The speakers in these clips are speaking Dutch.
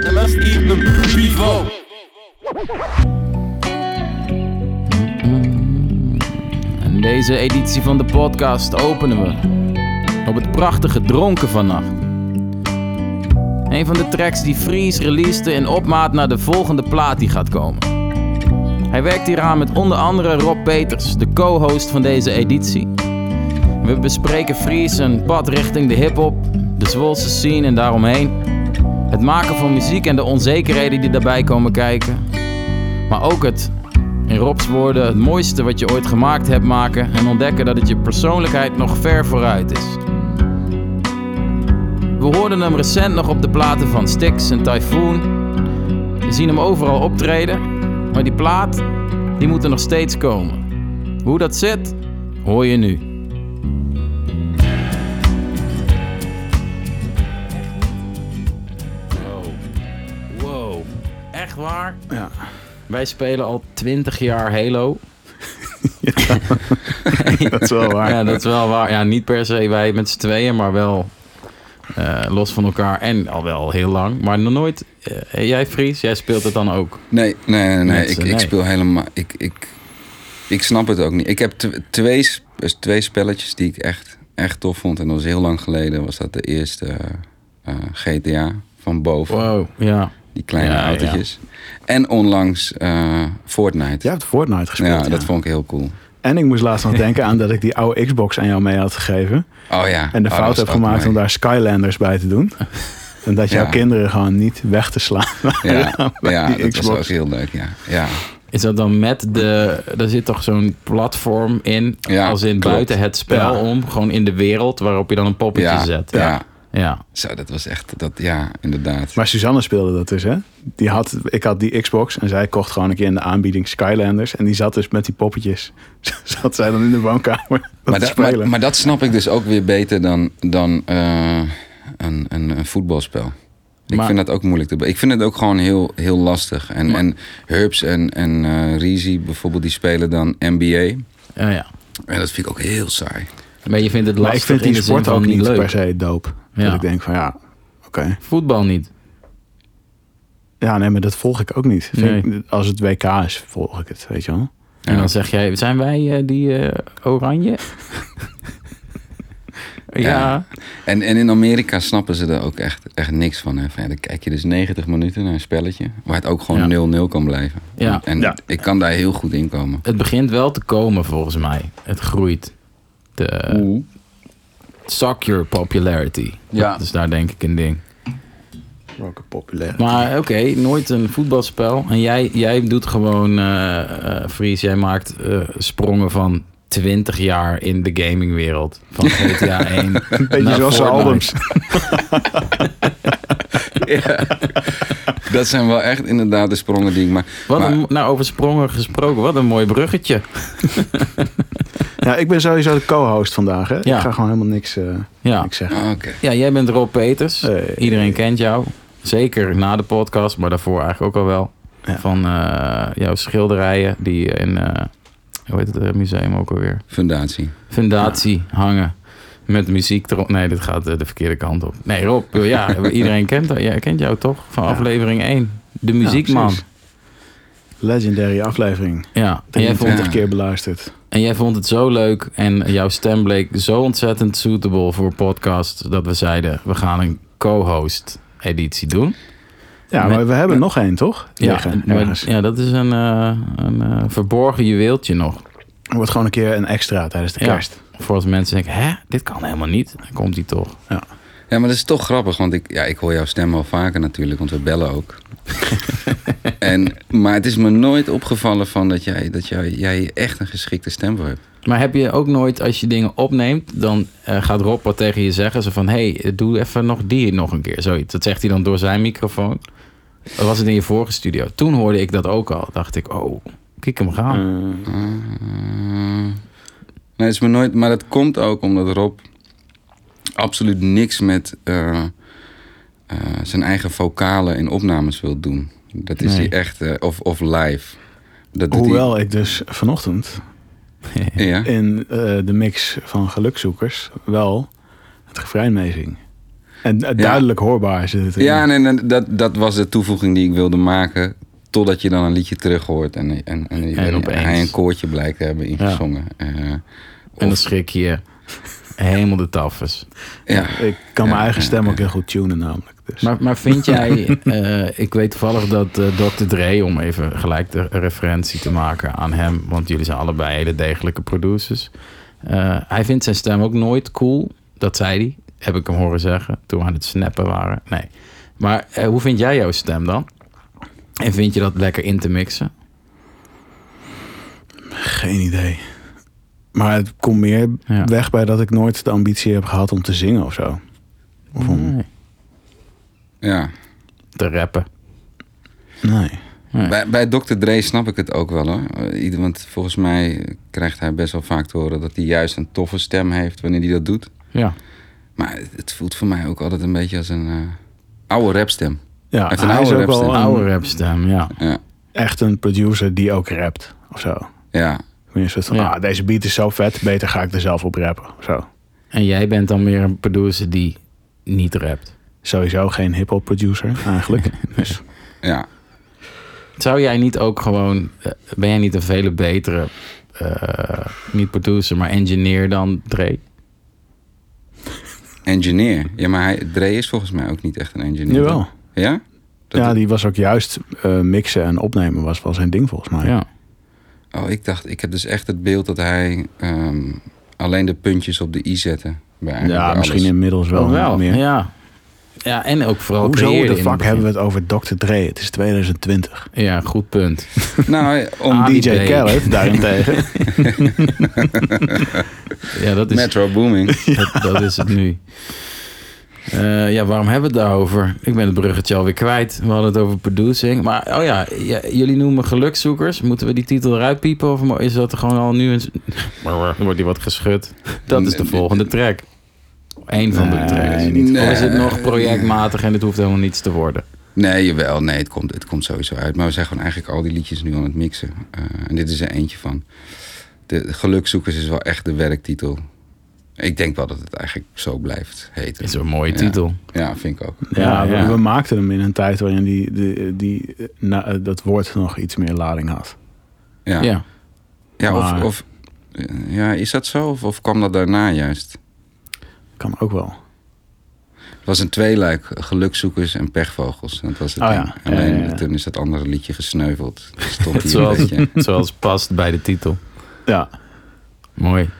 de rest even pivot. En deze editie van de podcast openen we op het prachtige Dronken vannacht. Een van de tracks die Fries releaste in opmaat naar de volgende plaat die gaat komen. Hij werkt hieraan met onder andere Rob Peters, de co-host van deze editie. We bespreken Fries een pad richting de hip-hop, de Zwolse scene en daaromheen. Het maken van muziek en de onzekerheden die daarbij komen kijken. Maar ook het, in Rob's woorden, het mooiste wat je ooit gemaakt hebt maken en ontdekken dat het je persoonlijkheid nog ver vooruit is. We hoorden hem recent nog op de platen van Styx en Typhoon. We zien hem overal optreden, maar die plaat, die moet er nog steeds komen. Hoe dat zit, hoor je nu. Echt waar? Ja. Wij spelen al 20 jaar Halo. Dat is wel waar. Ja, dat is wel waar. Ja, niet per se wij met z'n tweeën, maar wel eh, los van elkaar en al wel heel lang. Maar nog nooit. eh, jij, Fries, jij speelt het dan ook. Nee, nee, nee. nee. Met Ik, ik speel helemaal... Ik, ik, ik snap het ook niet. Ik heb tw- twee, dus twee spelletjes die ik echt, echt tof vond. En dat was heel lang geleden. Was dat de eerste eh, GTA van boven. Wow, ja. Die kleine Ja, autootjes. En onlangs eh, Fortnite. Jij hebt Fortnite gespeeld. ja, Ja, dat vond ik heel cool. En ik moest laatst nog denken aan dat ik die oude Xbox aan jou mee had gegeven. Oh ja. En de Oh, fout heb was gemaakt om daar Skylanders bij te doen. En dat jouw Ja. kinderen gewoon niet weg te slaan. Ja, ja die dat was Xbox. ook heel leuk, ja. ja. Is dat dan met de. Er zit toch zo'n platform in. Ja, als in klopt. buiten het spel Ja. om. Gewoon in de wereld waarop je dan een poppetje Ja, zet. ja. Ja. Zo, dat was echt... Dat, ja, inderdaad. Maar Suzanne speelde dat dus, hè? Die had, ik had die Xbox en zij kocht gewoon een keer in de aanbieding Skylanders. En die zat dus met die poppetjes. zat zij dan in de woonkamer dat maar, te dat, spelen. maar, maar dat snap ik dus ook weer beter dan, dan eh, een, een, een voetbalspel. Ik Maar- vind dat ook moeilijk te Ik vind het ook gewoon heel, heel lastig. En, en Herbs en, en eh Reezy bijvoorbeeld, die spelen dan NBA. Ja, ja. En dat vind ik ook heel saai. Maar je vindt het maar lastig ik vind in die sport ook niet leuk. per se Ja. Dat ik denk van ja, oké. Voetbal niet. Ja, nee, maar dat volg ik ook niet. Nee. ik- als het WK is, volg ik het, weet je wel. En Ja. dan zeg jij, zijn wij eh, die eh, oranje? ja. Ja. En, en in Amerika snappen ze er ook echt, echt niks van. Hè. Van, Dan kijk je dus 90 minuten naar een spelletje... waar het ook gewoon 0-0 kan blijven. Ja. En Ja. ik kan daar heel goed in komen. Het begint wel te komen volgens mij. Het groeit. De soccer popularity. Ja. Dat is daar denk ik een ding. Welke populair. Maar oké, nooit een voetbalspel. En jij, jij doet gewoon, eh eh, Fries, jij maakt eh, sprongen van 20 jaar in de gamingwereld. Van GTA 1 Beetje naar zoals zijn albums. Ja. Dat zijn wel echt inderdaad de sprongen die ik maak. Wat Maar- een, nou, over sprongen gesproken, wat een mooi bruggetje. Ja, ik ben sowieso de co-host vandaag. Hè? Ja. Ik ga gewoon helemaal niks, eh, Ja. niks zeggen. Ah, Oké. ja, jij bent Rob Peters. Hey. Iedereen kent jou. Zeker na de podcast, maar daarvoor eigenlijk ook al wel. Ja. Van eh, jouw schilderijen die in, eh, hoe heet het museum ook alweer? Fundatie. Fundatie hangen. Met muziek erop. Nee, dit gaat eh, de verkeerde kant op. Nee, Rob, ja, iedereen kent, ja, kent jou toch? Van Ja. aflevering 1. De muziekman. Legendary aflevering. Ja, en jij, 23 vond, Ja. keer beluisterd. en jij vond het zo leuk en jouw stem bleek zo ontzettend suitable voor podcast dat we zeiden, we gaan een co-host editie doen. Ja, maar we hebben nog één, toch? Ja, maar- ja dat is een, eh, een eh, verborgen juweeltje nog. Er wordt gewoon een keer een extra tijdens de Ja. kerst. Voor als mensen denken, hè, dit kan helemaal niet. Dan komt hij toch. Ja, maar dat is toch grappig, want ik, ja, ik hoor jouw stem al vaker natuurlijk, want we bellen ook. en, maar het is me nooit opgevallen van dat jij, dat jij, jij echt een geschikte stem voor hebt. Maar heb je ook nooit, als je dingen opneemt, dan eh, gaat Rob wat tegen je zeggen. Zo van, hé, hey, doe even nog die nog een keer. Zoiets. Dat zegt hij dan door zijn microfoon. Dat was het in je vorige studio. Toen hoorde ik dat ook al. Dacht ik, oh, kijk hem gaan. Uh, nee, het is me nooit, maar dat komt ook omdat Rob absoluut niks met eh, eh, zijn eigen vocalen in opnames wil doen. Dat is Nee. hij echt, eh, of, of live. Dat hoewel ik dus vanochtend ja? in eh, de mix van gelukzoekers wel het refrein meezing. En duidelijk hoorbaar zit het erin. Ja, en, en dat, dat was de toevoeging die ik wilde maken. Totdat je dan een liedje terug hoort en, en, en, hij een koortje blijkt te hebben ingezongen. Eh, En dan schrik je helemaal de taffes. ja. Ik kan mijn Ja, eigen ja, stem ja. ook heel goed tunen namelijk. Dus. Maar, maar vind jij, eh, ik weet toevallig dat eh, Dr. Dre, om even gelijk de referentie te maken aan hem, want jullie zijn allebei hele degelijke producers. eh, hij vindt zijn stem ook nooit cool. Dat zei hij, heb ik hem horen zeggen toen we aan het snappen waren. Nee. Maar hoe vind jij jouw stem dan? En vind je dat lekker in te mixen? Geen idee. Maar het komt meer Ja. weg bij dat ik nooit de ambitie heb gehad om te zingen of zo. Of om... Nee. ja. Te rappen. Nee. Nee. Bij, bij Dr. Dre snap ik het ook wel hoor. Ieder- Want volgens mij krijgt hij best wel vaak te horen dat hij juist een toffe stem heeft wanneer hij dat doet. Ja. Maar het- het voelt voor mij ook altijd een beetje als een eh, oude rapstem. Ja, heeft een hij is oude ook wel een- Oude rapstem, ja. Ja. echt een producer die ook rapt of zo. Ja. Van, Ja. ah, deze beat is zo vet, beter ga ik er zelf op rappen. of Zo. En jij bent dan meer een producer die niet rapt. Sowieso geen hip-hop producer eigenlijk. dus, ja. Zou jij niet ook gewoon, eh, ben jij niet een vele betere, eh, niet producer, maar engineer dan Dre? Engineer. Ja, maar hij, Dre is volgens mij ook niet echt een engineer. Jawel. Ja? Dat- ja, die was ook juist eh, mixen en opnemen was wel zijn ding volgens mij. Ja. Oh, ik dacht, ik heb dus echt het beeld dat hij ehm, alleen de puntjes op de i zette. Bij, Ja, bij misschien alles. inmiddels wel, Oh, wel. meer. Ja. ja, en ook vooral Hoezo de fuck hebben we het over Dr. Dre? Het is 2020. Ja, goed punt. Nou, om Ah, DJ. Khaled daarentegen. Ja, dat is, Metro Booming. dat, dat is het nu. Eh, ja, waarom hebben we het daarover? Ik ben het bruggetje alweer kwijt. We hadden het over producing. Maar, oh ja, ja, jullie noemen gelukzoekers. Moeten we die titel eruit piepen? Of is dat er gewoon al nu... Een... Wordt die wat geschud? Dat is de Nee, volgende track. Eén van de Nee, tracks. niet Of is het Nee. nog projectmatig en het hoeft helemaal niets te worden? Nee, jawel. Nee, het komt, het komt sowieso uit. Maar we zijn gewoon eigenlijk al die liedjes nu aan het mixen. Eh, en dit is er eentje van. De Gelukzoekers is wel echt de werktitel. Ik denk wel dat het eigenlijk zo blijft heten. Is een mooie Ja. titel. Ja, vind ik ook. Ja, Ja, we, ja. we maakten hem in een tijd waarin die, die, die, eh, na- eh, dat woord nog iets meer lading had. Ja, Ja. ja. Maar- of, of ja, is dat zo? Of, of kwam dat daarna juist? Kan ook wel. Het was een tweeluik, gelukzoekers en pechvogels. Dat was het Oh ja. Alleen Ja, ja, ja. toen is dat andere liedje gesneuveld. Stond hier een Zoals, beetje. zoals past bij de titel. Ja, Mooi.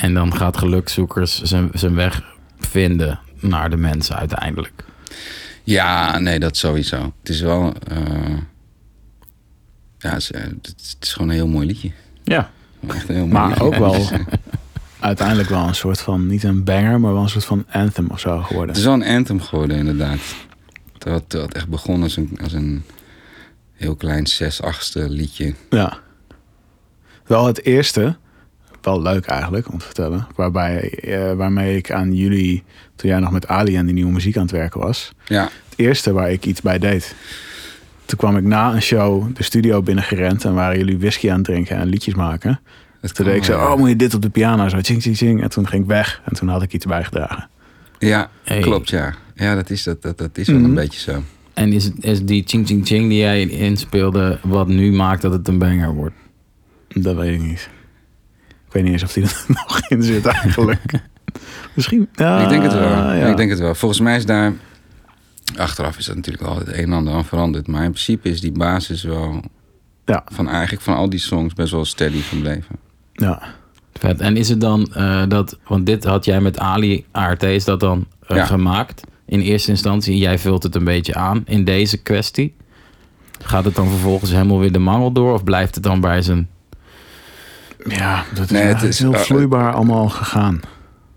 En dan gaat gelukzoekers zijn, zijn weg vinden naar de mensen uiteindelijk. Ja, nee, dat sowieso. Het is wel... eh, ja, het is, eh, het is gewoon een heel mooi liedje. Ja. Echt heel mooi maar liedje. ook wel uiteindelijk wel een soort van, niet een banger, maar wel een soort van anthem of zo geworden. Het is wel een anthem geworden, inderdaad. Het, terwijl het echt begon als een, als een heel klein zes achtste liedje. Ja. Wel het eerste, wel leuk eigenlijk om te vertellen, waarbij, eh, waarmee ik aan jullie, toen jij nog met Ali aan die nieuwe muziek aan het werken was, Ja, het eerste waar ik iets bij deed. Toen kwam ik na een show de studio binnengerend en waren jullie whisky aan het drinken en liedjes maken. dat Toen kan deed ik zo, ja. oh moet je dit op de piano, zo ching ching ching. En toen ging ik weg en toen had ik iets bijgedragen. Ja, Hey. klopt, ja. Ja, dat is, dat, dat, dat is wel Mhm. een beetje zo. En is, het- is die ching ching ching die jij inspeelde, wat nu maakt dat het een banger wordt? Dat weet ik niet. Ik weet niet eens of die er nog in zit eigenlijk. Misschien. Ja, ik denk het wel. ja. Ik denk het wel. Volgens mij is daar... Achteraf is dat natuurlijk al het een en ander aan veranderd. Maar in principe is die basis wel... Ja. Van eigenlijk van al die songs best wel steady gebleven. Ja. Vet. En is het dan eh, dat, want dit had jij met Ali ART, is dat dan eh, Ja. gemaakt in eerste instantie? Jij vult het een beetje aan in deze kwestie. Gaat het dan vervolgens helemaal weer de mangel door? Of blijft het dan bij zijn... Ja, dat is, Nee, het is- heel uh, vloeibaar allemaal gegaan.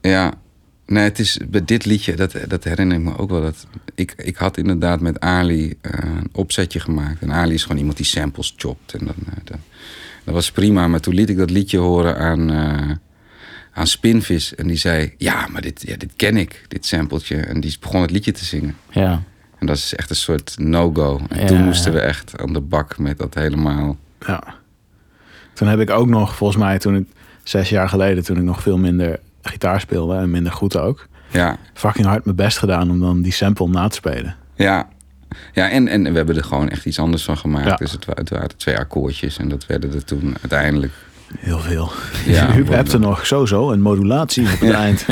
Ja, nee, het is bij dit liedje, dat, dat herinner ik me ook wel. Dat ik, ik had inderdaad met Ali eh, een opzetje gemaakt. En Ali is gewoon iemand die samples chopt. En dan, eh, dat, dat was prima. Maar toen liet ik dat liedje horen aan, eh, aan Spinvis. En die zei, ja, maar dit, ja, dit ken ik, dit sampletje. En die begon het liedje te zingen. Ja, En dat is echt een soort no-go. En Ja, toen ja. moesten we echt aan de bak met dat helemaal... Ja. Toen heb ik ook nog, volgens mij, toen ik zes jaar geleden, toen ik nog veel minder gitaar speelde en minder goed ook, Ja, fucking hard mijn best gedaan om dan die sample na te spelen. ja. Ja, en, en we hebben er gewoon echt iets anders van gemaakt. Ja. Dus het, het waren twee akkoordjes en dat werden er toen uiteindelijk. Heel veel. Ja, U hebt er nog sowieso een modulatie op het eind.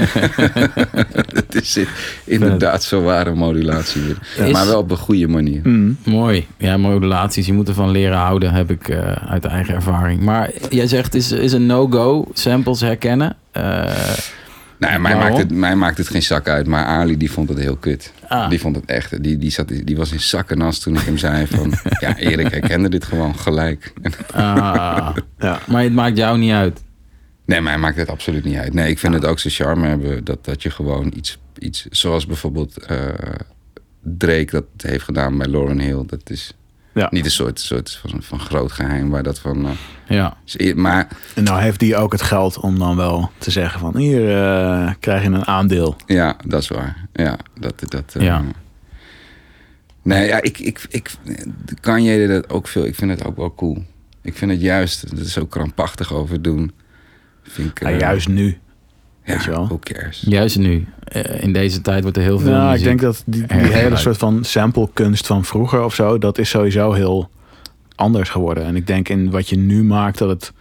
Het is inderdaad zo ware modulatie weer. Maar wel op een goede manier. Mm. Mooi. Ja, modulaties. Je moet ervan leren houden, heb ik eh, uit eigen ervaring. Maar jij zegt, is, is een no-go samples herkennen? Eh, Nee, mij Waarom? maakt, het, mij maakt het geen zak uit. Maar Ali die vond het heel kut. Ah. Die vond het echt. Die, die, zat, die was in zakkenas toen ik hem zei van... ja, Erik herkende dit gewoon gelijk. ah, Ja. maar het maakt jou niet uit. Nee, mij maakt het absoluut niet uit. Nee, ik vind het ook zijn charme hebben dat, dat je gewoon iets, iets... Zoals bijvoorbeeld eh, Drake dat heeft gedaan bij Lauren Hill. Dat is Ja. niet een soort, soort van, van groot geheim waar dat van... eh, Ja. is maar En nou heeft die ook het geld om dan wel te zeggen van hier eh, krijg je een aandeel. Ja, dat is waar. Ja, dat... dat eh, Ja. Nee, ja, ik, ik, ik kan je dat ook veel... Ik vind het ook wel cool. Ik vind het juist, er zo krampachtig over doen. Vind ik... Ja, juist nu. Ja, weet je wel. who cares? Juist nu. Eh, in deze tijd wordt er heel veel Nou, ik denk dat die, die hele soort van samplekunst van vroeger of zo, dat is sowieso heel anders geworden. En ik denk in wat je nu maakt dat het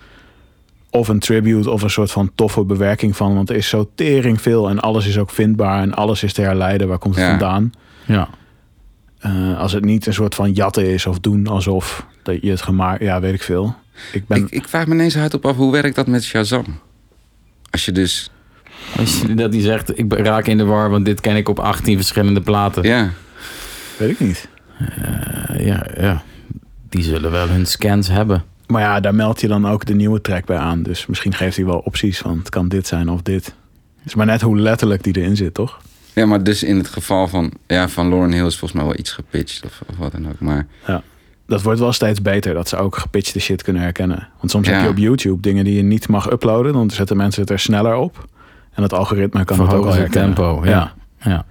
of een tribute of een soort van toffe bewerking van, want er is zo tering veel en alles is ook vindbaar en alles is te herleiden. Waar komt het Ja. vandaan? Ja. Eh, als het niet een soort van jatten is of doen alsof dat je het gemaakt, ja, weet ik veel. Ik ben, Ik, ik vraag me ineens hard op af, hoe werkt dat met Shazam? Als je dus... Als je dat die zegt, ik raak in de war, want dit ken ik op 18 verschillende platen. Ja, weet ik niet. Eh, ja, ja. Die zullen wel hun scans hebben. Maar ja, daar meld je dan ook de nieuwe track bij aan. Dus misschien geeft hij wel opties van het kan dit zijn of dit. Het is maar net hoe letterlijk die erin zit, toch? ja, maar dus in het geval van... Ja, van Lauren Hill is volgens mij wel iets gepitcht of, of wat dan ook. Maar Dat wordt wel steeds beter, dat ze ook gepitchte shit kunnen herkennen. Want soms Ja. heb je op YouTube dingen die je niet mag uploaden. Dan zetten mensen het er sneller op. En het algoritme kan het ook al herkennen. tempo. Ja, ja.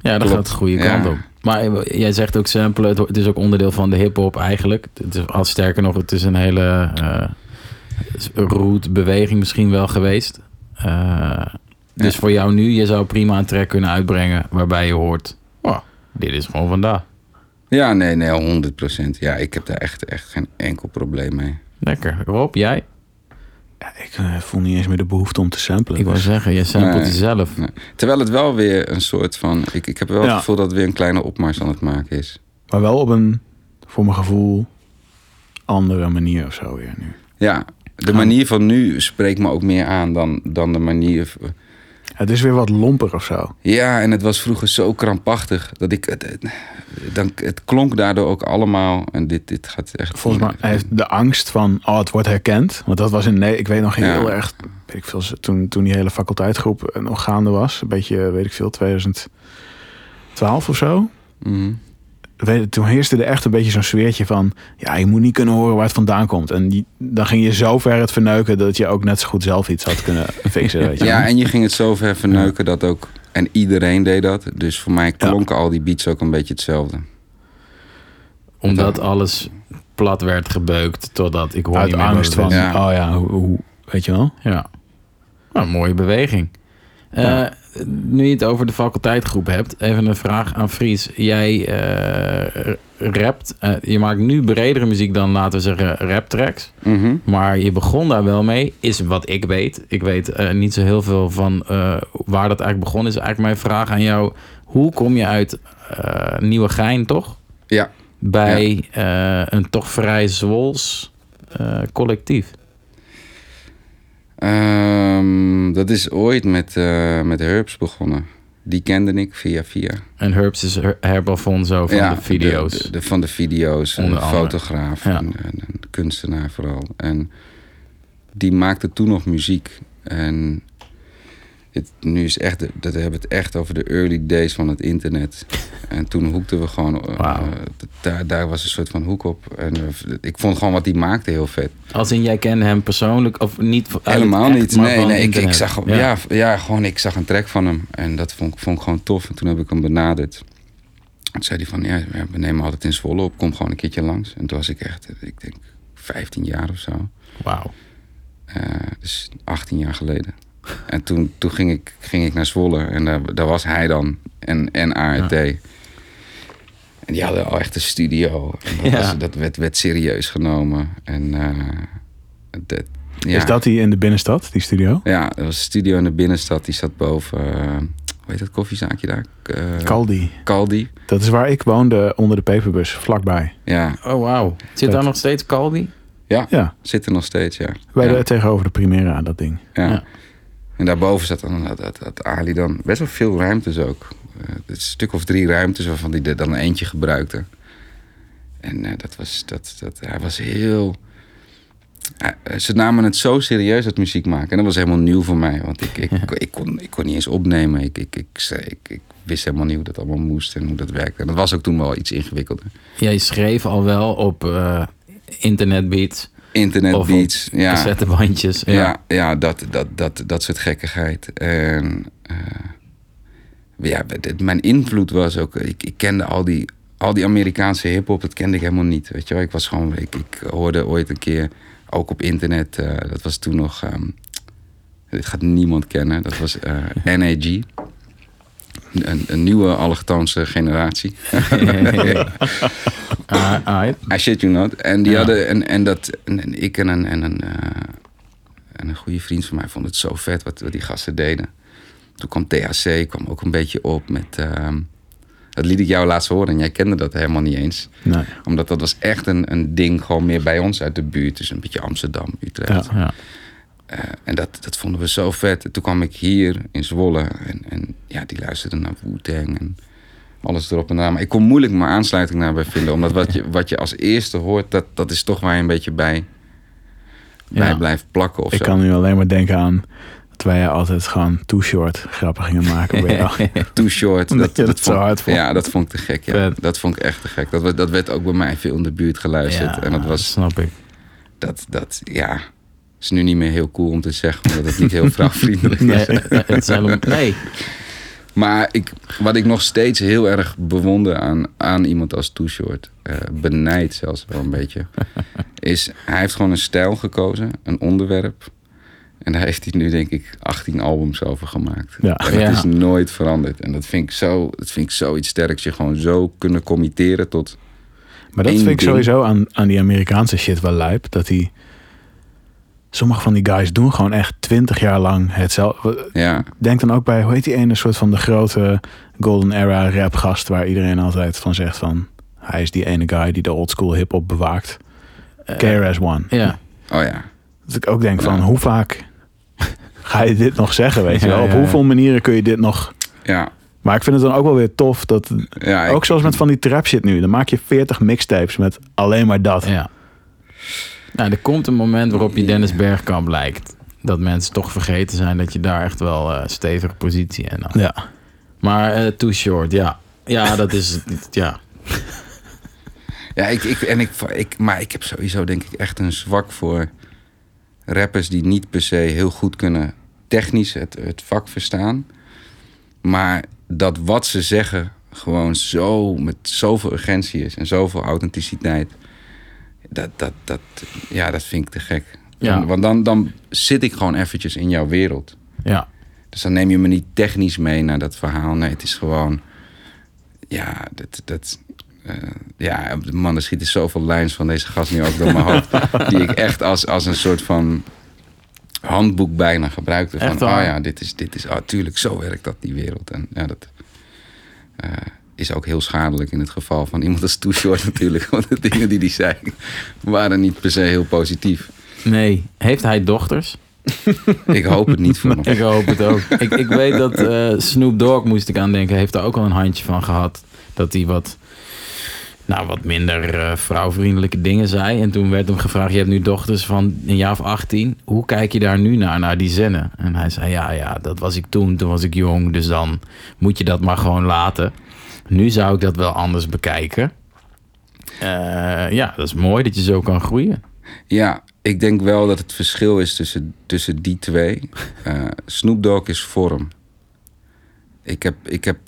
ja dat Klopt. gaat de goede Ja. kant op. Maar jij zegt ook samplen, het, is ook onderdeel van de hip-hop eigenlijk. Het is, als sterker nog, het is een hele eh route beweging misschien wel geweest. Eh, dus Ja. voor jou nu, je zou prima een track kunnen uitbrengen waarbij je hoort, oh, dit is gewoon vandaag. ja, nee, nee, 100 procent. Ja, ik heb daar echt, echt geen enkel probleem mee. Lekker. Rob, jij? Ja, ik eh, voel niet eens meer de behoefte om te samplen. Ik wil Dus- zeggen, je samplet Nee. jezelf. Nee. Terwijl het wel weer een soort van... Ik, ik heb wel Ja. het gevoel dat het weer een kleine opmars aan het maken is. Maar wel op een, voor mijn gevoel, andere manier of zo weer nu. Ja, de manier van nu spreekt me ook meer aan dan, dan de manier... Het is weer wat lomper of zo. Ja, en het was vroeger zo krampachtig dat ik... Het, dan, het klonk daardoor ook allemaal... En dit, dit gaat echt... Volgens mij heeft de angst van, oh, het wordt herkend. Want dat was in, nee, ik weet nog heel Ja. erg, weet ik veel, toen, toen die hele faculteitgroep nog gaande was. Een beetje, weet ik veel, 2012 of zo. Mhm. Weet, toen heerste er echt een beetje zo'n sfeertje van, ja, je moet niet kunnen horen waar het vandaan komt. En die, dan ging je zo ver het verneuken dat je ook net zo goed zelf iets had kunnen fixen. Weet je. Ja, en je ging het zo ver verneuken dat ook... En iedereen deed dat. Dus voor mij klonken al die beats ook een beetje hetzelfde. Omdat alles plat werd gebeukt totdat ik hoor Uit niet meer angst van. Ja. oh ja, hoe, hoe, weet je wel? Ja. Nou, mooie beweging. Eh, Ja. Nu je het over de faculteitgroep hebt, even een vraag aan Fries. Jij eh, rapt, eh, je maakt nu bredere muziek dan, laten we zeggen, raptracks. Mhm. Maar je begon daar wel mee, is wat ik weet. Ik weet eh, niet zo heel veel van waar dat eigenlijk begonnen is. Eigenlijk mijn vraag aan jou, hoe kom je uit Nieuwe Gein, toch? Ja. Bij een toch vrij Zwols collectief. Ehm, dat is ooit met, eh, met Herbs begonnen. Die kende ik via via. En Herbs is Her- Herb Alfonso van de video's. de- de- van de video's. Onder fotograaf Ja. en, kunstenaar vooral. En die maakte toen nog muziek. En het, nu is echt, dat we hebben het echt over de early days van het internet. En toen hoekten we gewoon, eh, Wauw. eh, daar, daar was een soort van hoek op. En eh, ik vond gewoon wat hij maakte heel vet. Als in jij kende hem persoonlijk of niet? Helemaal echt, niet. Nee, nee ik, ik zag, ja. Ja, gewoon, ik zag een track van hem. En dat vond, ik- vond ik gewoon tof. En toen heb ik hem benaderd. Toen zei hij van, ja, we nemen altijd in Zwolle op. Kom gewoon een keertje langs. En toen was ik echt, ik denk, 15 jaar of zo. Wauw. Dus 18 jaar geleden. En toen, toen ging, ik, ging ik naar Zwolle en daar, daar was hij dan en, en ART. En die hadden al echt een studio. En dat, Ja. was- dat werd, werd serieus genomen. En, eh, dat- ja. Is dat die in de binnenstad, die studio? Ja, dat was een studio in de binnenstad. Die zat boven, eh, hoe heet dat koffiezaakje daar? Eh, Caldi. Caldi. Dat is waar ik woonde onder de peperbus, vlakbij. Ja, Oh, wauw. Zit daar nog steeds Caldi? ja, Ja, zit er nog steeds, ja. bij ja. de, tegenover de Primera, dat ding. Ja. Ja. En daarboven zat dan dat, dat, dat Ali dan best wel veel ruimtes ook. Eh, een stuk of drie ruimtes waarvan hij er dan eentje gebruikte. En eh, dat was, dat, dat, hij was heel... eh, ze namen het zo serieus, het muziek maken. En dat was helemaal nieuw voor mij. Want ik, ik, ik, kon, ik kon niet eens opnemen. Ik, ik, ik, zei- ik, ik wist helemaal niet hoe dat allemaal moest en hoe dat werkte. En dat was ook toen wel iets ingewikkelder. Jij schreef al wel op internetbeats Internetbeats, ja. cassettebandjes. Ja, ja, dat, dat, dat, dat soort gekkigheid. En eh, ja, dit- mijn invloed was ook... Ik, ik kende al die, al die Amerikaanse hiphop, dat kende ik helemaal niet. Weet je wel? Ik was gewoon... Ik, ik hoorde ooit een keer, ook op internet... eh, dat was toen nog... ehm, dit gaat niemand kennen. Dat was eh, NAG. Een, een nieuwe allochtoonse generatie. Ah, ah, I shit you not. En die Ja. hadden, en, en dat, en, en ik en een, en, een, eh, en een goede vriend van mij vonden het zo vet wat, wat die gasten deden. Toen kwam THC, kwam ook een beetje op met, ehm, dat liet ik jou laatst horen en jij kende dat helemaal niet eens. Nee. Omdat dat was echt een, een ding gewoon meer bij ons uit de buurt. Dus een beetje Amsterdam, Utrecht. Ja. ja. Eh, en dat, dat vonden we zo vet. En toen kwam ik hier in Zwolle en, en ja, die luisterden naar Wu-Tang en alles erop en eraan. Maar ik kon moeilijk mijn aansluiting daarbij vinden. Omdat wat je, wat je als eerste hoort, dat, dat is toch waar je een beetje bij, bij Ja. blijft plakken of Ik zo. kan nu alleen maar denken aan dat wij altijd gewoon too short grappen gingen maken. Too short. Omdat je dat zo vond, hard vond. Ja, dat vond ik te gek. Ja. Vet. Dat vond ik echt te gek. Dat, werd- dat werd ook bij mij veel in de buurt geluisterd. en dat was, snap ik. dat, dat, ja, is nu niet meer heel cool om te zeggen. Omdat het niet heel vrouwvriendelijk is. Nee, het nee. Maar ik, wat ik nog steeds heel erg bewonder aan, aan iemand als Too Short, eh, benijd zelfs wel een beetje, is hij heeft gewoon een stijl gekozen, een onderwerp. En daar heeft hij nu denk ik 18 albums over gemaakt. Ja. En dat Ja. is nooit veranderd. En dat vind ik zo, dat vind ik zoiets sterks. Je gewoon zo kunnen committeren tot. Maar dat vind ik sowieso aan, aan die Amerikaanse shit wel lijp. Dat die... Sommige van die guys doen gewoon echt twintig jaar lang hetzelfde. Ja, Denk dan ook bij, hoe heet die ene soort van de grote Golden Era rap gast... waar iedereen altijd van zegt van... Hij is die ene guy die de old school hip-hop bewaakt. Eh, KRS One. Ja. oh ja. Dat ik ook denk van, Ja. hoe vaak ga je dit nog zeggen, weet je wel? Op ja, ja. hoeveel manieren kun je dit nog... Ja, Maar ik vind het dan ook wel weer tof dat... ja ik- ook zoals met van die trap shit nu. Dan maak je 40 mixtapes met alleen maar dat. Ja. Nou, er komt een moment waarop je Dennis Bergkamp lijkt. Dat mensen toch vergeten zijn dat je daar echt wel eh stevige positie in had. Ja. Maar eh, too short, ja. Ja, dat is... Ja. Ja, ik, ik, en ik, ik, maar ik heb sowieso denk ik echt een zwak voor rappers die niet per se heel goed kunnen technisch het, het vak verstaan. Maar dat wat ze zeggen gewoon zo met zoveel urgentie is en zoveel authenticiteit. Dat, dat, dat, ja, dat vind ik te gek. Ja. Want dan, dan zit ik gewoon eventjes in jouw wereld. Ja. Dus dan neem je me niet technisch mee naar dat verhaal. Nee, het is gewoon. Ja, dat. dat eh, ja, man, er schieten zoveel lijns van deze gast nu ook door mijn hoofd. die ik echt als, als een soort van handboek bijna gebruikte. Van, oh ja, dit is, dit is, oh, tuurlijk, zo werkt dat, die wereld. En ja, dat eh, is ook heel schadelijk in het geval van iemand als Too Short natuurlijk. Want de dingen die hij zei waren niet per se heel positief. Nee. Heeft hij dochters? Ik hoop het niet voor hem. Ik hoop het ook. ik, ik weet dat eh, Snoop Dogg, moest ik aan denken, heeft er ook al een handje van gehad. Dat hij wat, nou, wat minder eh, vrouwvriendelijke dingen zei. En toen werd hem gevraagd, je hebt nu dochters van een jaar of 18. Hoe kijk je daar nu naar, naar die zinnen? En hij zei, ja, ja, dat was ik toen. Toen was ik jong, dus dan moet je dat maar gewoon laten. Nu zou ik dat wel anders bekijken. Eh, ja, dat is mooi dat je zo kan groeien. Ja, ik denk wel dat het verschil is tussen, tussen die twee. Eh Snoop Dogg is vorm. Ik heb, ik heb,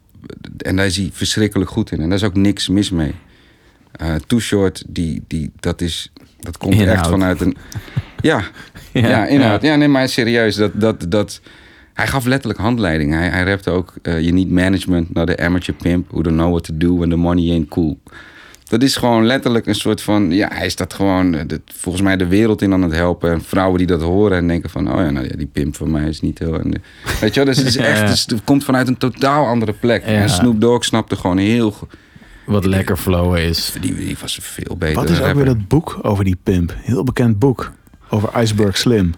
en daar is hij verschrikkelijk goed in. En daar is ook niks mis mee. Eh Too Short, die, die, dat, is, dat komt Inhoud. echt vanuit een... Ja, ja, inhoud. Ja, nee, maar serieus. Dat, dat, dat, Hij gaf letterlijk handleiding. Hij, hij rapte ook... eh, you need management, not the amateur pimp... who don't know what to do when the money ain't cool. Dat is gewoon letterlijk een soort van... Ja, hij is dat gewoon eh, de- volgens mij de wereld in aan het helpen. En vrouwen die dat horen en denken van... Oh ja, nou ja, die pimp van mij is niet heel... en, eh, weet je wel, dus het is echt... Dus het komt vanuit een totaal andere plek. Ja. En Snoop Dogg snapte gewoon heel... go- Wat lekker flowen is. Die, die was veel beter Wat is ook weer dat boek over die pimp? Heel bekend boek. Over Iceberg Slim.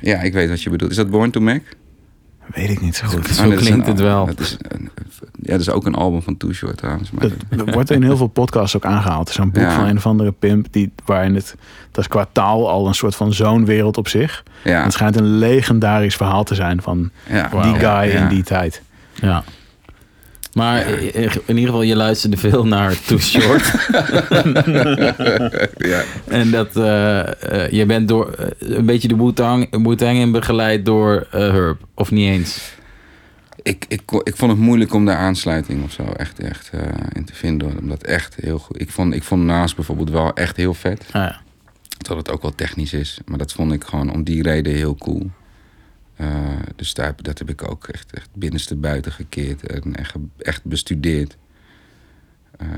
Ja, ik weet wat je bedoelt. Is dat Born to Mac? Weet ik niet zo goed. Zo Oh, dat is klinkt een- het wel. Dat is, een- ja, dat is ook een album van Too Short trouwens. Maar Dat, dat wordt in heel veel podcasts ook aangehaald. Er is een boek Ja. van een of andere pimp. Die, waarin het, dat is qua taal al een soort van zo'n wereld op zich. ja, Het schijnt een legendarisch verhaal te zijn van ja, die guy ja, in die tijd. Ja. Maar in ieder geval, je luisterde veel naar Too Short. Ja. en dat eh, eh, je bent door eh, een beetje de Wu-Tang in begeleid door Herb. Of niet eens? Ik, ik, ik vond het moeilijk om daar aansluiting of zo echt, echt in te vinden. Omdat echt heel goed. Ik vond, ik vond Naast bijvoorbeeld wel echt heel vet. Ah, ja. Dat het ook wel technisch is. Maar dat vond ik gewoon om die reden heel cool. Eh, dus daar, dat heb ik ook echt, echt binnenste buiten gekeerd. En echt, echt bestudeerd. Eh,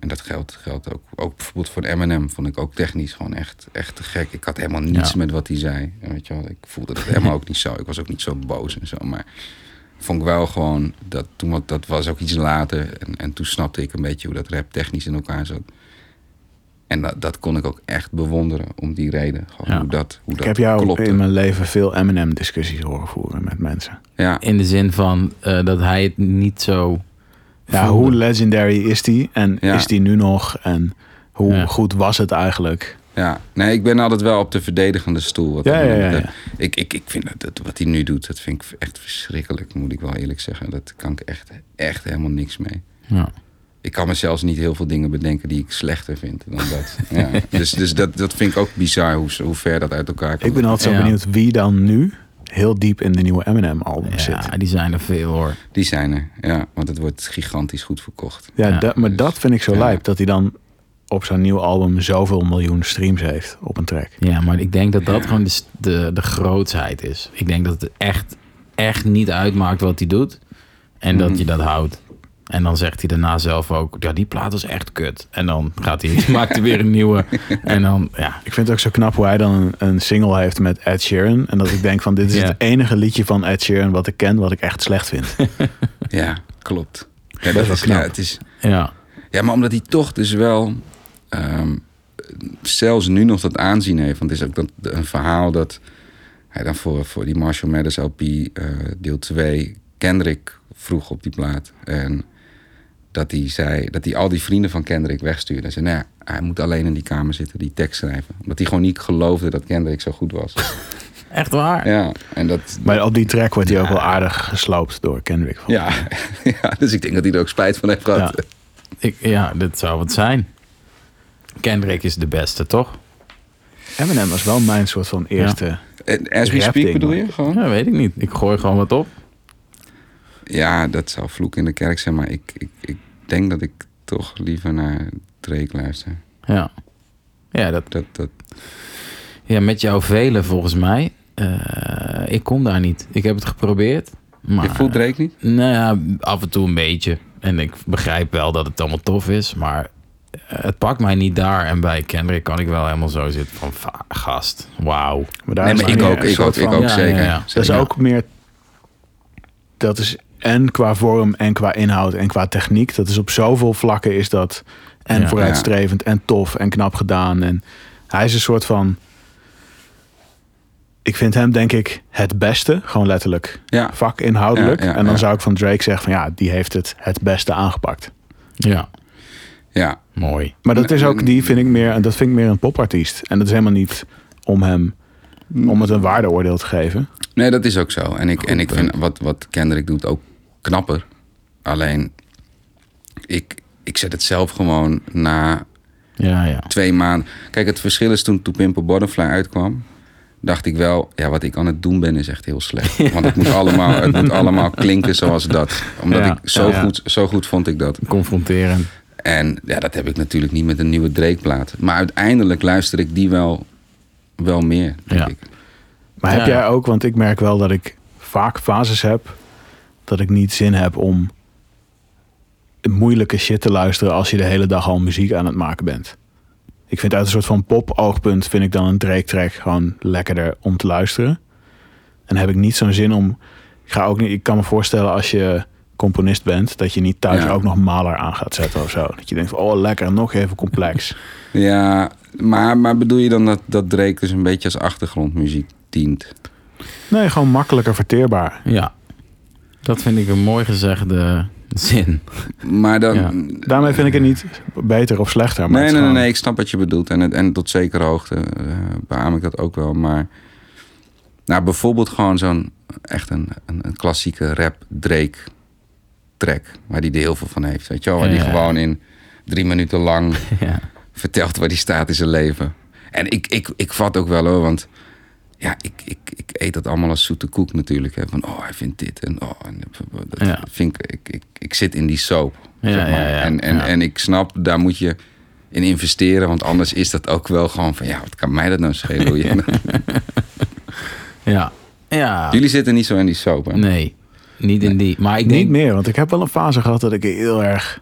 en dat geldt, geldt ook, ook bijvoorbeeld voor Eminem. Vond ik ook technisch gewoon echt, echt te gek. Ik had helemaal niets Ja. met wat hij zei. En weet je wel, ik voelde dat helemaal ook niet zo. Ik was ook niet zo boos en zo. Maar vond ik wel gewoon dat toen dat was ook iets later en, en toen snapte ik een beetje hoe dat rap technisch in elkaar zat. En dat, dat kon ik ook echt bewonderen om die reden. Ja. hoe dat, hoe Ik dat heb jou klopte. in mijn leven veel Eminem discussies horen voeren met mensen. Ja, In de zin van eh, dat hij het niet zo. Ja, voelde. hoe legendary is die? En Ja. is die nu nog? En hoe Ja. goed was het eigenlijk? ja. Nee, ik ben altijd wel op de verdedigende stoel. Wat Ja, ja, ja. Ik, ik, ik vind dat, dat wat hij nu doet, dat vind ik echt verschrikkelijk, moet ik wel eerlijk zeggen. Dat kan ik echt, echt helemaal niks mee. Ja. Ik kan me zelfs niet heel veel dingen bedenken die ik slechter vind dan dat. ja. Dus, dus dat, dat vind ik ook bizar hoe, hoe ver dat uit elkaar kan. Ik ben altijd zo Ja. benieuwd wie dan nu heel diep in de nieuwe Eminem album zit. ja, die zijn er veel hoor. Die zijn er, ja. Want het wordt gigantisch goed verkocht. Ja, Ja, dat, maar dus- dat vind ik zo ja. lijp. Dat hij dan op zo'n nieuw album zoveel miljoen streams heeft op een track. Ja, maar ik denk dat dat gewoon de, de, de grootsheid is. Ik denk dat het echt, echt niet uitmaakt wat hij doet. En dat Mhm. je dat houdt. En dan zegt hij daarna zelf ook, ja, die plaat was echt kut. En dan gaat hij, maakt hij weer een nieuwe. En dan, ja, Ik vind het ook zo knap hoe hij dan een, een single heeft met Ed Sheeran. En dat ik denk van dit is Ja. het enige liedje van Ed Sheeran wat ik ken wat ik echt slecht vind. Ja, klopt. Ja, dat wel is, knap. ja, het is, ja, ja, maar omdat hij toch dus wel... ehm, zelfs nu nog dat aanzien heeft. Want het is ook dat, een verhaal dat hij dan voor, voor die Marshall Mathers LP eh, deel 2... Kendrick vroeg op die plaat. En dat hij zei dat hij al die vrienden van Kendrick wegstuurde. Hij zei, nou ja, hij moet alleen in die kamer zitten, die tekst schrijven. Omdat hij gewoon niet geloofde dat Kendrick zo goed was. echt waar. ja, en dat, Maar op die track wordt hij ook wel aardig gesloopt door Kendrick. Ja, ja, dus ik denk dat hij er ook spijt van heeft gehad. Ja. Ik, ja, dit zou het zijn. Kendrick is de beste, toch? Eminem was wel mijn soort van eerste... En As we speak bedoel je gewoon? Ja, weet ik niet. Ik gooi gewoon wat op. Ja, dat zou vloek in de kerk zijn, maar ik, ik, ik denk dat ik toch liever naar Drake luister. Ja. Ja, dat, Dat, dat, ja met jouw velen volgens mij. Eh, ik kom daar niet. Ik heb het geprobeerd. Maar, je voelt Drake niet? Nou ja, af en toe een beetje. En ik begrijp wel dat het allemaal tof is, maar eh, het pakt mij niet daar. En bij Kendrick kan ik wel helemaal zo zitten van, "Va- gast, wauw. Maar daar Nee, maar ik ook, ik ook, ik ook Ja, zeker. ja. Dat is ook meer... Dat is en qua vorm en qua inhoud en qua techniek. Dat is op zoveel vlakken is dat en Ja. vooruitstrevend en tof en knap gedaan. En hij is een soort van... Ik vind hem denk ik het beste. Gewoon letterlijk Ja, vakinhoudelijk. Ja, ja, en dan zou ik van Drake zeggen van ja, die heeft het het beste aangepakt. Ja, ja, mooi. Maar dat is ook, die vind ik meer, dat vind ik meer een popartiest. En dat is helemaal niet om hem, om het een waardeoordeel te geven. nee, dat is ook zo. En ik, en ik vind wat, wat Kendrick doet ook knapper. Alleen, ik, ik zet het zelf gewoon na Ja, ja. twee maanden. Kijk, het verschil is toen To Pimp a Butterfly uitkwam. Dacht ik wel, ja, wat ik aan het doen ben is echt heel slecht. Want het moet allemaal, het moet allemaal klinken zoals dat. Omdat Ja, ik zo, ja. goed, zo goed vond ik dat. Confronterend. En ja, dat heb ik natuurlijk niet met een nieuwe Drake-plaat. Maar uiteindelijk luister ik die wel, wel meer, denk Ja. ik. Maar heb jij ook, want ik merk wel dat ik vaak fases heb dat ik niet zin heb om moeilijke shit te luisteren als je de hele dag al muziek aan het maken bent. Ik vind uit een soort van pop-oogpunt vind ik dan een Drake-track gewoon lekkerder om te luisteren. En heb ik niet zo'n zin om. Ik, ga ook niet, ik kan me voorstellen als je componist bent, dat je niet thuis Ja. ook nog Maler aan gaat zetten of zo. Dat je denkt van, oh lekker, nog even complex. Ja, maar, maar bedoel je dan dat, dat Drake dus een beetje als achtergrondmuziek dient? Nee, gewoon makkelijker verteerbaar. Ja. Dat vind ik een mooi gezegde zin. Maar dan... Ja. Daarmee vind ik het niet beter of slechter. Maar Nee, nee, nee, ik snap wat je bedoelt. En, het- en tot zekere hoogte eh beaam ik dat ook wel. Maar nou, bijvoorbeeld gewoon zo'n echt een, een, een klassieke rap Drake track. Waar die er heel veel van heeft. Weet je wel? Waar die Ja. gewoon in drie minuten lang ja. vertelt waar die staat in zijn leven. En ik, ik, ik vat ook wel hoor, want ja, ik, ik, ik eet dat allemaal als zoete koek natuurlijk. Hè. Van, oh, hij vindt dit en oh, en dat Ja. vind ik, ik, ik, ik zit in die soap. Ja, zeg maar. ja, ja. En, en, Ja. en ik snap, daar moet je in investeren, want anders is dat ook wel gewoon van, ja, wat kan mij dat nou schelen? hoe je- Ja. Ja. Jullie zitten niet zo in die soap, hè? Nee, niet in die. Maar ik Niet denk... meer, want ik heb wel een fase gehad dat ik heel erg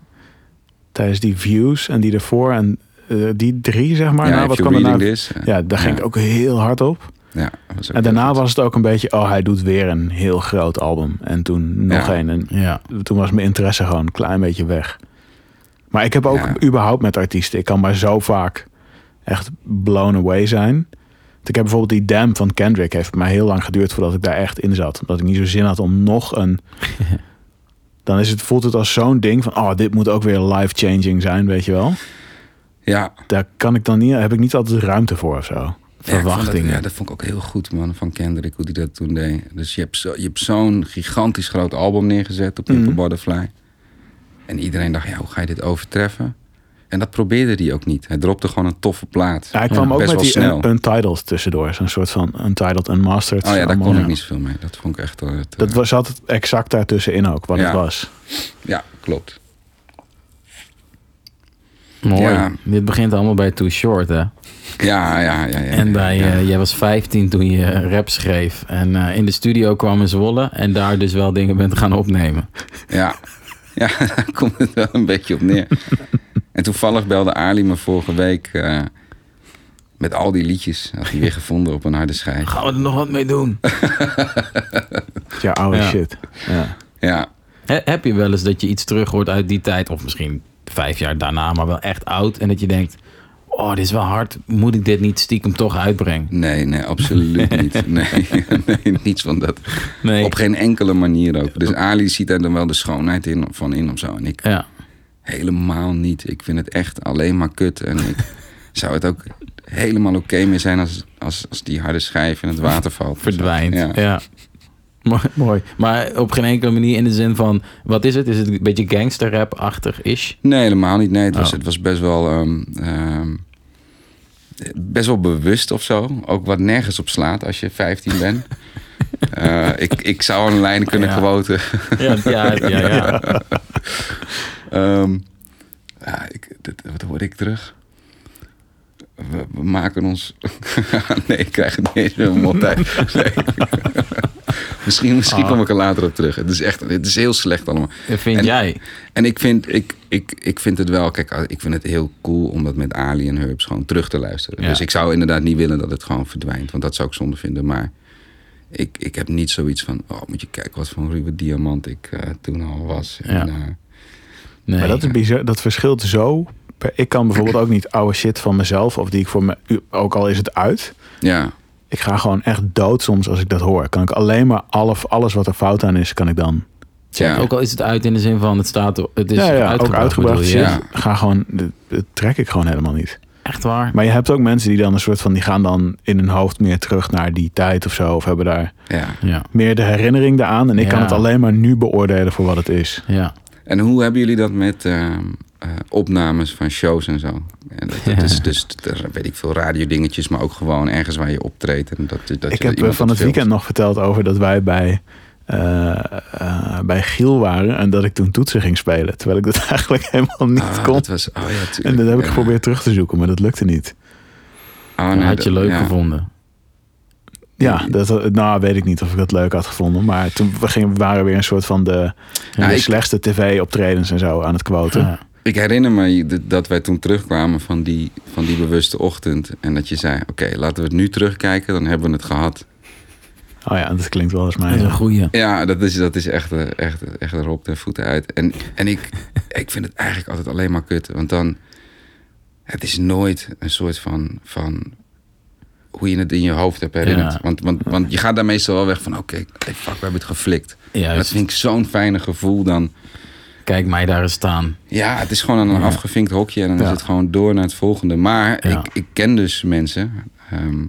tijdens die views en die ervoor en eh, die drie, zeg maar. ja, nou, wat kwam daarna? reading this. Ja, daar ging Ja. ik ook heel hard op. Ja, dat was ook En daarna was het ook een beetje, oh, hij doet weer een heel groot album. En toen nog Ja. een. En Ja. toen was mijn interesse gewoon een klein beetje weg. Maar ik heb ook Ja. überhaupt met artiesten, ik kan maar zo vaak echt blown away zijn. Ik heb bijvoorbeeld die Damn van Kendrick, heeft mij heel lang geduurd voordat ik daar echt in zat. Omdat ik niet zo zin had om nog een... Dan is het, voelt het als zo'n ding van, oh, dit moet ook weer life-changing zijn, weet je wel. Ja, Daar kan ik dan niet, heb ik niet altijd ruimte voor of zo. Ja, ik vond dat- Verwachtingen. ja, dat vond ik ook heel goed, man, van Kendrick, hoe hij dat toen deed. Dus je hebt, zo, je hebt zo'n gigantisch groot album neergezet op Pimple Mhm. Butterfly. En iedereen dacht, ja, hoe ga je dit overtreffen? En dat probeerde hij ook niet. Hij dropte gewoon een toffe plaat. Ja, hij kwam Ja, ook best met wel die snel. un- Untitled tussendoor. Zo'n soort van Untitled Unmastered. Oh ja, daar kon ik ja. niet zoveel mee. Dat vond ik echt... eh, Dat was, zat het exact daartussenin ook, wat Ja. het was. Ja, klopt. Mooi. Ja. Dit begint allemaal bij Too Short, hè? Ja, ja, ja. ja En bij, ja. eh, jij was 15 toen je rap schreef. En eh, in de studio kwam in Zwolle. En daar dus wel dingen bent gaan opnemen. Ja, ja daar komt het wel een beetje op neer. en toevallig belde Ali me vorige week... eh, met al die liedjes. Had hij weer gevonden op een harde schijf. Gaan we er nog wat mee doen? Ja, oude Ja. shit. Ja. Ja, He- heb je wel eens dat je iets terug hoort uit die tijd? Of misschien vijf jaar daarna, maar wel echt oud. En dat je denkt... Oh, dit is wel hard. Moet ik dit niet stiekem toch uitbrengen? Nee, nee, absoluut niet. Nee, nee, niets van dat. Nee. Op geen enkele manier ook. Dus Ali ziet daar dan wel de schoonheid in, van in of zo. En ik Ja. helemaal niet. Ik vind het echt alleen maar kut. En ik zou het ook helemaal oké mee zijn als, als, als die harde schijf in het water valt. verdwijnt. Ja. Ja. Mooi. Maar op geen enkele manier in de zin van... Wat is het? Is het een beetje gangsterrap-achtig is? Nee, helemaal niet. Nee, het was, Oh. het was best wel... ehm, ehm, best wel bewust of zo. Ook wat nergens op slaat als je 15 bent. Eh, ik, ik zou een lijn kunnen Ja. quoten. Ja, ja, ja. ja. Ehm, ja, ik, dit, wat hoor ik terug? We, we maken ons... nee, ik krijg het niet eens meer. Nee. misschien misschien Ah. kom ik er later op terug. Het is echt het is heel slecht allemaal. Dat vind En- jij? En ik vind, ik, ik, ik vind het wel... Kijk, ik vind het heel cool om dat met Ali en Herbs gewoon terug te luisteren. Ja. Dus ik zou inderdaad niet willen dat het gewoon verdwijnt. Want dat zou ik zonde vinden. Maar ik, ik heb niet zoiets van... Oh, moet je kijken wat voor een ruwe diamant ik eh, toen al was. Ja. En, eh, Nee. Maar dat, is bizar, dat verschilt zo. Ik kan bijvoorbeeld ook niet oude shit van mezelf, of die ik voor me, ook al is het uit. ja. Ik ga gewoon echt dood soms als ik dat hoor. Kan ik alleen maar alles, alles wat er fout aan is, kan ik dan. Ja. Ook al is het uit in de zin van het staat... Het is ja, ja, uitgebracht, ook uitgebracht bedoel shit. je? Ja. Ga gewoon, dat, dat trek ik gewoon helemaal niet. Echt waar? Maar je hebt ook mensen die dan een soort van, die gaan dan in hun hoofd meer terug naar die tijd of zo. Of hebben daar ja. Ja. meer de herinnering eraan. En ik kan het alleen maar nu beoordelen voor wat het is. Ja. En hoe hebben jullie dat met ehm, eh, opnames van shows en zo? En dat, dat Ja. is dus, weet ik veel, radiodingetjes, maar ook gewoon ergens waar je optreedt. En dat, dat ik je heb van het weekend nog verteld over dat wij bij, eh, eh, bij Giel waren. En dat ik toen toetsen ging spelen. Terwijl ik dat eigenlijk helemaal niet Ah, kon. dat was, oh ja, tuurlijk. En dat heb ik Ja. geprobeerd terug te zoeken, maar dat lukte niet. Oh, Dat nee, had je leuk ja. gevonden. Ja, dat, nou weet ik niet of ik dat leuk had gevonden. Maar toen we gingen, we waren weer een soort van de, de ik- slechtste tv-optredens en zo aan het quoten. Ja. Ik herinner me dat wij toen terugkwamen van die, van die bewuste ochtend. En dat je zei, oké, laten we het nu terugkijken, dan hebben we het gehad. Oh ja, dat klinkt wel eens Dat mij. is een goeie. Ja, dat is, dat is echt, eh, echt, echt erop ten voeten uit. En, en ik, ik vind het eigenlijk altijd alleen maar kut. Want dan, het is nooit een soort van, van hoe je het in je hoofd hebt herinnerd. Ja. Want, want, want je gaat daar meestal wel weg van, oké, fuck, we hebben het geflikt. Dat vind ik zo'n fijne gevoel dan. Kijk mij daar eens staan. Ja, het is gewoon een Ja. afgevinkt hokje en dan Ja. is het gewoon door naar het volgende. Maar ik, ik ken dus mensen ehm,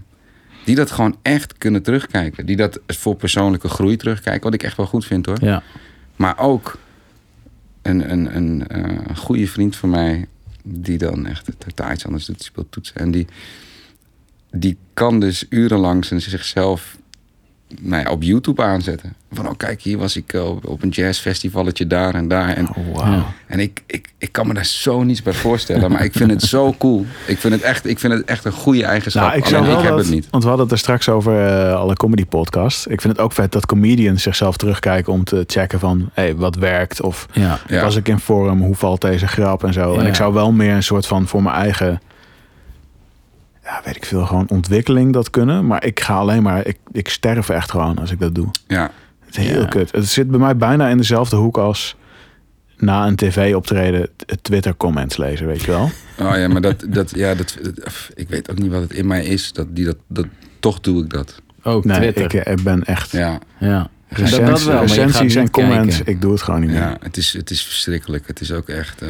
die dat gewoon echt kunnen terugkijken. Die dat voor persoonlijke groei terugkijken, wat ik echt wel goed vind hoor. Ja. Maar ook een, een, een, eh, een goede vriend van mij, die dan echt totaal iets anders doet, die speelt toetsen. En die, die kan dus urenlang zijn- zichzelf nou ja, op YouTube aanzetten. Van, oh kijk, hier was ik eh, op, op een jazzfestivalletje daar en daar. En, Oh. Ja. en ik, ik, ik kan me daar zo niets bij voorstellen. maar ik vind het zo cool. Ik vind het echt, ik vind het echt een goede eigenschap. Nou, ik zou Alleen wel ik heb dat, het niet. Want we hadden het er straks over eh, alle comedy podcasts. Ik vind het ook vet dat comedians zichzelf terugkijken om te checken van hey, wat werkt of Ja. Ja. was ik in vorm, hoe valt deze grap en zo. En ik zou wel meer een soort van voor mijn eigen ja, weet ik veel, gewoon ontwikkeling dat kunnen. Maar ik ga alleen maar, ik, ik sterf echt gewoon als ik dat doe. Ja, Het is heel Ja. kut. Het zit bij mij bijna in dezelfde hoek als na een tv-optreden Twitter comments lezen, weet je wel. oh ja, maar dat, dat, ja, dat, dat- ik weet ook niet wat het in mij is. Dat, die, dat, dat, toch doe ik dat. Ook Nee, Twitter. ik, eh, ik ben echt Ja, ja. recensies, dat wel, recensies en comments. kijken. Ik doe het gewoon niet meer. ja het, is, het is verschrikkelijk. Het is ook echt... eh,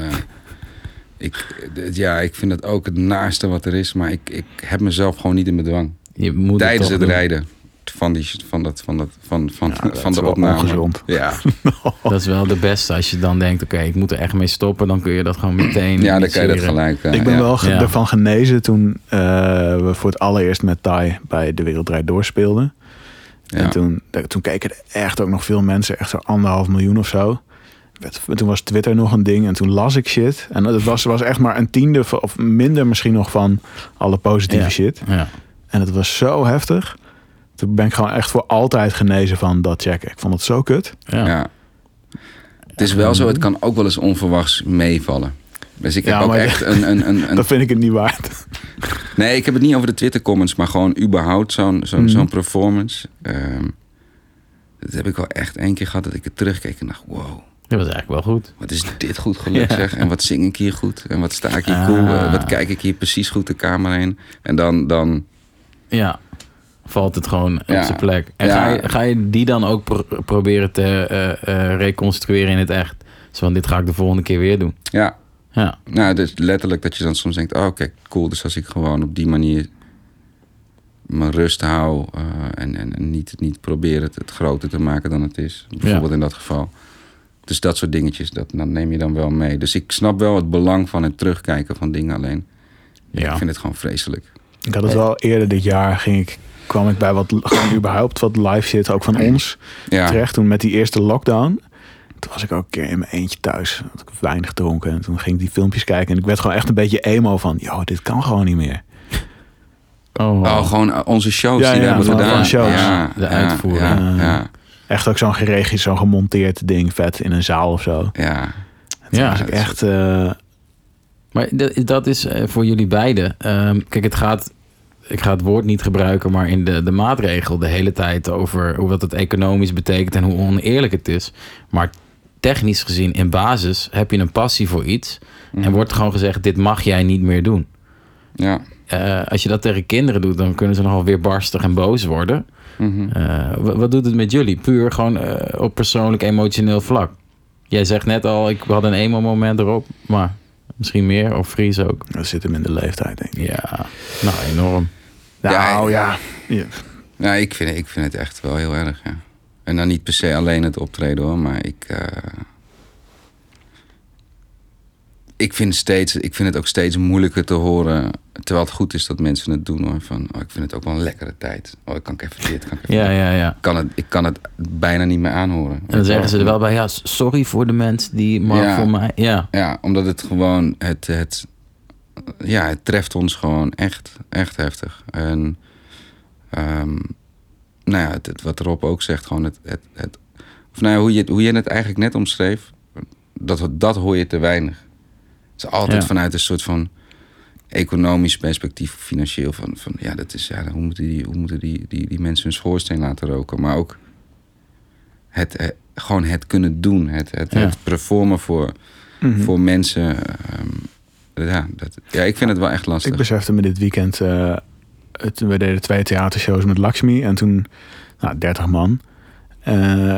ik, ja, ik vind het ook het naaste wat er is. Maar ik, ik heb mezelf gewoon niet in bedwang. Je moet Tijdens het rijden van, die, van, dat, van, dat, van, van, Ja, dat van is de wel opname. ongezond. Ja, Dat is wel de beste. Als je dan denkt, oké, ik moet er echt mee stoppen. Dan kun je dat gewoon meteen ja dan kan je dat gelijk... eh, Ik ben ja. wel ge- Ja. ervan genezen toen eh, we voor het allereerst met Thai bij De Wereld Draait Door speelden. Ja. En toen, toen keken er echt ook nog veel mensen, echt zo anderhalf miljoen of zo. Werd- Toen was Twitter nog een ding en toen las ik shit. En dat was, was echt maar een tiende of minder misschien nog van alle positieve Ja. shit. Ja. En het was zo heftig. Toen ben ik gewoon echt voor altijd genezen van dat checken. Ik vond het zo kut. Ja. Ja. Het is wel zo, het kan ook wel eens onverwachts meevallen. Dus ik heb Ja, ook maar echt een, een, een, een- Dat vind ik het niet waard. Nee, ik heb het niet over de Twitter comments, maar gewoon überhaupt zo'n zo'n Mhm. zo'n performance. Ehm, dat heb ik wel echt één keer gehad dat ik het terugkeek en dacht, wow, Dat was eigenlijk wel goed. wat is dit goed gelukt Ja. zeg. En wat zing ik hier goed. En wat sta ik hier Ah. cool. eh, wat kijk ik hier precies goed de kamer in. En dan, dan Ja. Valt het gewoon Ja. op zijn plek. En Ja. ga, je, ga je die dan ook pro- proberen te eh, eh, reconstrueren in het echt? Zo van, dit ga ik de volgende keer weer doen. ja, Ja. nou, dus letterlijk dat je dan soms denkt, oh kijk, cool. Dus als ik gewoon op die manier mijn rust hou eh, en, en, en niet, niet probeer het, het groter te maken dan het is. Bijvoorbeeld in dat geval. Dus dat soort dingetjes, dat, dat neem je dan wel mee. Dus ik snap wel het belang van het terugkijken van dingen alleen. Ja. Ik vind het gewoon vreselijk. Ik had het wel eerder dit jaar ging ik, kwam ik bij wat gewoon überhaupt wat live shit, ook van ons, Ja, terecht. Toen met die eerste lockdown. Toen was ik ook een keer in mijn eentje thuis. Had ik weinig dronken. En toen ging ik die filmpjes kijken. En ik werd gewoon echt een beetje emo van... Yo, dit kan gewoon niet meer. Oh, oh, gewoon onze shows Ja, die we ja, hebben van- gedaan. van shows. Ja, De ja, uitvoering. Ja, ja, Echt ook zo'n geregisseerd, zo'n gemonteerd ding. Vet in een zaal of zo. ja. Ja, is- echt... eh, Maar dat, dat is eh, voor jullie beiden. Ehm, kijk, het gaat. Ik ga het woord niet gebruiken, maar in de, de maatregel de hele tijd over hoe wat het economisch betekent en hoe oneerlijk het is. Maar technisch gezien, in basis, heb je een passie voor iets. En wordt gewoon gezegd: dit mag jij niet meer doen. ja. Eh, als je dat tegen kinderen doet, dan kunnen ze nogal weer barstig en boos worden. Mhm. Eh, wa- wat, doet het met jullie? Puur gewoon eh, op persoonlijk emotioneel vlak. Jij zegt net al, ik had een emo-moment erop, maar misschien meer, of Fries ook. dat zit hem in de leeftijd, denk ik. Ja, nou enorm. Nou ja. ja. Ja, ik vind, ik vind het echt wel heel erg, ja. En dan niet per se alleen het optreden hoor, maar ik... eh, ik, vind steeds, ik vind het ook steeds moeilijker te horen, terwijl het goed is dat mensen het doen hoor. Van, oh, ik vind het ook wel een lekkere tijd. Oh, ik kan ik even dit, kan ik even Ja, ja, ja. Kan het, ik kan het bijna niet meer aanhoren. En dan zeggen ze er wel bij, ja, sorry voor de mensen die, maar Ja. voor mij, ja. Ja, omdat het gewoon, het, het, ja, het treft ons gewoon echt, echt heftig. En ehm, nou ja, het, het- wat Rob ook zegt, gewoon het, het, het of nou ja, hoe je, het- hoe je het eigenlijk net omschreef, dat, dat hoor je te weinig. Het is altijd Ja. vanuit een soort van economisch perspectief, financieel van, van ja, dat is ja, hoe moeten die, hoe moeten die, die, die mensen hun schoorsteen laten roken, maar ook het, eh, gewoon het kunnen doen, het, het, Ja. het performen voor, Mhm. voor mensen. ehm, ja, dat, ja, ik vind het wel echt lastig. Ik besefte me dit weekend. eh, het, we deden twee theatershows met Lakshmi. En toen, nou, 30 man. Eh,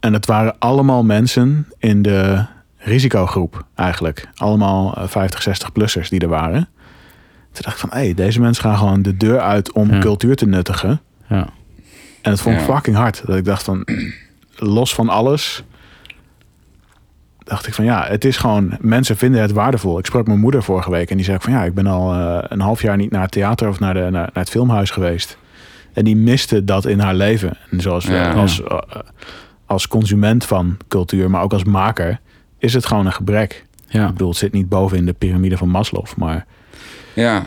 en het waren allemaal mensen in de risicogroep eigenlijk. Allemaal eh, 50, 60-plussers die er waren. Toen dacht ik van, hé, hey, deze mensen gaan gewoon de deur uit om Ja. cultuur te nuttigen. Ja. En het vond ik Ja. fucking hard. Dat ik dacht van, los van alles... dacht ik van ja, het is gewoon... Mensen vinden het waardevol. Ik sprak mijn moeder vorige week en die zei van... ja, ik ben al eh, een half jaar niet naar het theater of naar, de, naar, naar het filmhuis geweest. En die miste dat in haar leven. En zoals Ja. als, eh, als consument van cultuur, maar ook als maker... is het gewoon een gebrek. Ja. Ik bedoel, het zit niet boven in de piramide van Maslow, maar... Ja.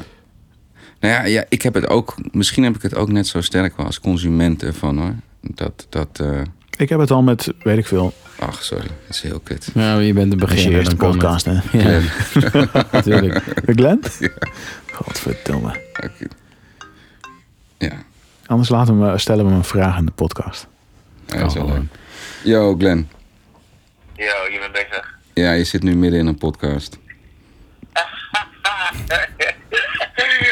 Nou ja, ja, ik heb het ook. Misschien heb ik het ook net zo sterk wel als consument ervan hoor. Dat, dat. eh, Ik heb het al met, weet ik veel, ach, sorry, dat is heel kut. Ja, je bent een als je beginner. eerste dan kan het. podcast, hè? Ja, natuurlijk. Glenn? Godverdomme. Oké. Ja, Anders laten we, stellen we hem een vraag in de podcast. ja, dat is wel Oh, leuk. Yo, Glenn. Yo, je bent bezig. Ja, je zit nu midden in een podcast.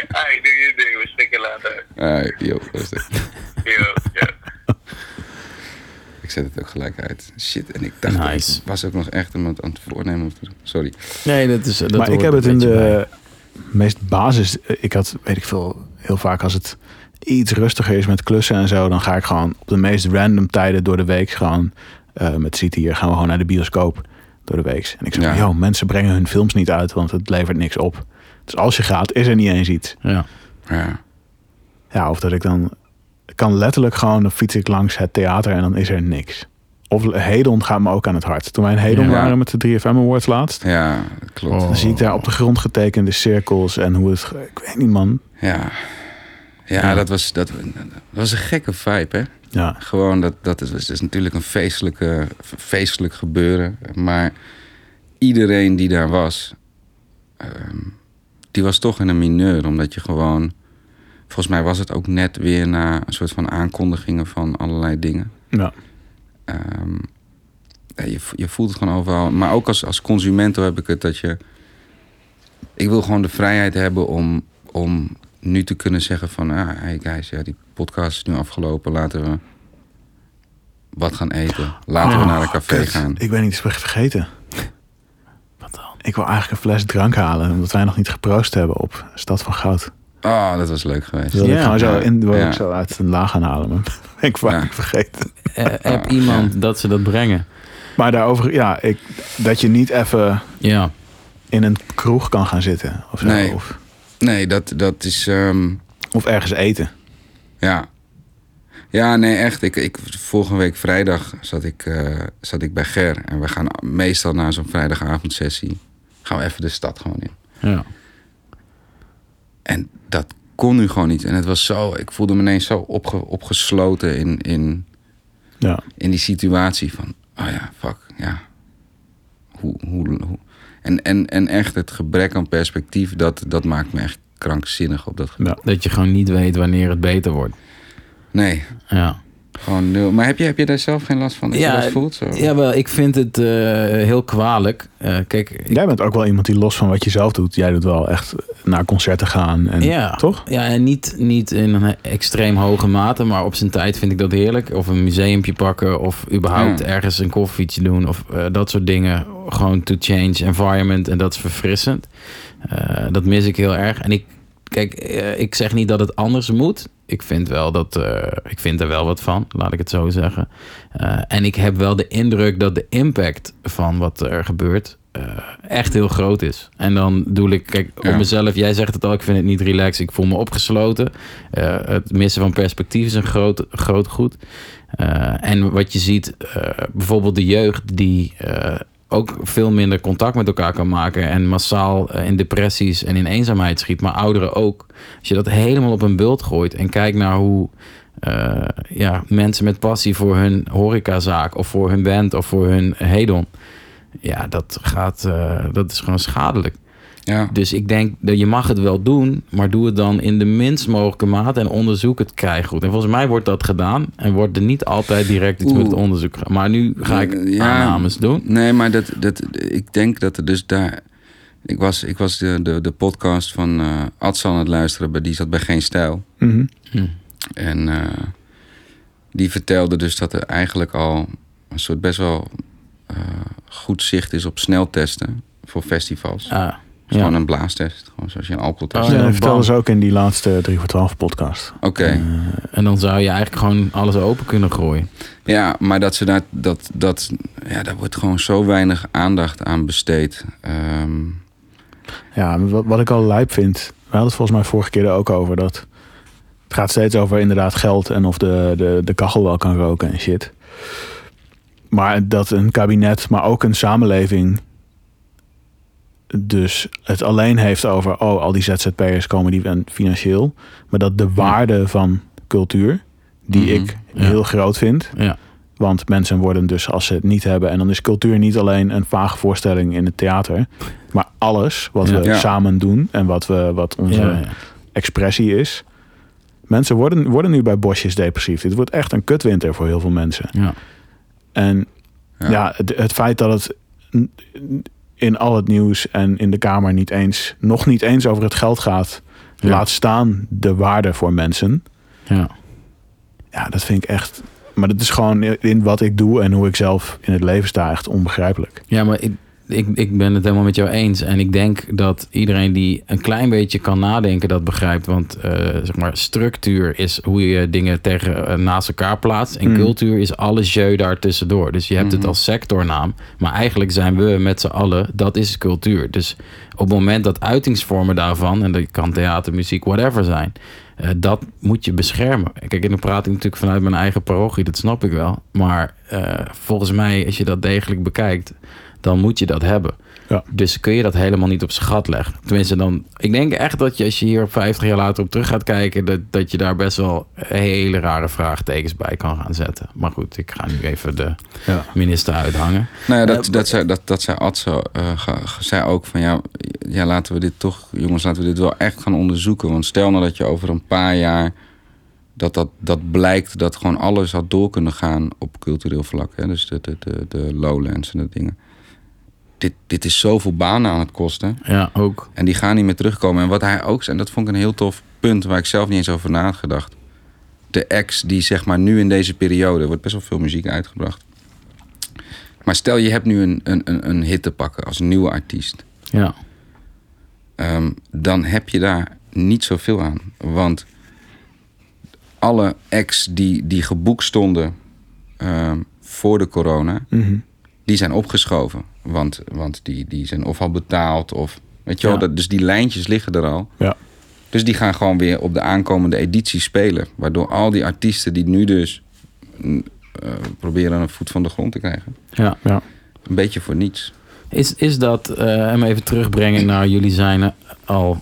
Hey, doe je ding, we stikken later. Ah, yo, rustig. Yo, yo. Ik zet het ook gelijk uit. Shit, en ik dacht, dat Nice. ik was ook nog echt het aan het voornemen. doen. Sorry. Nee, dat is. Dat maar ik hoort heb een het in beetje bij. de meest basis. Ik had, weet ik veel, heel vaak als het iets rustiger is met klussen en zo, dan ga ik gewoon op de meest random tijden door de week gewoon eh, met City hier gaan we gewoon naar de bioscoop door de week. En ik zeg, Ja. joh, mensen brengen hun films niet uit, want het levert niks op. Dus als je gaat, is er niet eens iets. Ja. Ja. Ja, of dat ik dan ik kan letterlijk gewoon, dan fiets ik langs het theater en dan is er niks. Of Hedon gaat me ook aan het hart. Toen wij in Hedon Ja. waren met de 3FM Awards laatst, Ja, klopt. Dan zie ik daar op de grond getekende cirkels en hoe het, ik weet niet man. Ja. Ja, Dat, was, dat, dat was een gekke vibe, hè? Ja, Gewoon, dat, dat is, natuurlijk een feestelijke, feestelijk gebeuren. Maar iedereen die daar was, ehm, die was toch in een mineur. Omdat je gewoon... Volgens mij was het ook net weer na een soort van aankondigingen van allerlei dingen. ja. Ehm, ja, je, je voelt het gewoon overal. Maar ook als, als consument heb ik het dat je... Ik wil gewoon de vrijheid hebben om, om nu te kunnen zeggen van... Ah, hey guys, ja, die podcast is nu afgelopen. Laten we wat gaan eten. Laten we naar een café Kut, gaan. Ik ben iets ver- vergeten. Wat dan? Ik wil eigenlijk een fles drank halen, omdat wij nog niet geproost hebben op Stad van Goud. Oh, dat was leuk geweest. Dat wil Ja. ik gewoon zo, in, wil Ja. ik zo uit een laag gaan halen. Maar ik vaak Ja. vergeten. Eh, heb iemand dat ze dat brengen? Maar daarover, ja, ik, dat je niet even Ja. in een kroeg kan gaan zitten. Of, zo, Nee. of, Nee, dat, dat is... ehm, of ergens eten. Ja. Ja, nee, echt. Ik, ik, vorige week vrijdag zat ik, eh, zat ik bij Ger. En we gaan meestal na zo'n vrijdagavondsessie... gaan we even de stad gewoon in. Ja. En dat kon nu gewoon niet. En het was zo... Ik voelde me ineens zo opge, opgesloten in, in, Ja. in die situatie van... Oh ja, fuck, ja. Hoe, hoe, hoe. En, en, en echt het gebrek aan perspectief... dat, dat maakt me echt krankzinnig op dat gebied. ja. Dat je gewoon niet weet wanneer het beter wordt. Nee, Ja. Gewoon nul. Maar heb je, heb je daar zelf geen last van? Dat je dat voelt zo? ja, wel, ik vind het eh, heel kwalijk. Eh, kijk, ik- Jij bent ook wel iemand die los van wat je zelf doet. Jij doet wel echt naar concerten gaan. En, ja, Toch? Ja, en niet, niet in een extreem hoge mate, maar op zijn tijd vind ik dat heerlijk. Of een museumpje pakken, of überhaupt Ja. ergens een koffietje doen, of eh, dat soort dingen. Gewoon to change environment en dat is verfrissend. Eh, dat mis ik heel erg. En ik, kijk, eh, ik zeg niet dat het anders moet. Ik vind wel dat, eh, ik vind er wel wat van, laat ik het zo zeggen. Eh, en ik heb wel de indruk dat de impact van wat er gebeurt eh, echt heel groot is. En dan doe ik, kijk, Ja. op mezelf, jij zegt het al, ik vind het niet relaxed, ik voel me opgesloten. Het missen van perspectief is een groot, groot goed. En wat je ziet, bijvoorbeeld de jeugd die ook veel minder contact met elkaar kan maken en massaal eh, in depressies en in eenzaamheid schiet, maar ouderen ook. Als je dat helemaal op een bult gooit en kijkt naar hoe eh, ja, mensen met passie voor hun horecazaak of voor hun band of voor hun hedon. Ja, dat, gaat, eh, dat is gewoon schadelijk. Ja. Dus ik denk dat je mag het wel doen, maar doe het dan in de minst mogelijke mate en onderzoek het krijggoed. En volgens mij wordt dat gedaan en wordt er niet altijd direct iets met het onderzoek gedaan. Maar nu ga ik Ja. aannames doen. Nee, maar dat, dat, ik denk dat er dus daar... Ik was, ik was de, de, de podcast van eh Adsan aan het luisteren, bij- die zat bij Geen Stijl. Mhm. En eh, die vertelde dus dat er eigenlijk al een soort best wel eh, goed zicht is op sneltesten voor festivals. Ah, Het is Gewoon ja. een blaastest, gewoon zoals je een alcoholtest Oh, Ja, ja, bam. ze ook in die laatste 3 voor 12 podcast. Oké, En dan zou je eigenlijk gewoon alles open kunnen gooien. ja, maar dat ze daar, dat, dat, ja, daar wordt gewoon zo weinig aandacht aan besteed. Ehm, Ja, wat, wat ik al lijp vind. We hadden het volgens mij vorige keer er ook over. Dat het gaat steeds over inderdaad geld en of de, de, de kachel wel kan roken en shit. Maar dat een kabinet, maar ook een samenleving. Dus het alleen heeft over, oh, al die ZZP'ers komen die en financieel. Maar dat de waarde van cultuur, die Mhm. ik Ja. heel groot vind. Ja, Want mensen worden dus als ze het niet hebben. En dan is cultuur niet alleen een vage voorstelling in het theater. Maar alles wat Ja. we Ja. samen doen. En wat, we, wat onze ja, ja. expressie is. Mensen worden, worden nu bij bosjes depressief. Dit wordt echt een kutwinter voor heel veel mensen. ja. En Ja. ja, het, het feit dat het in al het nieuws en in de Kamer niet eens, nog niet eens over het geld gaat. Ja. Laat staan de waarde voor mensen. ja. Ja, dat vind ik echt. Maar dat is gewoon in wat ik doe en hoe ik zelf in het leven sta echt onbegrijpelijk. Ja, maar ik, ik, ik ben het helemaal met jou eens. En ik denk dat iedereen die een klein beetje kan nadenken dat begrijpt. Want eh, zeg maar, structuur is hoe je dingen tegen, eh, naast elkaar plaatst. En Mm. cultuur is alles jeu daar tussendoor. Dus je hebt het Mhm. als sectornaam. Maar eigenlijk zijn we met z'n allen, dat is cultuur. Dus op het moment dat uitingsvormen daarvan, en dat kan theater, muziek, whatever zijn, eh, dat moet je beschermen. Kijk, en dan praat ik natuurlijk vanuit mijn eigen parochie, dat snap ik wel. Maar volgens mij, als je dat degelijk bekijkt, dan moet je dat hebben. Ja. Dus kun je dat helemaal niet op zijn gat leggen. Tenminste, dan. Ik denk echt dat je als je hier op 50 jaar later op terug gaat kijken, dat, dat je daar best wel hele rare vraagtekens bij kan gaan zetten. Maar goed, ik ga nu even de Ja. minister uithangen. Nou ja, dat, dat, zei, dat, dat zei Adso, eh, zei ook van ja, ja, laten we dit toch, jongens, laten we dit wel echt gaan onderzoeken. Want stel nou dat je over een paar jaar, dat, dat, dat blijkt dat gewoon alles had door kunnen gaan op cultureel vlak. Hè? Dus de, de, de, de lowlands en dat dingen. Dit, dit is zoveel banen aan het kosten. Ja, ook. En die gaan niet meer terugkomen. En wat hij ook zei, en dat vond ik een heel tof punt waar ik zelf niet eens over na had gedacht. De acts die zeg maar nu in deze periode, er wordt best wel veel muziek uitgebracht. Maar stel je hebt nu een, een, een, een hit te pakken als een nieuwe artiest. Ja, Ehm, dan heb je daar niet zoveel aan. Want alle acts die, die geboekt stonden ehm, voor de corona, Mhm. die zijn opgeschoven. Want, want die, die zijn of al betaald of... Weet je wel, dat, dus die lijntjes liggen er al. Ja. Dus die gaan gewoon weer op de aankomende editie spelen. Waardoor al die artiesten die nu dus mm, eh, proberen een voet van de grond te krijgen. ja. Ja. Een beetje voor niets. Is, is dat, eh hem even terugbrengen naar jullie zijn eh, al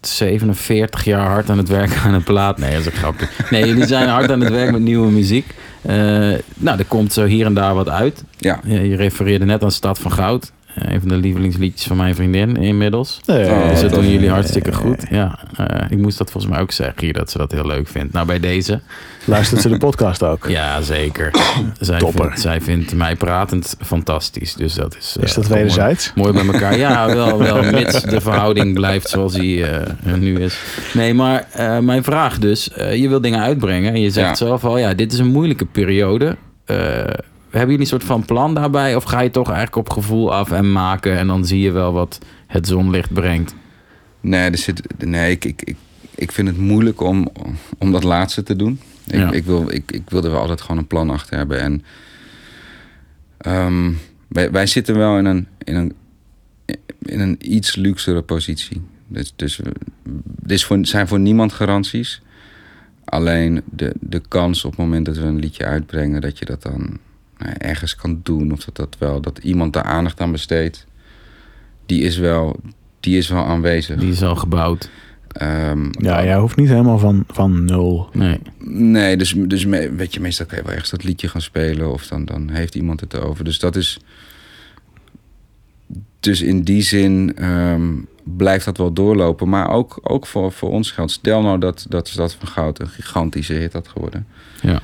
47 jaar hard aan het werken aan een plaat. Nee, dat is een grapje. Nee, jullie zijn hard aan het werk met nieuwe muziek. Eh, nou, er komt zo hier en daar wat uit. Ja, Ja, je refereerde net aan Stad van Goud. Eh, een van de lievelingsliedjes van mijn vriendin inmiddels. Nee, Oh, dus dat tof. doen jullie hartstikke goed. Ja, eh, ik moest dat volgens mij ook zeggen hier, dat ze dat heel leuk vindt. Nou, bij deze. Luistert ze de podcast ook? Ja, zeker. zij, Topper. vindt, zij vindt mij pratend fantastisch. Dus dat is... eh, Is dat mooi. wederzijds? Mooi bij elkaar. Ja, wel, wel mits de verhouding blijft zoals die eh, nu is. Nee, maar eh, mijn vraag dus. eh, je wil dingen uitbrengen en je zegt Ja. zelf al... ja, dit is een moeilijke periode. Hebben jullie een soort van plan daarbij? Of ga je toch eigenlijk op gevoel af en maken... en dan zie je wel wat het zonlicht brengt? nee, er zit, nee ik, ik, ik, ik vind het moeilijk om, om dat laatste te doen. Ik, Ja. ik, wil, ik, ik wil er wel altijd gewoon een plan achter hebben. En ehm, wij, wij zitten wel in een, in een, in een iets luxere positie. Dus, dus voor, zijn voor niemand garanties. Alleen de, de kans op het moment dat we een liedje uitbrengen, dat je dat dan ergens kan doen. Of dat, dat wel, dat iemand daar aandacht aan besteedt. Die is wel, die is wel aanwezig. Die is al gebouwd. Ehm, Ja, jij hoeft niet helemaal van, van nul. Nee. Nee, dus, dus me- weet je, meestal kan je wel ergens dat liedje gaan spelen of dan, dan heeft iemand het erover. Dus dat is. Dus in die zin ehm, blijft dat wel doorlopen. Maar ook, ook voor, voor ons geldt. Stel nou dat, dat Stad van Goud een gigantische hit had geworden. Ja.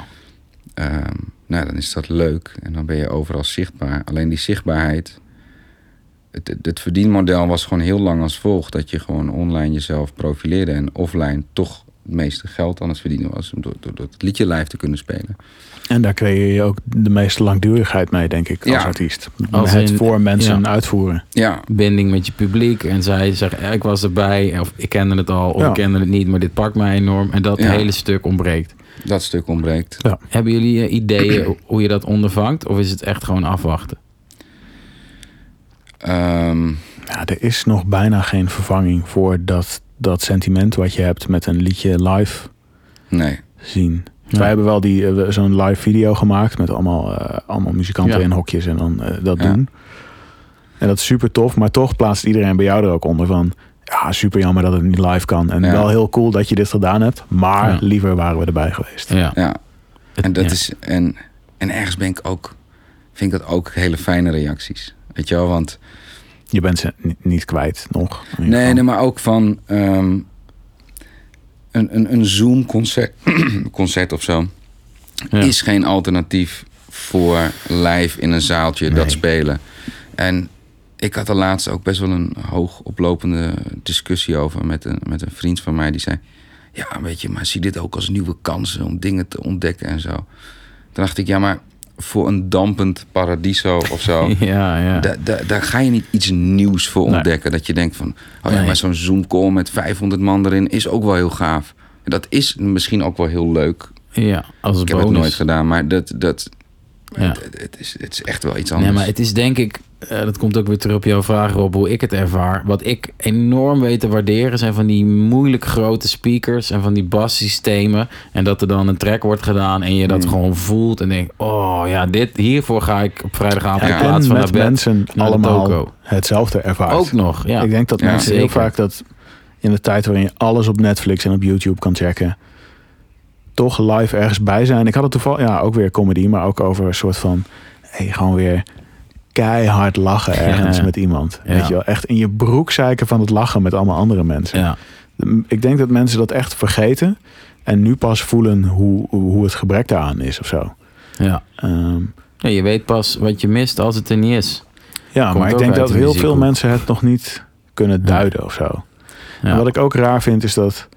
Ehm, nou, dan is dat leuk en dan ben je overal zichtbaar. Alleen die zichtbaarheid. Het, het, het verdienmodel was gewoon heel lang als volgt: dat je gewoon online jezelf profileerde en offline toch het meeste geld aan het verdienen was. Om door, door, door het liedje live te kunnen spelen. En daar creëer je ook de meeste langdurigheid mee, denk ik, als Ja. artiest. Als het in- voor mensen ja. uitvoeren. Ja, Binding met je publiek. En zij zeggen, ik was erbij. Of ik kende het al. Of Ja. ik kende het niet. Maar dit pakt mij enorm. En dat Ja. hele stuk ontbreekt. Dat stuk ontbreekt. Hebben jullie eh, ideeën hoe je dat ondervangt? Of is het echt gewoon afwachten? Ja, Ehm, Nou, er is nog bijna geen vervanging voor dat, dat sentiment wat je hebt met een liedje live nee. zien. Ja. Wij hebben wel die, eh, zo'n live video gemaakt met allemaal, eh, allemaal muzikanten Ja. in hokjes en dan dat Ja. doen. En dat is super tof, maar toch plaatst iedereen bij jou er ook onder van... Ja, super jammer dat het niet live kan. En Ja. wel heel cool dat je dit gedaan hebt. Maar Ja. liever waren we erbij geweest. Ja. Ja. En, dat Ja. is, en, en ergens ben ik ook, vind ik dat ook hele fijne reacties. Weet je wel, want Je bent ze ni- niet kwijt nog. Nee, nee, maar ook van ehm, een, een, een Zoom-concert concert of zo Ja. is geen alternatief voor live in een zaaltje Nee. dat spelen. En ik had er laatst ook best wel een hoog oplopende discussie over met een, met een vriend van mij die zei: Ja, weet je, maar zie dit ook als nieuwe kansen om dingen te ontdekken en zo. Toen dacht ik, ja, maar voor een dampend paradiso of zo. Ja, ja. Da- da- daar ga je niet iets nieuws voor Nee. ontdekken. Dat je denkt van, oh ja, Nee. maar zo'n Zoom-call met 500 man erin is ook wel heel gaaf. En dat is misschien ook wel heel leuk. ja, als Ik heb het nooit gedaan, maar dat, dat, Ja. het, het is, het is echt wel iets anders. Nee, maar het is denk ik, eh, dat komt ook weer terug op jouw vraag op hoe ik het ervaar. Wat ik enorm weet te waarderen zijn van die moeilijk grote speakers en van die bassystemen. En dat er dan een track wordt gedaan en je dat Mm. gewoon voelt en denkt, oh ja, dit, hiervoor ga ik op vrijdagavond Ja. in plaats en van met mensen allemaal hetzelfde ervaart. Ook nog, ja. Ik denk dat Ja, mensen heel vaak dat in de tijd waarin je alles op Netflix en op YouTube kan checken, toch live ergens bij zijn. Ik had het toevallig, ja, ook weer comedy, maar ook over een soort van, hey, gewoon weer keihard lachen ergens Ja. met iemand. Ja. Weet je wel, echt in je broek zeiken van het lachen met allemaal andere mensen. Ja, Ik denk dat mensen dat echt vergeten en nu pas voelen hoe, hoe het gebrek daaraan is of zo. ja. Ja, je weet pas wat je mist als het er niet is. ja, Komt maar ik denk dat de heel veel mensen het nog niet kunnen duiden of zo. Ja. En wat ik ook raar vind is dat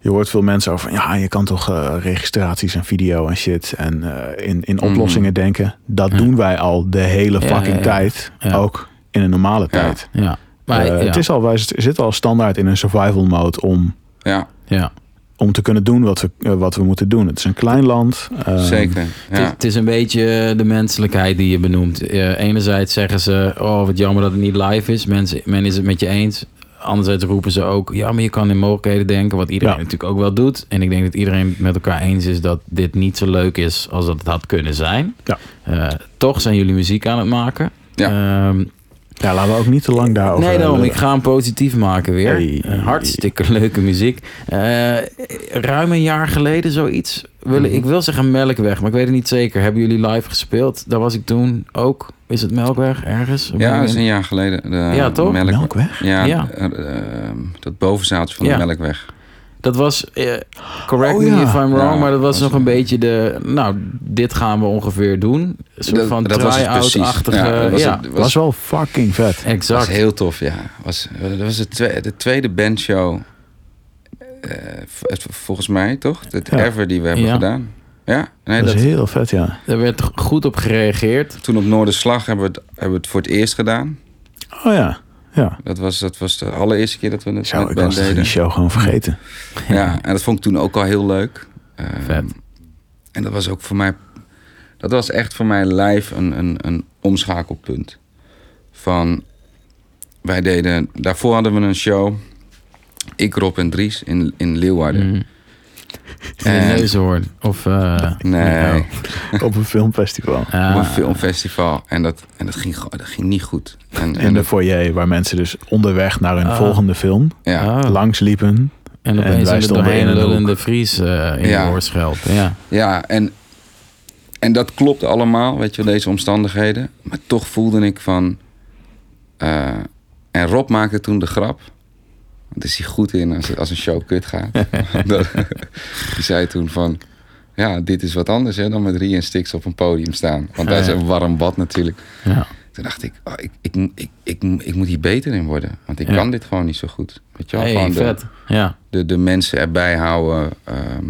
je hoort veel mensen over van ja, je kan toch eh, registraties en video en shit en eh, in, in oplossingen denken. Dat Mhm. Ja. doen wij al de hele fucking ja, ja. tijd, Ja. ook in een normale tijd. ja. Maar Eh, ja, Het is al, wij zitten al standaard in een survival mode om, Ja, ja. om te kunnen doen wat we, wat we moeten doen. Het is een klein land. ehm, zeker. Het, is, het is een beetje de menselijkheid die je benoemt. Eh, enerzijds zeggen ze, oh wat jammer dat het niet live is. Mensen, men is het met je eens. Anderzijds roepen ze ook, ja, maar je kan in mogelijkheden denken, wat iedereen Ja. natuurlijk ook wel doet. En ik denk dat iedereen met elkaar eens is dat dit niet zo leuk is als dat het had kunnen zijn. Ja. Eh, toch zijn jullie muziek aan het maken. Ehm, Ja, laten we ook niet te lang daarover nee, daarom. Ik ga hem positief maken weer. Hey. Hartstikke leuke muziek. Eh, ruim een jaar geleden zoiets. Wil, Mhm. Ik wil zeggen Melkweg, maar ik weet het niet zeker. Hebben jullie live gespeeld? Daar was ik toen ook. Is het Melkweg ergens? ja, dat is een jaar geleden. De Ja, toch? Melk- Melkweg? Ja, Ja. eh, eh, dat bovenzaaltje van Ja. de Melkweg. Dat was, eh, correct Oh, me ja. if I'm wrong, Ja, maar dat was was nog een- beetje de... Nou, dit gaan we ongeveer doen. Een soort Dat- van dat was het precies. try-out-achtige... Ja, dat was Ja, het- was wel fucking vet. exact. was heel tof, ja. Was, dat was de, tweede, de tweede bandshow, eh, volgens mij, toch? Het Ja. ever die we hebben Ja. gedaan. Ja, nee, dat is dat, heel vet, ja. Daar werd goed op gereageerd. toen op Noorderslag hebben we, het, hebben we het voor het eerst gedaan. Oh ja, ja. Dat was, dat was de allereerste keer dat we het Zo, met ik was die show gewoon vergeten. Ja, en dat vond ik toen ook al heel leuk. Ehm, Vet. En dat was ook voor mij... Dat was echt voor mij live een, een, een omschakelpunt. Van... Wij deden... Daarvoor hadden we een show. Ik, Rob en Dries in, in Leeuwarden. Mhm. In En- Neuzenhoorn. Of... eh, Nee, oh. Op een filmfestival. Ah, op een filmfestival. En dat, en dat, ging, dat ging niet goed. En, In en de dat, foyer, waar mensen dus onderweg naar hun Ah. volgende film ja, Ah. langs liepen. En En opeens wij een stonden doorheen in een lullende Fries eh, in Ja. Ja. ja en, en dat klopte allemaal, weet je wel, deze omstandigheden. Maar toch voelde ik van... eh, en Rob maakte toen de grap. Want is hij goed in als, als een show kut gaat. Die zei toen van... Ja, dit is wat anders hè, dan met Rie en Stix op een podium staan. Want daar is een warm bad natuurlijk. Ja. Toen dacht ik, oh, ik, ik, ik, ik, ik moet hier beter in worden. Want ik Ja. kan dit gewoon niet zo goed. Weet je wel? Hey, gewoon de. Ja. de, de mensen erbij houden. ehm,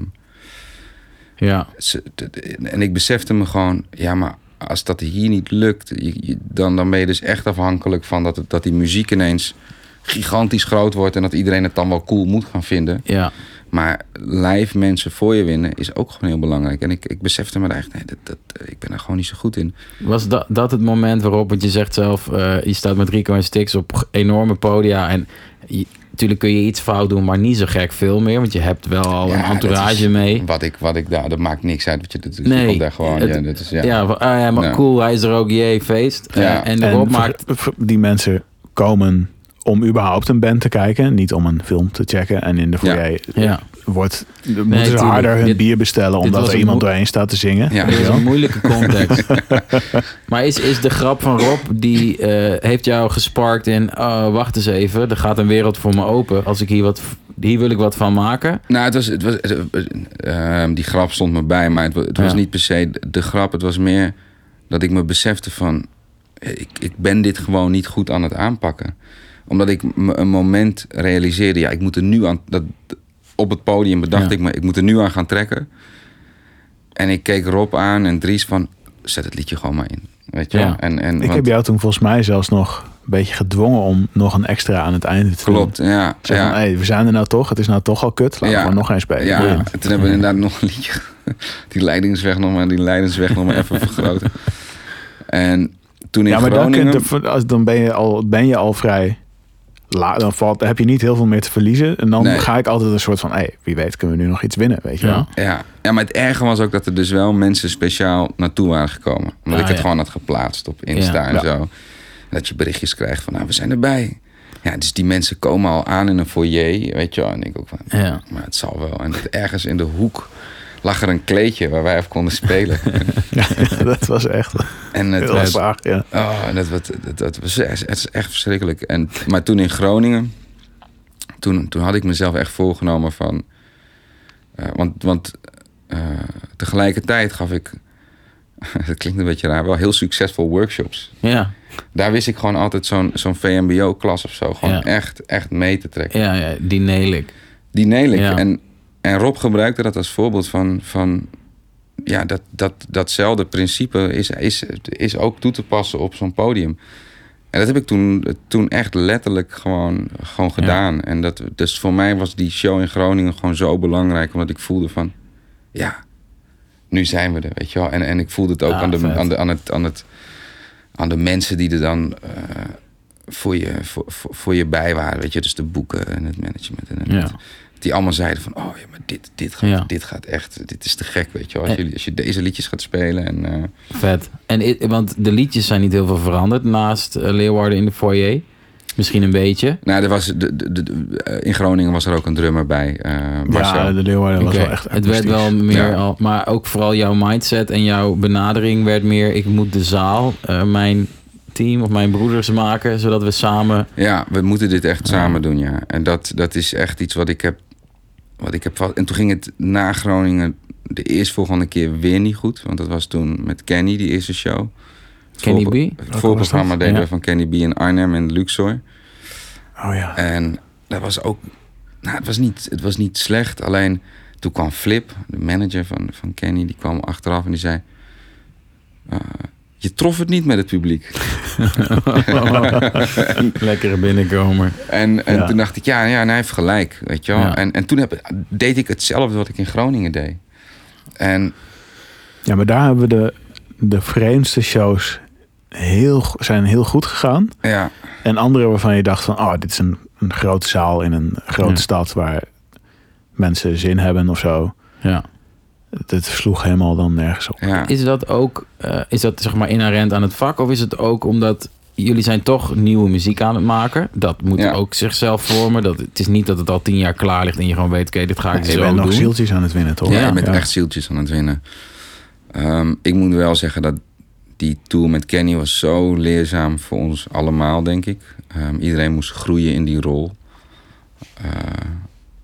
Ja. ze- de- de- en ik besefte me gewoon, ja, maar als dat hier niet lukt, je- je- dan, dan ben je dus echt afhankelijk van dat, dat die muziek ineens gigantisch groot wordt en dat iedereen het dan wel cool moet gaan vinden. Ja. Maar live mensen voor je winnen is ook gewoon heel belangrijk. En ik, ik besefte me echt, nee, dat, dat, ik ben daar gewoon niet zo goed in. Was dat, dat het moment waarop, want je zegt zelf, eh, je staat met Rico en Stix op enorme podia en je- natuurlijk kun je iets fout doen, maar niet zo gek veel meer, want je hebt wel al Ja, een dat entourage is mee. Wat ik, wat ik daar, dat maakt niks uit wat je doet. Nee, je komt daar gewoon, het- ja, dat is, ja. Ja, van, ah ja, maar Ja. cool, hij is er ook, jee, feest. Eh, en En maakt... die mensen komen om überhaupt een band te kijken, niet om een film te checken. En in de foyer Ja. wordt, moeten ze tuurlijk. harder hun Dit- bier bestellen omdat er iemand doorheen staat te zingen. Ja. Dat is een moeilijke context. maar is, is de grap van Rob, die eh, heeft jou gesparkt in... Oh, wacht eens even, er gaat een wereld voor me open. Als ik hier wat... Hier wil ik wat van maken. Nou, het was, het was, eh, eh, eh, die grap stond me bij, maar het, het was Ja. niet per se de, de grap. Het was meer dat ik me besefte van, eh, ik, ik ben dit gewoon niet goed aan het aanpakken. Omdat ik me een moment realiseerde, ja, ik moet er nu aan, dat, op het podium bedacht Ja. ik me, ik moet er nu aan gaan trekken. En ik keek Rob aan en Dries van, zet het liedje gewoon maar in. Weet je? Ja. En, en, Ik want- heb jou toen volgens mij zelfs nog een beetje gedwongen om nog een extra aan het einde te doen. Klopt, ja. Van, ja. hey, we zijn er nou toch, het is nou toch al kut, laten we nog eens spelen. Ja, en toen hebben we inderdaad nog een liedje. Die leidingsweg nog maar, die leidingsweg nog maar even vergroten. En toen in Ja, maar dan, Groningen... kun je- dan ben, je al, ben je al vrij Dan valt, heb je niet heel veel meer te verliezen. En dan Nee. ga ik altijd een soort van, hey, wie weet kunnen we nu nog iets winnen, weet je Ja. wel. ja, ja, maar het erge was ook dat er dus wel mensen speciaal naartoe waren gekomen. Omdat Ah, ik het ja. gewoon had geplaatst op Insta Ja. en Ja. zo. Dat je berichtjes krijgt van, nou, we zijn erbij. Ja, dus die mensen komen al aan in een foyer, weet je wel. En ik ook van, Ja. maar het zal wel. En dat ergens in de hoek lag er een kleedje waar wij even konden spelen. Ja, dat was echt en het heel was, zwaar. Ja. Oh, dat, wat, dat, dat was echt, het is echt verschrikkelijk. En, maar toen in Groningen, toen, toen had ik mezelf echt voorgenomen van. eh, want want eh, tegelijkertijd gaf ik, dat klinkt een beetje raar, wel heel succesvol workshops. Ja, Daar wist ik gewoon altijd zo'n zo'n VMBO-klas of zo, gewoon Ja. echt, echt mee te trekken. ja, ja die nail ik. Die neel ik. Ja. En, en Rob gebruikte dat als voorbeeld van, van ja, dat, dat, datzelfde principe is, is, is ook toe te passen op zo'n podium. En dat heb ik toen, toen echt letterlijk gewoon, gewoon gedaan. En dat, dus voor mij was die show in Groningen gewoon zo belangrijk, omdat ik voelde van, ja, nu zijn we er, weet je wel. En, en ik voelde het ook aan, de, vet. aan, de, aan, het, aan, het, aan de mensen die er dan eh, voor, je, voor, voor, voor je bij waren, weet je. Dus de boeken en het management en het, Ja. Die allemaal zeiden van, oh ja, maar dit, dit, gaat, Ja. dit gaat echt, dit is te gek, weet je wel. Als, En- jullie, als je deze liedjes gaat spelen en... eh, Vet. En want de liedjes zijn niet heel veel veranderd naast eh, Leeuwarden in de foyer. Misschien een beetje. nou, er was, de, de, de- eh, in Groningen was er ook een drummer bij, eh Marcel. Ja, de Leeuwarden was wel echt Het werd wel meer Ja. al, maar ook vooral jouw mindset en jouw benadering werd meer: ik moet de zaal, eh, mijn team of mijn broeders maken, zodat we samen. Ja, we moeten dit echt samen doen, ja. En dat, dat is echt iets wat ik heb... Wat ik heb en toen ging het na Groningen de eerstvolgende keer weer niet goed. Want dat was toen met Kenny, die eerste show. Het Kenny B? Het voorprogramma deden Ja. we van Kenny B in Arnhem en Luxor. Oh ja. En dat was ook... Nou, het was niet, het was niet slecht. Alleen toen kwam Flip, de manager van, van Kenny, die kwam achteraf en die zei... eh, je trof het niet met het publiek. Lekkere binnenkomer. En, en Ja. toen dacht ik, ja, ja en hij heeft gelijk, weet je wel. Ja. En, en toen heb, deed ik hetzelfde wat ik in Groningen deed. En Ja, maar daar hebben we de, de vreemdste shows heel, zijn heel goed gegaan. ja, En andere waarvan je dacht van, oh, dit is een, een grote zaal in een grote Ja. stad waar mensen zin hebben of zo. Ja. Het, het sloeg helemaal dan nergens op. Ja. Is dat ook, eh, is dat zeg maar inherent aan het vak? Of is het ook omdat jullie zijn toch nieuwe muziek aan het maken? Dat moet Ja. ook zichzelf vormen. Dat, het is niet dat het al tien jaar klaar ligt en je gewoon weet, oké, dit ga ik je zo bent nog doen. zieltjes aan het winnen, toch? Ja, je bent Ja. echt zieltjes aan het winnen. Ehm, ik moet wel zeggen dat die tour met Kenny was zo leerzaam voor ons allemaal, denk ik. Ehm, iedereen moest groeien in die rol. Eh,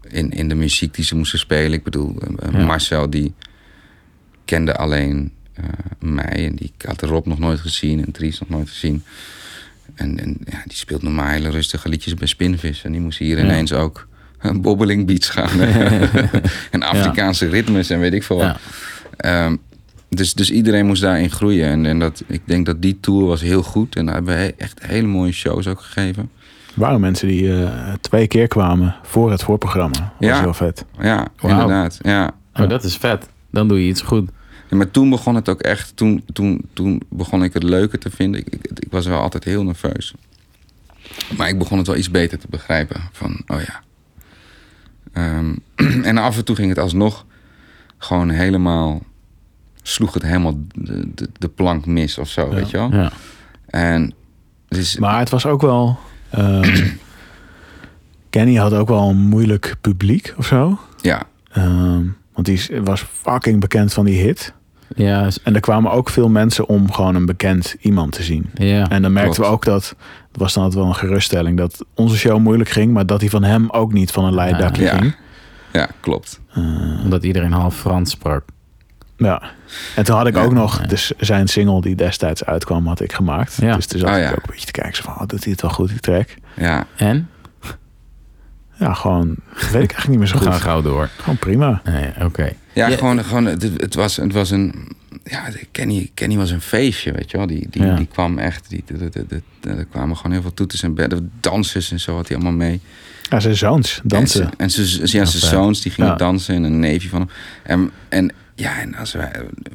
in, in de muziek die ze moesten spelen. Ik bedoel, eh, Ja. Marcel die kende alleen eh, mij. En die had Rob nog nooit gezien en Dries nog nooit gezien. En, en ja, die speelt normaal hele rustige liedjes bij Spinvis. En die moest hier Ja. ineens ook een bobbeling beats gaan. en Afrikaanse ritmes en weet ik veel wat. Ehm, dus, dus iedereen moest daarin groeien. En, en dat, ik denk dat die tour was heel goed. En daar hebben we he- echt hele mooie shows ook gegeven. Er waren mensen die eh, twee keer kwamen voor het voorprogramma. Dat was Ja. heel vet. Ja, inderdaad. Ja. Oh, dat is vet. Dan doe je iets goed. Ja, maar toen begon het ook echt, toen, toen, toen begon ik het leuker te vinden. Ik, ik, ik was wel altijd heel nerveus. Maar ik begon het wel iets beter te begrijpen. Van, oh ja. Ehm, en af en toe ging het alsnog gewoon helemaal, sloeg het helemaal de, de, de plank mis of zo, weet je wel. Ja. En dus, Maar het was ook wel... ehm, Kenny had ook wel een moeilijk publiek of zo. ja, Ehm, want die is- was fucking bekend van die hit. Ja, En er kwamen ook veel mensen om gewoon een bekend iemand te zien. ja. En dan merkten Klopt. we ook dat, dat was dan altijd wel een geruststelling, dat onze show moeilijk ging, maar dat die van hem ook niet van een leidakje Ja. ging. ja, klopt. Omdat iedereen half Frans sprak. Ja. En toen had ik Ja. ook nog Ja. dus zijn single die destijds uitkwam, had ik gemaakt. Ja. Dus toen zat Oh, ik ook een beetje te kijken, zo van, oh, doet hij het wel goed, die track? Ja, En? Ja, gewoon, weet ik eigenlijk niet meer zo We gaan goed. gauw door. Gewoon prima. Nee, Oké. ja, Ja. gewoon, gewoon het, het, was, het was een... Ja, Kenny, Kenny was een feestje, weet je wel. Die, die, Ja. die kwam echt... Die, de, de, de, de- er kwamen gewoon heel veel toeters en bedden. Dansers en zo had hij allemaal mee. Ja, zijn zoons dansen. En, en ja, zijn zoons die gingen Ja. dansen en een neefje van hem. En, en ja, en als wij,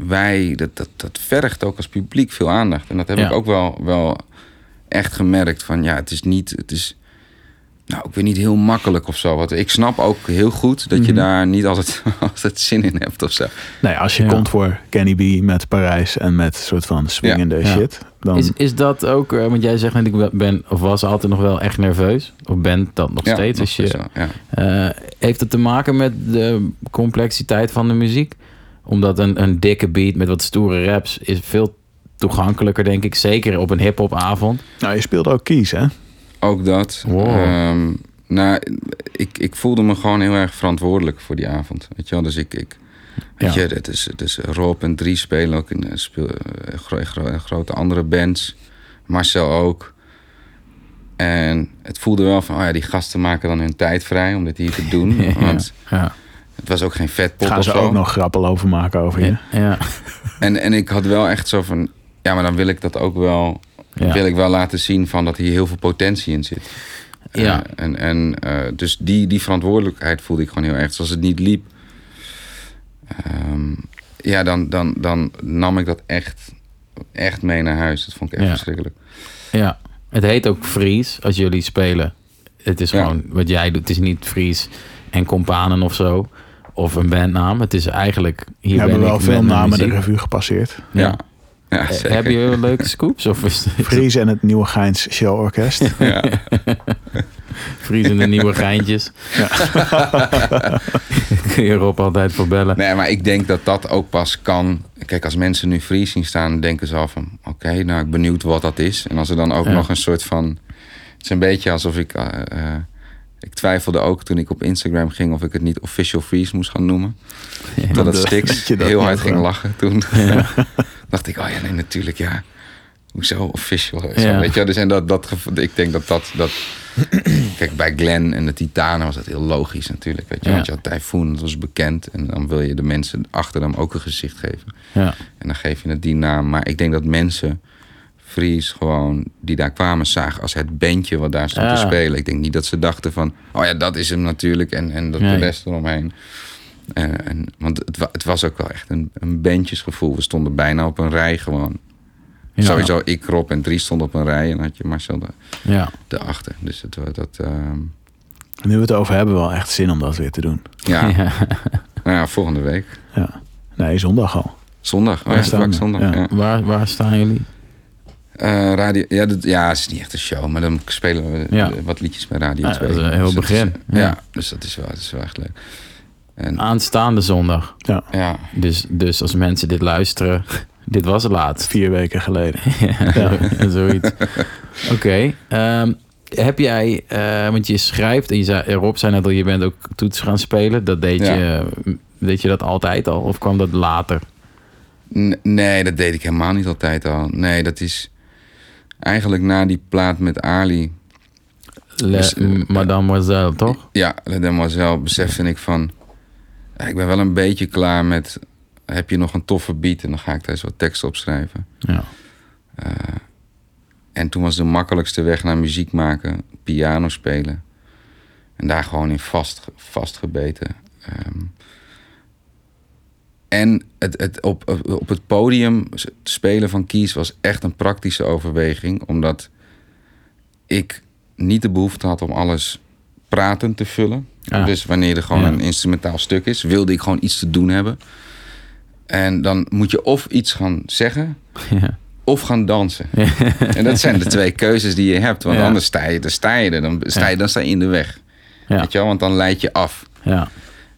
wij dat, dat, dat vergt ook als publiek veel aandacht. En dat heb Ja. ik ook wel, wel echt gemerkt van ja, het is niet, het is nou, ik weet niet heel makkelijk of zo. Want ik snap ook heel goed dat je Mhm. daar niet altijd, altijd zin in hebt of zo. Nee, als je Ja. komt voor Kenny B met Parijs en met een soort van swingende Ja. shit, dan... Is, is dat ook, eh, want jij zegt net, ik ben of was altijd nog wel echt nerveus. Of ben dat nog Ja, steeds. nog Als je. Eh, heeft het te maken met de complexiteit van de muziek? Omdat een, een dikke beat met wat stoere raps is veel toegankelijker, denk ik. Zeker op een hip-hop avond. Nou, je speelde ook Kies, hè? Ook dat. Wow. Ehm, nou, ik, ik voelde me gewoon heel erg verantwoordelijk voor die avond. Weet je wel, dus ik... ik weet Ja. je, het is, het is Rob en Drie spelen ook in eh, speel, eh, gro- gro- grote andere bands. Marcel ook. En het voelde wel van, oh ja, die gasten maken dan hun tijd vrij om dit hier te doen. Ja, Want ja, het was ook geen vetpot Gaan of ze zo. ook nog grappel over maken over je? ja, ja, En, en ik had wel echt zo van, ja, maar dan wil ik dat ook wel... ja. wil ik wel laten zien van dat hier heel veel potentie in zit. Ja. Eh, en en eh, dus die, die verantwoordelijkheid voelde ik gewoon heel erg. Dus als het niet liep, ehm, ja, dan, dan, dan nam ik dat echt, echt mee naar huis. Dat vond ik echt Ja. verschrikkelijk. Ja, het heet ook Fries als jullie spelen. Het is Ja. gewoon wat jij doet. Het is niet Fries en Companen of zo. Of een bandnaam. Het is eigenlijk... Hier We hebben ben wel ik veel namen de revue gepasseerd. Ja. Ja, ja Eh, zeker. Heb je leuke scoops? Of is het Fries en het Nieuwe Geins Show Orkest. Ja. Fries en de nieuwe geintjes? Kun je Rob altijd voor bellen. Nee, maar ik denk dat dat ook pas kan. Kijk, als mensen nu Fries zien staan, denken ze al van... Oké, nou, ik ben benieuwd wat dat is. En als er dan ook Ja. nog een soort van... Het is een beetje alsof ik... eh, eh, ik twijfelde ook toen ik op Instagram ging... of ik het niet Official Freeze moest gaan noemen. Totdat dat- Stix dat heel hard ging lachen toen. dacht ik, oh ja, nee, natuurlijk, ja. Hoezo official? Zo, Ja. Weet je, dus en dat, dat, ik denk dat dat, dat... Kijk, bij Glenn en de Titanen was dat heel logisch natuurlijk. Weet je, Ja. want je had Typhoon, dat was bekend. En dan wil je de mensen achter hem ook een gezicht geven. Ja. En dan geef je het die naam. Maar ik denk dat mensen, Fries gewoon, die daar kwamen, zagen als het bandje wat daar stond Ja. te spelen. Ik denk niet dat ze dachten van, oh ja, dat is hem natuurlijk. En, en dat Nee. de rest eromheen. Eh, en, want het, wa- het was ook wel echt een, een bandjesgevoel. We stonden bijna op een rij gewoon. Ja. Sowieso ik, Rob en Drie stonden op een rij. En dan had je Marcel de, Ja. Dus het, dat, ehm, Nu we het over hebben, wel echt zin om dat weer te doen. Ja, Ja. Nou ja volgende week. Ja. Nee, zondag al. Zondag. Oh, Waar ja, staan zondag. Waar, waar staan jullie? Eh, radio, ja, dat, ja, het is niet echt een show, maar dan spelen we Ja. eh, wat liedjes bij Radio Ja, 2. dat is een heel Dus begin. is- Ja. ja. dus dat is wel, dat is wel echt leuk. En, Aanstaande zondag. Ja, ja, Dus, dus als mensen dit luisteren, dit was het laatst. vier weken geleden. ja, zoiets. Oké. ehm, heb jij, eh, want je schrijft en je zei, Rob zei net al, je bent ook toets gaan spelen. Dat deed, Ja. je, deed je dat altijd al of kwam dat later? N- nee, dat deed ik helemaal niet altijd al. Nee, dat is eigenlijk na die plaat met Ali. Le, eh, m- Mademoiselle, toch? Ja, Le Demoiselle besefte ik van... ik ben wel een beetje klaar met... Heb je nog een toffe beat? En dan ga ik daar eens wat tekst op schrijven. Ja. En toen was de makkelijkste weg naar muziek maken, piano spelen. En daar gewoon in vast, vastgebeten. Ehm, en het, het, op, op- het podium spelen van Kies was echt een praktische overweging. Omdat ik niet de behoefte had om alles pratend te vullen. Ah. Dus wanneer er gewoon Ja. een instrumentaal stuk is, wilde ik gewoon iets te doen hebben. En dan moet je of iets gaan zeggen, Ja. of gaan dansen. En dat zijn de twee keuzes die je hebt. Want anders sta je, dan sta je er. Dan sta je, dan sta je in de weg. Ja. Weet je wel? Want dan leid je af. Ja.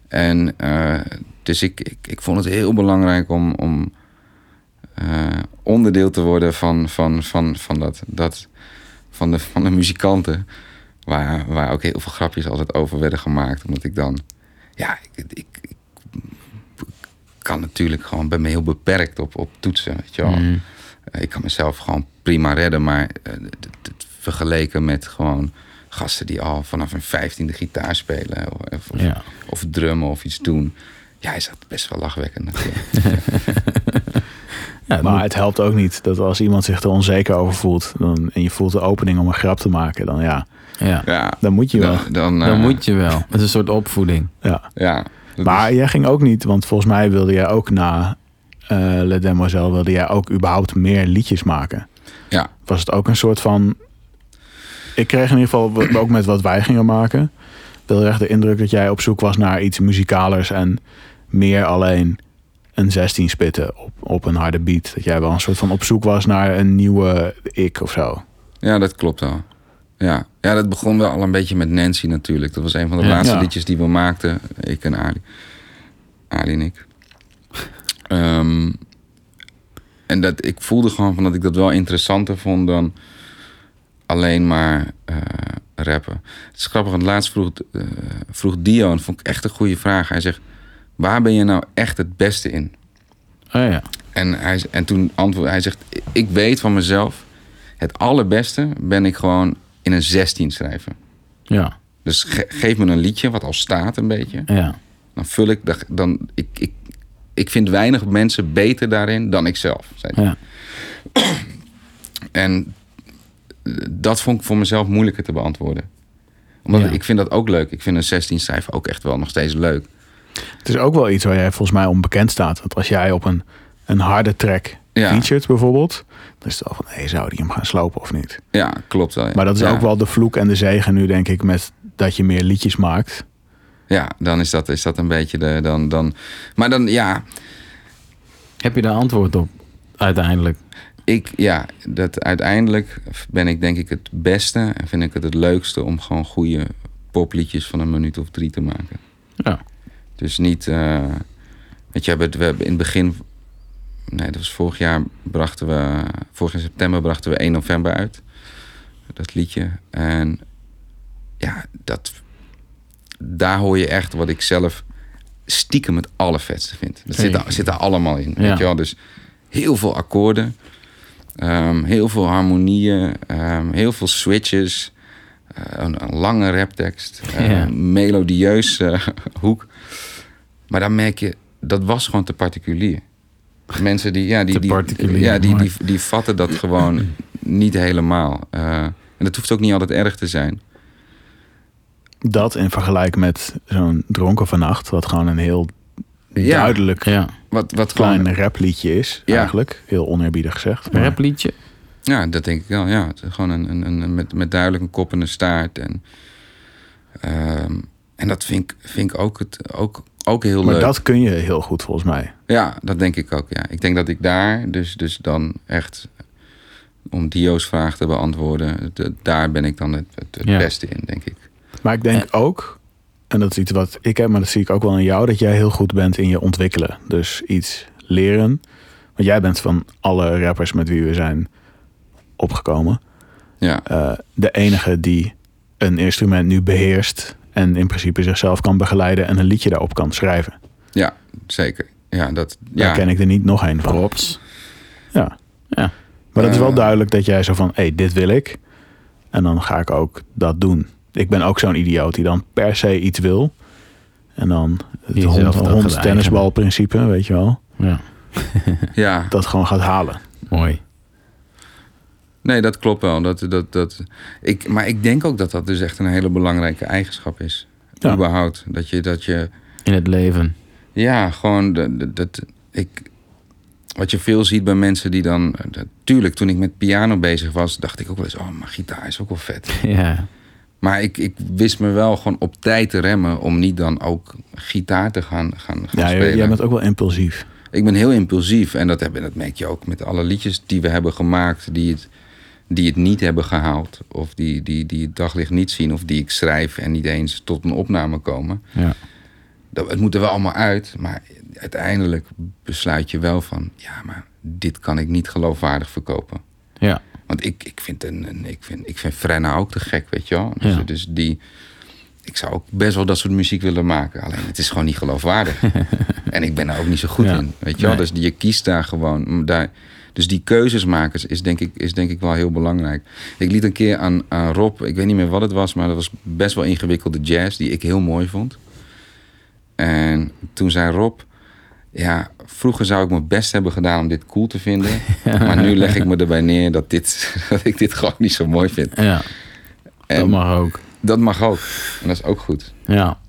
En eh, dus ik, ik, ik vond het heel belangrijk om, om eh, onderdeel te worden van, van, van, van, dat, dat, van, de, van de muzikanten. Waar, waar ook heel veel grapjes altijd over werden gemaakt. Omdat ik dan... Ja, ik, ik, ik kan natuurlijk gewoon... ben me heel beperkt op, op toetsen. Weet je wel. Mhm. Eh, Ik kan mezelf gewoon prima redden, maar d- vergeleken met gewoon gasten die al vanaf hun vijftiende gitaar spelen of, of, Ja. of drummen of iets doen. Ja, is dat best wel lachwekkend natuurlijk. Ja, Maar het helpt ook niet dat als iemand zich er onzeker over voelt... Dan, en je voelt de opening om een grap te maken... dan ja, ja. ja, dan moet je wel. dan, dan, Dan eh, moet je wel. Het is een soort opvoeding. Ja. Ja, Maar is- jij ging ook niet, want volgens mij wilde jij ook na eh Le Demoiselle... wilde jij ook überhaupt meer liedjes maken. ja, Was het ook een soort van... Ik kreeg in ieder geval, ook met wat wij gingen maken... heel erg de indruk dat jij op zoek was naar iets muzikalers... en meer alleen een 16 spitten op, op een harde beat. Dat jij wel een soort van op zoek was naar een nieuwe ik of zo. ja, dat klopt al. Ja. ja, dat begon wel al een beetje met Nancy natuurlijk. Dat was een van de Ja. laatste Ja. liedjes die we maakten. Ik en Ali. Ali en ik. Ehm, en dat, ik voelde gewoon van dat ik dat wel interessanter vond dan alleen maar eh, rappen. Het is grappig, want laatst vroeg, eh, vroeg Dio, en dat vond ik echt een goede vraag. Hij zegt, waar ben je nou echt het beste in? Oh ja. En, hij, en toen antwoordde hij zegt, ik weet van mezelf, het allerbeste ben ik gewoon in een 16 schrijven. Ja. Dus ge- geef me een liedje wat al staat een beetje. Ja. Dan vul ik, dan, ik, ik, ik vind weinig mensen beter daarin dan ik zelf. zei hij. Ja. En dat vond ik voor mezelf moeilijker te beantwoorden. Omdat Ja. ik vind dat ook leuk. Ik vind een 16 cijfer ook echt wel nog steeds leuk. Het is ook wel iets waar jij volgens mij onbekend staat. Want als jij op een, een harde track Ja. featured bijvoorbeeld... dan is het al van, hé, zou die hem gaan slopen of niet? Ja, klopt wel. ja. Maar dat is Ja. ook wel de vloek en de zegen nu, denk ik, met dat je meer liedjes maakt. Ja, dan is dat, is dat een beetje de... Dan, dan, maar dan, ja, Heb je daar antwoord op? Uiteindelijk. ik, ja, dat uiteindelijk ben ik denk ik het beste en vind ik het het leukste om gewoon goede popliedjes van een minuut of drie te maken. Ja. Dus niet, eh weet je, we hebben, in het begin, nee, dat was vorig jaar, brachten we, vorig september brachten we 1 november uit. Dat liedje. En ja, dat, daar hoor je echt wat ik zelf stiekem het allervetste vind. Dat zit, daar- zit daar allemaal in. Ja. Weet je wel? Dus heel veel akkoorden, ehm, heel veel harmonieën, ehm, heel veel switches, eh, een, een lange raptekst, Ja. melodieus eh, hoek. Maar dan merk je, dat was gewoon te particulier. Mensen die, ja, die, Te die, particulier, ja, die, die, die vatten dat gewoon niet helemaal. Eh, en dat hoeft ook niet altijd erg te zijn. Dat in vergelijking met zo'n Dronken vannacht... wat gewoon een heel Ja. duidelijk Ja. Wat, wat klein gewoon, rapliedje is, Ja. eigenlijk. Heel oneerbiedig gezegd. Een maar- rapliedje? ja, dat denk ik wel. Ja, het is gewoon een, een, een, met, met duidelijk een kop en een staart. En, Ehm, en dat vind ik, vind ik ook, het, ook, ook heel Maar leuk. dat kun je heel goed volgens mij. Ja, dat denk ik ook. Ja. Ik denk dat ik daar dus, dus dan echt, om Dio's vraag te beantwoorden, de- daar ben ik dan het, het, het Ja. beste in, denk ik. Maar ik denk ook, en dat is iets wat ik heb, maar dat zie ik ook wel in jou, dat jij heel goed bent in je ontwikkelen. Dus iets leren. Want jij bent van alle rappers met wie we zijn opgekomen, Ja, eh, de enige die een instrument nu beheerst en in principe zichzelf kan begeleiden en een liedje daarop kan schrijven. ja zeker. Ja, dat, Daar ja. ken ik er niet nog een van. Props. Ja. Ja. Maar dat is wel Eh. duidelijk dat jij zo van, hé, hey, dit wil ik. En dan ga ik ook dat doen. Ik ben ook zo'n idioot die dan per se iets wil. En dan het hond, hond eigenen. tennisbal principe, weet je wel. Ja, ja, Dat gewoon gaat halen. mooi. Nee, dat klopt wel. Dat, dat, dat, ik, maar ik denk ook dat dat dus echt een hele belangrijke eigenschap is. Ja. Überhaupt. Dat je, dat je, In het leven. Ja, gewoon dat, dat, dat- ik, wat je veel ziet bij mensen die dan. dat- Tuurlijk, toen ik met piano bezig was, dacht ik ook wel eens: oh, maar gitaar is ook wel vet. Ja, Maar ik, ik wist me wel gewoon op tijd te remmen om niet dan ook gitaar te gaan, gaan, gaan Ja, jij, spelen. jij bent ook wel impulsief. Ik ben heel impulsief en dat, heb, dat merk je ook met alle liedjes die we hebben gemaakt, die het, die het niet hebben gehaald, of die, die, die het daglicht niet zien, of die ik schrijf en niet eens tot een opname komen. ja. Dat, het moet er wel allemaal uit, maar uiteindelijk besluit je wel van, ja, maar dit kan ik niet geloofwaardig verkopen. ja. Want ik, ik, vind een, een- ik, vind, ik vind Frenna ook te gek, weet je wel. Dus, Ja. dus die, ik zou ook best wel dat soort muziek willen maken. Alleen het is gewoon niet geloofwaardig. en ik ben er ook niet zo goed Ja. in, weet je wel. Nee. Dus die, je kiest daar gewoon. Daar, dus die keuzes maken is denk, ik, is denk ik wel heel belangrijk. Ik liet een keer aan, aan Rob, ik weet niet meer wat het was... maar dat was best wel ingewikkelde jazz die ik heel mooi vond. En toen zei Rob... Ja, vroeger zou ik mijn best hebben gedaan om dit cool te vinden. Maar nu leg ik me erbij neer dat, dit, dat ik dit gewoon niet zo mooi vind. ja. En dat mag ook. dat mag ook. En dat is ook goed. Ja.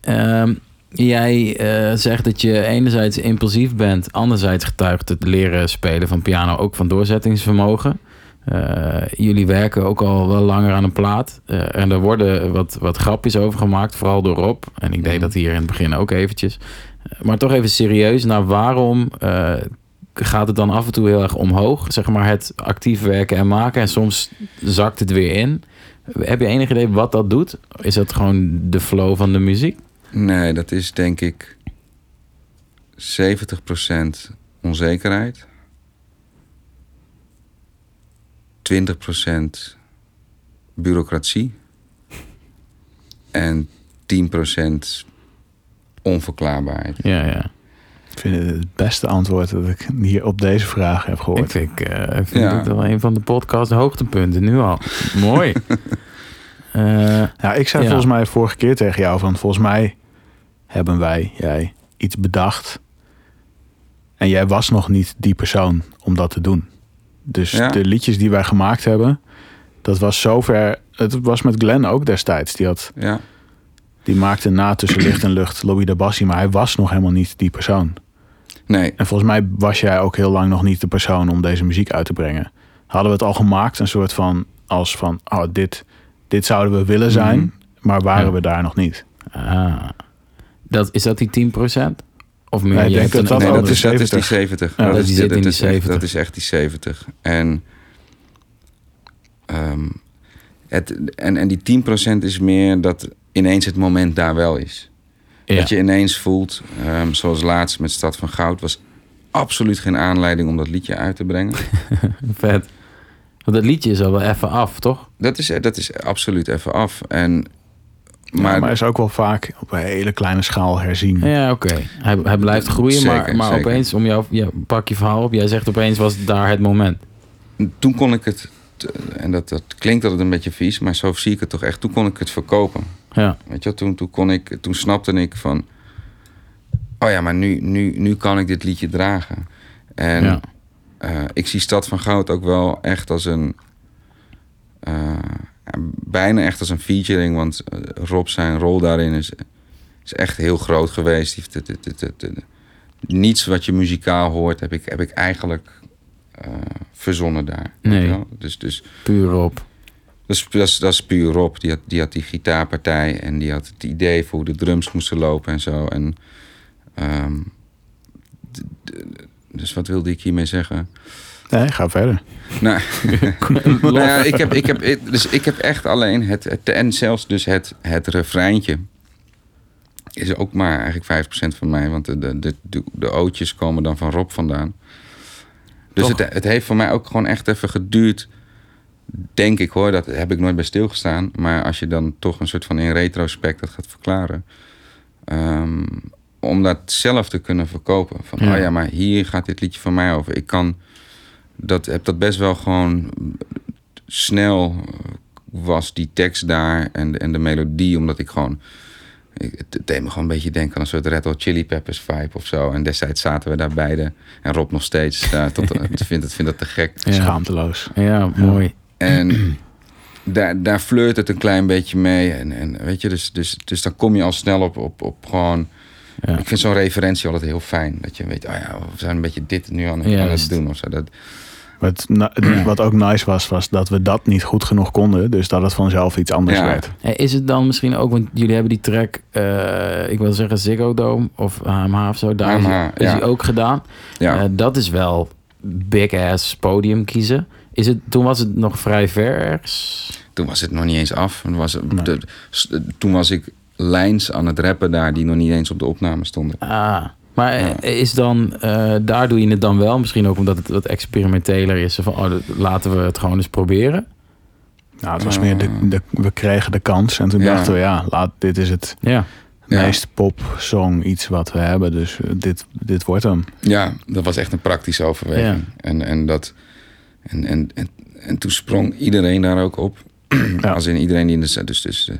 Ehm, jij eh, zegt dat je enerzijds impulsief bent, anderzijds getuigt het leren spelen van piano ook van doorzettingsvermogen. Eh, jullie werken ook al wel langer aan een plaat. Eh, en er worden wat, wat grapjes over gemaakt, vooral door Rob. En ik deed dat hier in het begin ook eventjes. Maar toch even serieus, nou waarom gaat het dan af en toe heel erg omhoog? Zeg maar het actief werken en maken en soms zakt het weer in. Heb je enig idee wat dat doet? Is dat gewoon de flow van de muziek? Nee, dat is denk ik 70% onzekerheid. 20% bureaucratie. En 10% onverklaarbaarheid. Ja, ja. Ik vind het het beste antwoord dat ik hier op deze vraag heb Ik gehoord. vind, eh, ik vind Ja. het wel een van de podcast hoogtepunten nu al. Mooi. Eh, Ja, ik zei Ja. volgens mij vorige keer tegen jou van volgens mij hebben wij, jij, iets bedacht. En jij was nog niet die persoon om dat te doen. Dus Ja. de liedjes die wij gemaakt hebben, dat was zover. Het was met Glenn ook destijds. Die, had, Ja, die maakte na tussen licht en lucht Lobby de Bassie, maar hij was nog helemaal niet die persoon. nee, En volgens mij was jij ook heel lang nog niet de persoon om deze muziek uit te brengen. Hadden we het al gemaakt, een soort van als van, oh, dit, dit zouden we willen zijn, Mhm. maar waren Ja. we daar nog niet. ah. Dat, is dat die 10%? Of meer? Nee, dat nee is, dat is die 70. 70. Ja, dat, dat is, die zit dat in die is echt, 70. dat is echt die 70. En, ehm, het, en, en die 10% is meer dat ineens het moment daar wel is. Ja. Dat je ineens voelt, ehm, zoals laatst met Stad van Goud, was absoluut geen aanleiding om dat liedje uit te brengen. Vet. Want dat liedje is al wel even af, toch? dat, is, dat is absoluut even af. En, Maar, is ook wel vaak op een hele kleine schaal herzien. Ja, oké. Hij, hij blijft groeien, maar, Zeker, maar zeker. opeens, om jou, ja, pak je verhaal op. Jij zegt opeens was daar het moment. toen kon ik het, en dat, dat klinkt altijd een beetje vies, maar zo zie ik het toch echt. Toen kon ik het verkopen. Ja, Weet je, toen, toen, kon ik, toen snapte ik van... Oh ja, maar nu, nu, nu kan ik dit liedje dragen. En Ja. eh, ik zie Stad van Goud ook wel echt als een... eh, bijna echt als een featuring. Want eh, Rob zijn rol daarin is, is echt heel groot geweest. Die heeft het- niets wat je muzikaal hoort heb ik, heb ik eigenlijk eh, verzonnen daar. Nee. Dus, dus puur is, dat, is, dat is puur Rob. Die had, die had die gitaarpartij en die had het idee voor hoe de drums moesten lopen en zo. En, ehm, dus wat wilde ik hiermee zeggen? Nee, ga verder. Nou, nou ja, ik heb, ik heb, dus ik heb echt alleen het, het en zelfs dus het, het refreintje is ook maar eigenlijk 5% van mij, want de, de, de, de, ootjes komen dan van Rob vandaan. Dus Toch? het, het heeft voor mij ook gewoon echt even geduurd, denk ik hoor, dat heb ik nooit bij stilgestaan. Maar als je dan toch een soort van in retrospect dat gaat verklaren, ehm, om dat zelf te kunnen verkopen. Van, Ja. oh ja, maar hier gaat dit liedje van mij over. Ik kan dat heb dat best wel gewoon snel eh, was die tekst daar en de, en de melodie, omdat ik gewoon. Ik, het, deed me gewoon een beetje denken aan een soort Red Hot Chili Peppers vibe of zo. En destijds zaten we daar beide. En Rob nog steeds. eh, tot, vindt, het, vindt dat te gek. Ja, Schaamteloos. ja mooi. En daar, daar flirt het een klein beetje mee. En, en weet je, dus, dus, dus dan kom je al snel op, op, op gewoon. Ja. Ik vind zo'n referentie altijd heel fijn. Dat je weet, oh ja, we zijn een beetje dit nu aan, aan het doen of zo. Dat, Wat, wat ook nice was, was dat we dat niet goed genoeg konden. Dus dat het vanzelf iets anders Ja. werd. Is het dan misschien ook, want jullie hebben die track, eh, ik wil zeggen Ziggo Dome of HMH of zo, daar is, HMH, is ja. die ook gedaan. ja. Eh, dat is wel big ass podium kiezen. Is het, toen was het nog vrij ver ergens. Toen was het nog niet eens af. Toen was, het- Nee. de- s- toen was ik lijns aan het rappen daar die nog niet eens op de opname stonden. Ah, maar Ja. is dan, eh, daar doe je het dan wel, misschien ook omdat het wat experimenteler is. Van, oh, laten we het gewoon eens proberen. Nou, het was meer, de, de, we kregen de kans. En toen Ja. dachten we, ja, laat, dit is het Ja, Ja. meest pop-song iets wat we hebben. Dus eh, dit, dit wordt hem. Ja, dat was echt een praktische overweging. En, en, dat, en, en, en, en toen sprong iedereen daar ook op. Ja. Als in iedereen die in de set. Dus, dus eh,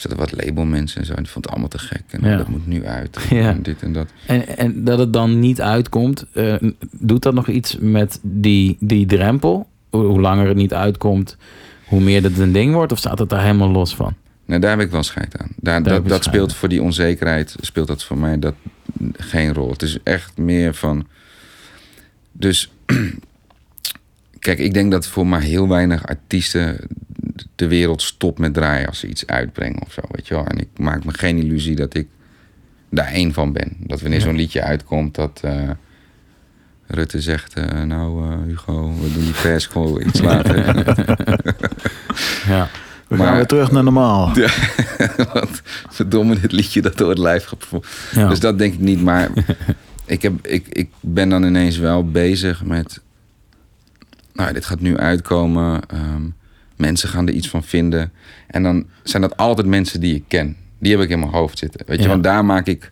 zaten wat labelmensen en zo. Die vond het allemaal te gek. En Ja. dat moet nu uit. Ja. En dit en dat. en, en dat het dan niet uitkomt, eh, doet dat nog iets met die, die drempel? Hoe, hoe langer het niet uitkomt, hoe meer dat een ding wordt? Of staat het daar helemaal los van? Nou, daar heb ik wel scheid aan. Daar, dat dat speelt voor die onzekerheid, speelt dat voor mij dat geen rol. Het is echt meer van. Dus. Kijk, ik denk dat voor maar heel weinig artiesten de wereld stopt met draaien als ze iets uitbrengen of zo, weet je wel. En ik maak me geen illusie dat ik daar één van ben. Dat wanneer Ja. zo'n liedje uitkomt, dat eh, Rutte zegt, eh, nou eh, Hugo, we doen die persco iets later. Ja, We Maar- gaan weer terug naar normaal. Ja, wat verdomme dit liedje dat door het lijf ja. Dus dat denk ik niet, maar ik, heb, ik, ik ben dan ineens wel bezig met... Nou, dit gaat nu uitkomen. ehm, mensen gaan er iets van vinden. En dan zijn dat altijd mensen die ik ken. Die heb ik in mijn hoofd zitten. Weet je, Ja. want daar maak ik...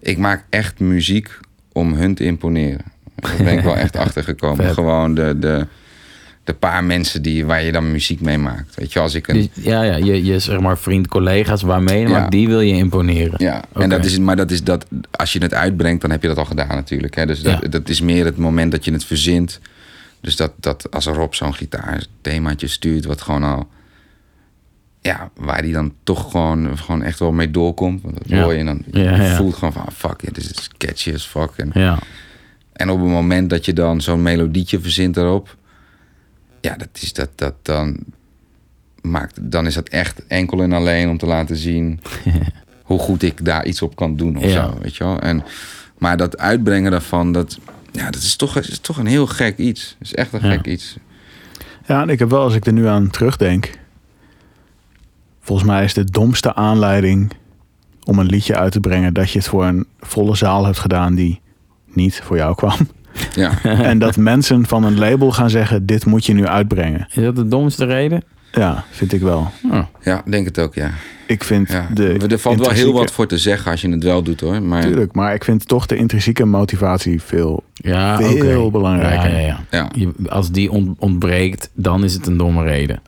Ik maak echt muziek om hun te imponeren. Daar ben ik wel echt achter gekomen. Gewoon de, de, de paar mensen die, waar je dan muziek mee maakt. Weet je, als ik een... Dus, ja, ja je, je zeg maar vriend, collega's waarmee, Ja. maakt, die wil je imponeren. Ja, en dat is, maar dat is dat, als je het uitbrengt, dan heb je dat al gedaan natuurlijk. Hè? Dus dat, Ja. dat is meer het moment dat je het verzint. Dus dat, dat als Rob zo'n gitaarthemaatje stuurt, wat gewoon al. Ja, waar die dan toch gewoon, gewoon echt wel mee doorkomt. Want dat Ja. hoor je en dan. Je Ja, ja. voelt gewoon van, ah, fuck, it, dit is catchy as fuck. En, en op het moment dat je dan zo'n melodietje verzint erop. Ja, dat is dat, dat dan. Maakt, dan is dat echt enkel en alleen om te laten zien hoe goed ik daar iets op kan doen of zo, weet je wel. En, maar dat uitbrengen daarvan, dat, ja, dat is, toch, is toch een heel gek iets. Dat is echt een Ja. gek iets. Ja, en ik heb wel, als ik er nu aan terugdenk. Volgens mij is de domste aanleiding om een liedje uit te brengen dat je het voor een volle zaal hebt gedaan die niet voor jou kwam. Ja, en dat mensen van een label gaan zeggen: dit moet je nu uitbrengen. is dat de domste reden? Ja, vind ik wel. Oh. ja denk het ook, ja. Ik vind ja. de er valt wel heel wat voor te zeggen als je het wel doet hoor. Maar Tuurlijk, maar ik vind toch de intrinsieke motivatie veel. Ja, Veel oké. belangrijker. Ja, ja, ja. ja, Je- als die ont- ontbreekt, dan is het een domme reden.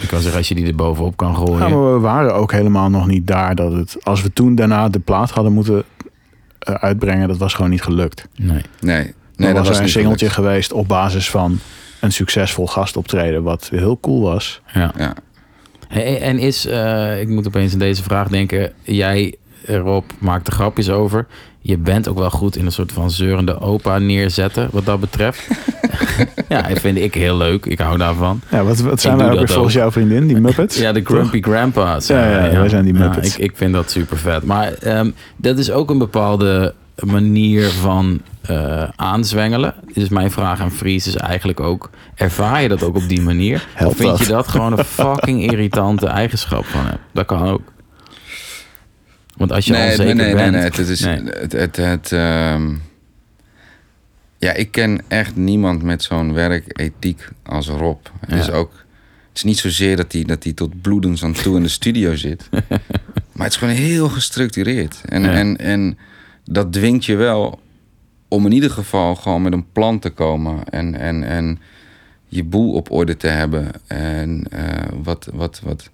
Ik kan zeggen, als je die er bovenop kan gooien. Ja, maar we waren ook helemaal nog niet daar dat het. Als we toen daarna de plaat hadden moeten eh, uitbrengen, dat was gewoon niet gelukt. Nee. nee. Nee, Nee, was er een singeltje gelukt. geweest op basis van een succesvol gastoptreden, wat heel cool was. Ja. Ja. Hey, en is, eh, ik moet opeens aan deze vraag denken. Jij Rob maakt er grapjes over. Je bent ook wel goed in een soort van zeurende opa neerzetten, wat dat betreft. ja, dat vind ik heel leuk. Ik hou daarvan. Ja, wat, wat zijn wij doe ook weer volgens jouw vriendin, die Muppets? Ja, de Grumpy Grandpa's. Ja, ja, ja, wij zijn die Muppets. ik, ik vind dat super vet. Maar ehm, dat is ook een bepaalde manier van eh, aanzwengelen. Dus mijn vraag aan Fries is eigenlijk ook... ervaar je dat ook op die manier? Of vind dat? je dat gewoon een fucking irritante eigenschap van hebt? Dat kan ook. Want als je nee, onzeker nee, nee, bent... nee, Het, het is, Nee. Het, het, het, ehm, ja, ik ken echt niemand met zo'n werkethiek als Rob. Het Ja. is ook... Het is niet zozeer dat hij, dat hij tot bloedens aan toe in de studio zit. maar het is gewoon heel gestructureerd. En, Ja. en, en dat dwingt je wel om in ieder geval gewoon met een plan te komen. En, en, en je boel op orde te hebben. En eh, wat, wat, wat...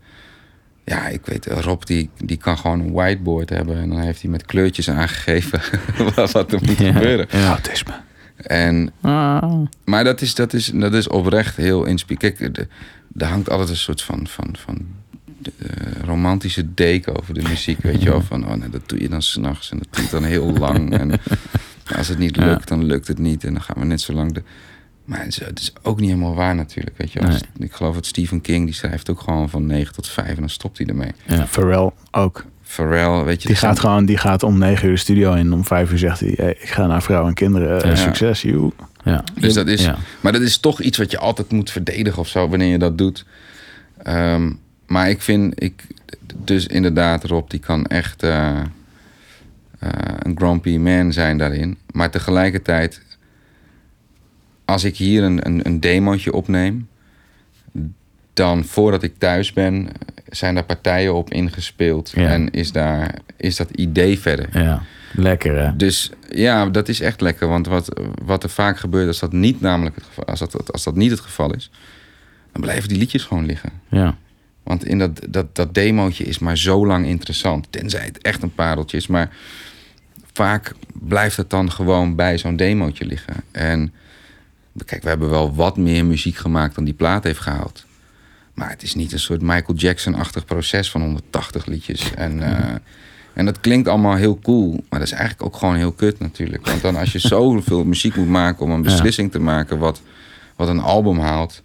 Ja, ik weet, Rob die, die kan gewoon een whiteboard hebben. En dan heeft hij met kleurtjes aangegeven wat, wat er moet Ja. gebeuren. Ja. Autisme. En, Ah, maar dat is, dat, is, dat is oprecht heel inspirerend. Kijk, de- er hangt altijd een soort van, van, van eh, romantische deken over de muziek. Weet je wel, van oh, nee, dat doe je dan s'nachts en dat duurt dan heel lang. En als het niet Ja. lukt, dan lukt het niet. En dan gaan we net zo lang... De... Maar het is, het is ook niet helemaal waar natuurlijk. Weet je. Nee. Ik geloof dat Stephen King, die schrijft ook gewoon van 9 tot 5 en dan stopt hij ermee. ja. Pharrell ook. Pharrell, weet je... Die zijn- gaat gewoon, die gaat om negen uur de studio in. Om vijf uur zegt hij, hey, ik ga naar vrouw en kinderen. eh, Ja. Succes, joe. Ja. Dus dat is, Ja. Maar dat is toch iets wat je altijd moet verdedigen of zo, wanneer je dat doet. Ehm, maar ik vind, ik, dus inderdaad, Rob, die kan echt eh, een grumpy man zijn daarin. Maar tegelijkertijd, als ik hier een, een, een demootje opneem, dan voordat ik thuis ben, zijn daar partijen op ingespeeld. Ja. En is, daar, is dat idee verder. ja. Lekker, hè? Dus ja, dat is echt lekker. Want wat, wat er vaak gebeurt als dat niet namelijk het geval, als dat, als dat niet het geval is, dan blijven die liedjes gewoon liggen. Ja. Want in dat, dat, dat demootje is maar zo lang interessant. Tenzij het echt een pareltje is. Maar vaak blijft het dan gewoon bij zo'n demootje liggen. En kijk, we hebben wel wat meer muziek gemaakt dan die plaat heeft gehaald. Maar het is niet een soort Michael Jackson-achtig proces van 180 liedjes. En, eh, en dat klinkt allemaal heel cool. Maar dat is eigenlijk ook gewoon heel kut natuurlijk. Want dan als je zoveel muziek moet maken om een beslissing te maken wat, wat een album haalt.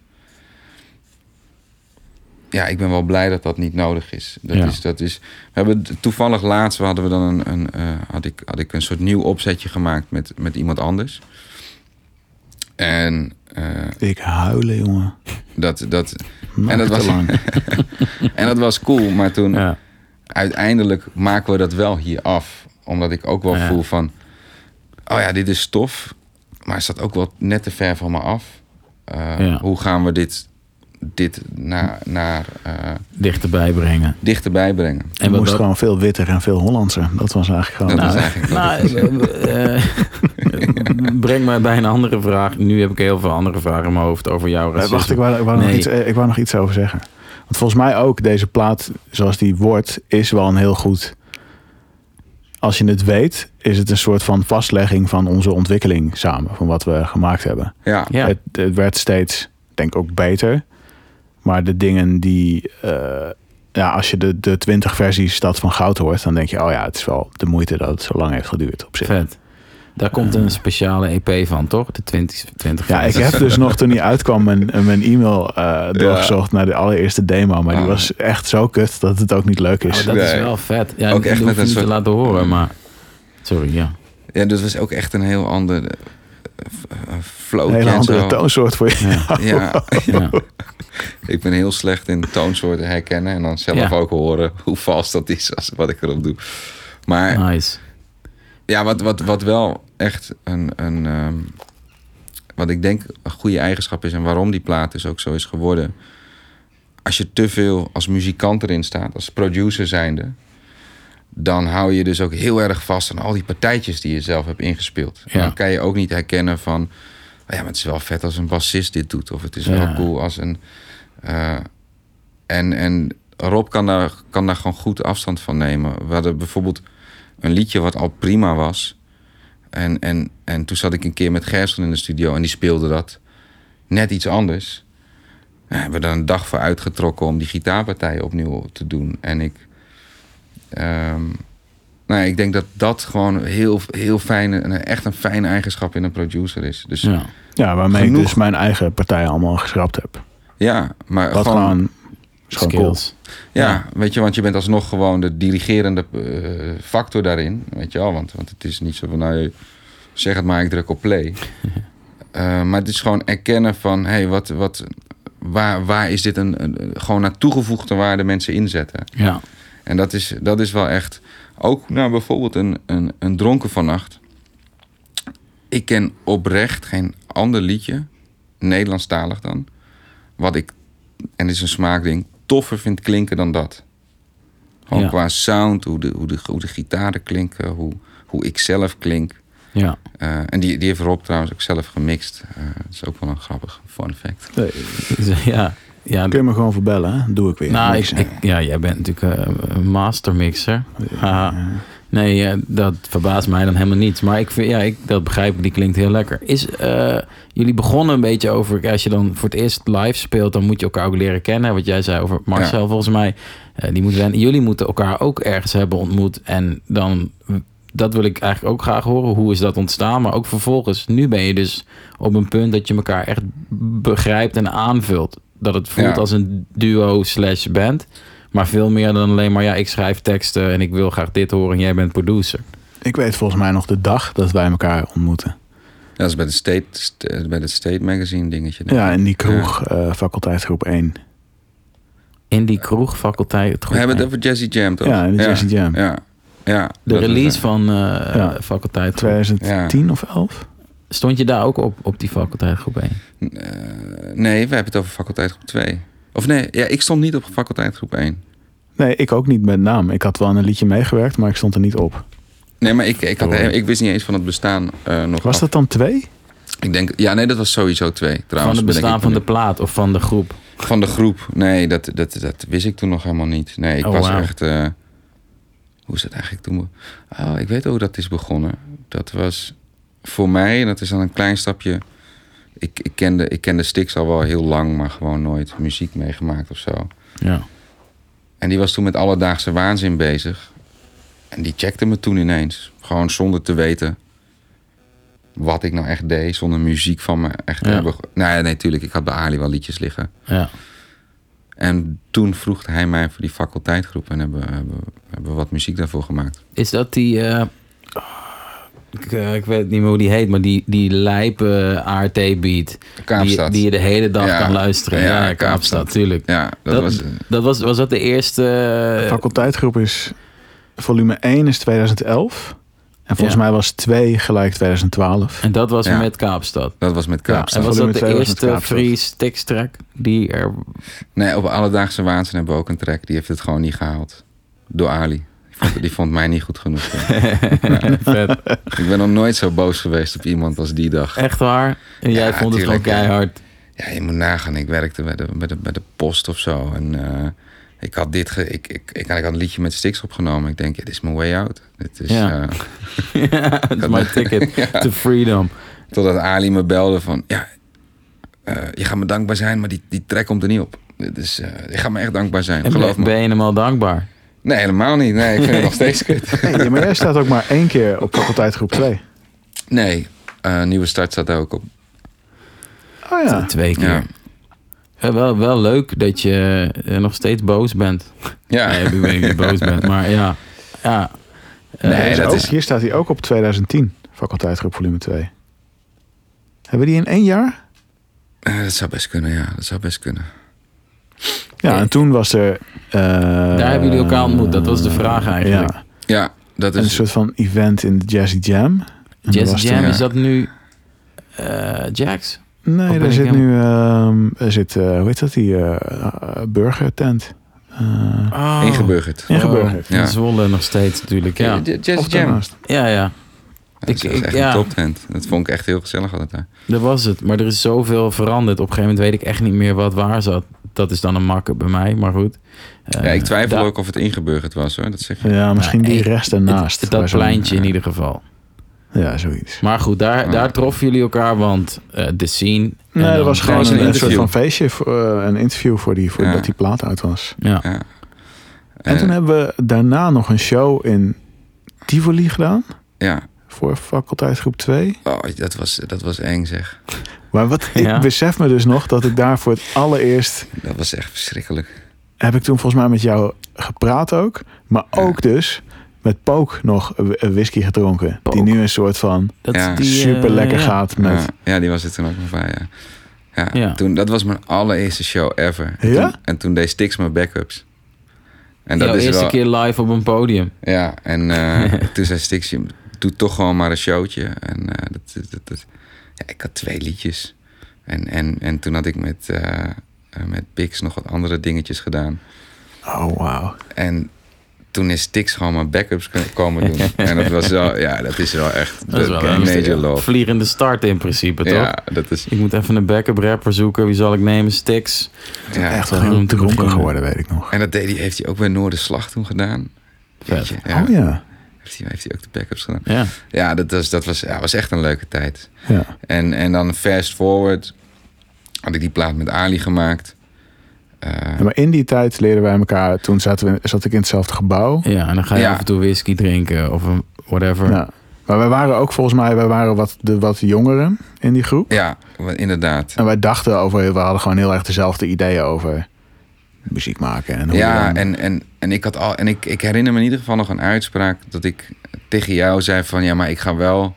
Ja, ik ben wel blij dat dat niet nodig is. Dat Ja. is, dat is we hebben toevallig laatst hadden we dan een, een eh, had, ik, had ik een soort nieuw opzetje gemaakt met, met iemand anders. En eh, Ik huilen, jongen. dat, dat, En dat was- en dat was cool, maar toen Ja. uiteindelijk maken we dat wel hier af. Omdat ik ook wel Ja. voel van, oh ja, dit is stof, maar het staat ook wel net te ver van me af. Eh. Hoe gaan we dit, dit naar, naar eh, Dichterbij brengen. dichterbij brengen? En wat moest dat- gewoon veel witter en veel Hollandser. Dat was eigenlijk gewoon... Dat Nou, eigenlijk nou, eh, eh, breng mij bij een andere vraag. Nu heb ik heel veel andere vragen in mijn hoofd over jouw racisme. wacht, ik wou, ik, wou nog iets, ik wou nog iets over zeggen. Want volgens mij ook deze plaat, zoals die wordt, is wel een heel goed... Als je het weet, is het een soort van vastlegging van onze ontwikkeling samen. Van wat we gemaakt hebben. Ja, Ja. Het, het werd steeds, denk ik, ook beter. Maar de dingen die... eh, ja, als je de, de 20 versies Stad van Goud hoort... dan denk je, oh ja, het is wel de moeite dat het zo lang heeft geduurd op zich. Vet. Daar komt een speciale EP van, toch? De 20, 20 Ja, ik heb dus nog toen die uitkwam mijn, mijn e-mail eh, doorgezocht naar de allereerste demo. Maar die Ah. was echt zo kut dat het ook niet leuk is. Oh, dat is wel vet. Ja, Ook echt met een soort- te laten horen, maar... Sorry, ja. ja dat was ook echt een heel ander eh, eh, flow. een hele andere toonsoort voor je. Ja. Ja, ja. ik ben heel slecht in toonsoorten herkennen en dan zelf Ja. ook horen hoe vals dat is als wat ik erop doe. Maar Nice. Ja, wat, wat, wat wel echt een, een ehm, wat ik denk een goede eigenschap is en waarom die plaat dus ook zo is geworden. Als je te veel als muzikant erin staat, als producer zijnde, dan hou je dus ook heel erg vast aan al die partijtjes die je zelf hebt ingespeeld. Ja. Dan kan je ook niet herkennen van, "Oh ja, maar het is wel vet als een bassist dit doet, of het is wel cool als een. eh, en, en Rob kan daar, kan daar gewoon goed afstand van nemen. We hadden bijvoorbeeld een liedje wat al prima was. En, en, en toen zat ik een keer met Gerson in de studio en die speelde dat net iets anders. We hebben er een dag voor uitgetrokken om die gitaarpartijen opnieuw te doen. En ik. Ehm, nee, ik denk dat dat gewoon heel, heel fijne, en echt een fijne eigenschap in een producer is. Dus ja, Ja. Ja, waarmee Genoeg. ik dus mijn eigen partij allemaal geschrapt heb. maar Wat gewoon, gewoon, is gewoon cool. Skills. ja, weet je, want je bent alsnog gewoon de dirigerende eh, factor daarin, weet je wel. Want, want het is niet zo van, nou, zeg het maar, ik druk op play. Eh, maar het is gewoon erkennen van, hé, hey, wat, wat, waar, waar is dit een, een, gewoon naar toegevoegde waarde mensen inzetten? Ja. En dat is, dat is wel echt. Ook nou, bijvoorbeeld een, een, een dronken vannacht. Ik ken oprecht geen ander liedje, Nederlandstalig dan, wat ik, en dit is een smaakding, toffer vind klinken dan dat. Gewoon Ja. qua sound, hoe de, hoe, de, hoe de gitaren klinken, hoe, hoe ik zelf klink. Ja. Eh, en die, die heeft Rob trouwens ook zelf gemixt. Eh, dat is ook wel een grappig fun fact. Ja. Ja. kun je me gewoon verbellen, hè? Doe ik weer. Nou, ik, ja, jij bent natuurlijk eh, een mastermixer. Haha. Nee, eh, dat verbaast mij dan helemaal niet. Maar ik vind, ja, ik, dat begrijp ik, die klinkt heel lekker. Is, eh, jullie begonnen een beetje over, als je dan voor het eerst live speelt, dan moet je elkaar ook leren kennen. Wat jij zei over Marcel, Ja. volgens mij. die moeten jullie moeten elkaar ook ergens hebben ontmoet. En dan, dat wil ik eigenlijk ook graag horen. Hoe is dat ontstaan? Maar ook vervolgens, nu ben je dus op een punt dat je elkaar echt begrijpt en aanvult. Dat het voelt Ja. als een duo slash band. Maar veel meer dan alleen maar, ja, ik schrijf teksten en ik wil graag dit horen en jij bent producer. Ik weet volgens mij nog de dag dat wij elkaar ontmoeten. Ja, dat is bij, de State, st- bij het State Magazine dingetje. denk Ja, in die kroeg, eh faculteitsgroep 1. In die kroeg, faculteit, het We goed. hebben het over Jazzy Jam, toch? Ja, in de Jazzy Jam. Ja, ja. de release eh, van eh Ja. faculteit. 2010 of 11? Stond je daar ook op, op die faculteit groep 1? eh, nee, we hebben het over faculteit groep 2. Of nee, ja, ik stond niet op faculteit groep 1. Nee, ik ook niet met naam. Ik had wel aan een liedje meegewerkt, maar ik stond er niet op. Nee, maar ik, ik, had, ik wist niet eens van het bestaan eh, nog. Was af. dat dan twee? Ik denk, ja, nee, dat was sowieso 2. Van Trouwens, het bedenk bestaan van de plaat of van de groep? van de groep. Nee, dat, dat, dat wist ik toen nog helemaal niet. Nee, ik Oh, was echt. eh, hoe is het eigenlijk toen? Oh, ik weet hoe dat is begonnen. Dat was voor mij, en dat is dan een klein stapje. Ik, ik, kende, ik kende Stix al wel heel lang, maar gewoon nooit muziek meegemaakt of zo. Ja. En die was toen met alledaagse waanzin bezig. En die checkte me toen ineens. Gewoon zonder te weten wat ik nou echt deed. Zonder muziek van me echt te Ja. hebben. Nee, nee, tuurlijk. Ik had bij Ali wel liedjes liggen. ja. En toen vroeg hij mij voor die faculteitgroep. En hebben, hebben, hebben we wat muziek daarvoor gemaakt. Is dat die... eh, ik, eh, ik weet niet meer hoe die heet, maar die, die lijpe ART-beat. Die, Kaapstad. die je de hele dag Ja. kan luisteren. Ja, Kaapstad. Kaapstad, tuurlijk. Ja, dat, Dat, was... dat, was, was dat de eerste... eh, faculteitgroep is... Volume 1 is 2011. En volgens Ja. mij was 2 gelijk 2012. en dat was Ja. met Kaapstad. Dat was met Kaapstad. En was volume dat de eerste. Freeze teksttrack die er... Nee, op Alledaagse Waanzin hebben we ook een track. Die heeft het gewoon niet gehaald. Door Ali. Die vond, die vond mij niet goed genoeg. Vet. ik ben nog nooit zo boos geweest op iemand als die dag. Echt waar? En jij Ja, vond het gewoon keihard. Ja, je moet nagaan. Ik werkte bij de, bij de, bij de post of zo. En eh, ik had dit... Ge, ik, ik, ik, had een liedje met Stix opgenomen. Ik denk, ja, dit is mijn way out. Dit is, Ja. eh, ja, het is my ticket to freedom. totdat Ali me belde van... Ja, eh, je gaat me dankbaar zijn, maar die, die track komt er niet op. Dit is, eh, je gaat me echt dankbaar zijn. En Geloof ben, me. ben je hem al dankbaar? Nee, helemaal niet. Nee, ik vind het nog steeds kut. Maar jij staat ook maar één keer op faculteitgroep 2. Nee, eh, Nieuwe Start staat daar ook op. Oh ja. Twee keer. Ja. Ja, wel, wel leuk dat je eh, nog steeds boos bent. Ja, Nee, ik weet niet of je boos bent, maar ja. ja. Eh, Nee, dat ook- is- Hier staat hij ook op 2010. Faculteitgroep volume 2. Hebben die in één jaar? Dat zou best kunnen, ja. Dat zou best kunnen. Ja, en toen was er... eh, Daar hebben jullie elkaar ontmoet, dat was de vraag eigenlijk. Ja, Ja, dat een is... soort van event in de Jazzy Jam. En Jazz was Jam, toen- is dat nu eh, Jax? Of Nee, daar zit hem- nu... ehm, er zit, eh, hoe heet dat, die eh, eh, burgertent. Eh Oh, Ingeburgerd. Ingeburgerd. Oh, Ja. in Zwolle nog steeds natuurlijk, ja. Ja. Jazz of Jam. Ja, ja. Dat Ik- is ik- echt ja. een toptent. Dat vond ik echt heel gezellig altijd daar. Dat was het. Maar er is zoveel veranderd. Op een gegeven moment weet ik echt niet meer wat waar zat. Dat is dan een makke bij mij, maar goed. Eh, Ja, ik twijfel daar- ook of het ingeburgerd was hoor. Dat zeg je. Ja, misschien Ja, die ik- rest ernaast. het- dat pleintje in ieder geval. Ja, zoiets. Maar goed, daar, Ja. daar troffen jullie elkaar, want eh, de scene. Nee, en dat was gewoon was een, soort interview. van feestje, voor, eh, een interview voor die, voordat Ja. die plaat uit was. Ja. Ja. En Eh, toen hebben we daarna nog een show in Tivoli gedaan. Ja. Voor faculteit groep 2. Oh, dat was, dat was eng zeg. Maar wat, Ja. ik besef me dus nog dat ik daar voor het allereerst... Dat was echt verschrikkelijk. Heb ik toen volgens mij met jou gepraat ook. Maar ook dus met Pook nog whisky gedronken. Die nu een soort van Dat Ja. eh, super lekker ja. gaat met... Ja, ja, die was er toen ook nog bij, ja. Ja, Ja. Toen, dat was mijn allereerste show ever. En Ja? Toen, en toen deed Stix mijn backups. En dat Jouw is eerste wel, keer live op een podium. Ja, en eh, toen zei Stix, je doet toch gewoon maar een showtje. En eh, dat, dat, dat, ik had twee liedjes. En, en, en toen had ik met, eh, eh, met Pix nog wat andere dingetjes gedaan. Oh, wauw. En toen is Stix gewoon mijn backups komen doen. en dat was wel, ja, dat is wel echt Dat is wel een major love. vliegende start in principe, toch? Ja, dat is, Ik moet even een backup rapper zoeken. Wie zal ik nemen? Stix. ja. Echt wel heel dronken geworden, weet ik nog. En dat deed hij, heeft hij ook bij Noorderslag toen gedaan. Vet. Ja, Oh ja. Heeft, hij, heeft hij ook de backups gedaan. Ja. Ja, dat was, dat was, ja, was echt een leuke tijd. ja. En, en dan fast forward had ik die plaat met Ali gemaakt. Eh, Ja, maar in die tijd leerden wij elkaar. Toen zaten we, zat ik in hetzelfde gebouw. ja, en dan ga je Ja. af en toe whisky drinken of whatever. Ja. Maar wij waren ook volgens mij, wij waren wat, de wat jongeren in die groep. ja, inderdaad. En wij dachten over, we hadden gewoon heel erg dezelfde ideeën over muziek maken. En Ja, dan- en, en, en, ik, had al, en ik, ik herinner me in ieder geval nog een uitspraak dat ik tegen jou zei van ja, maar ik ga wel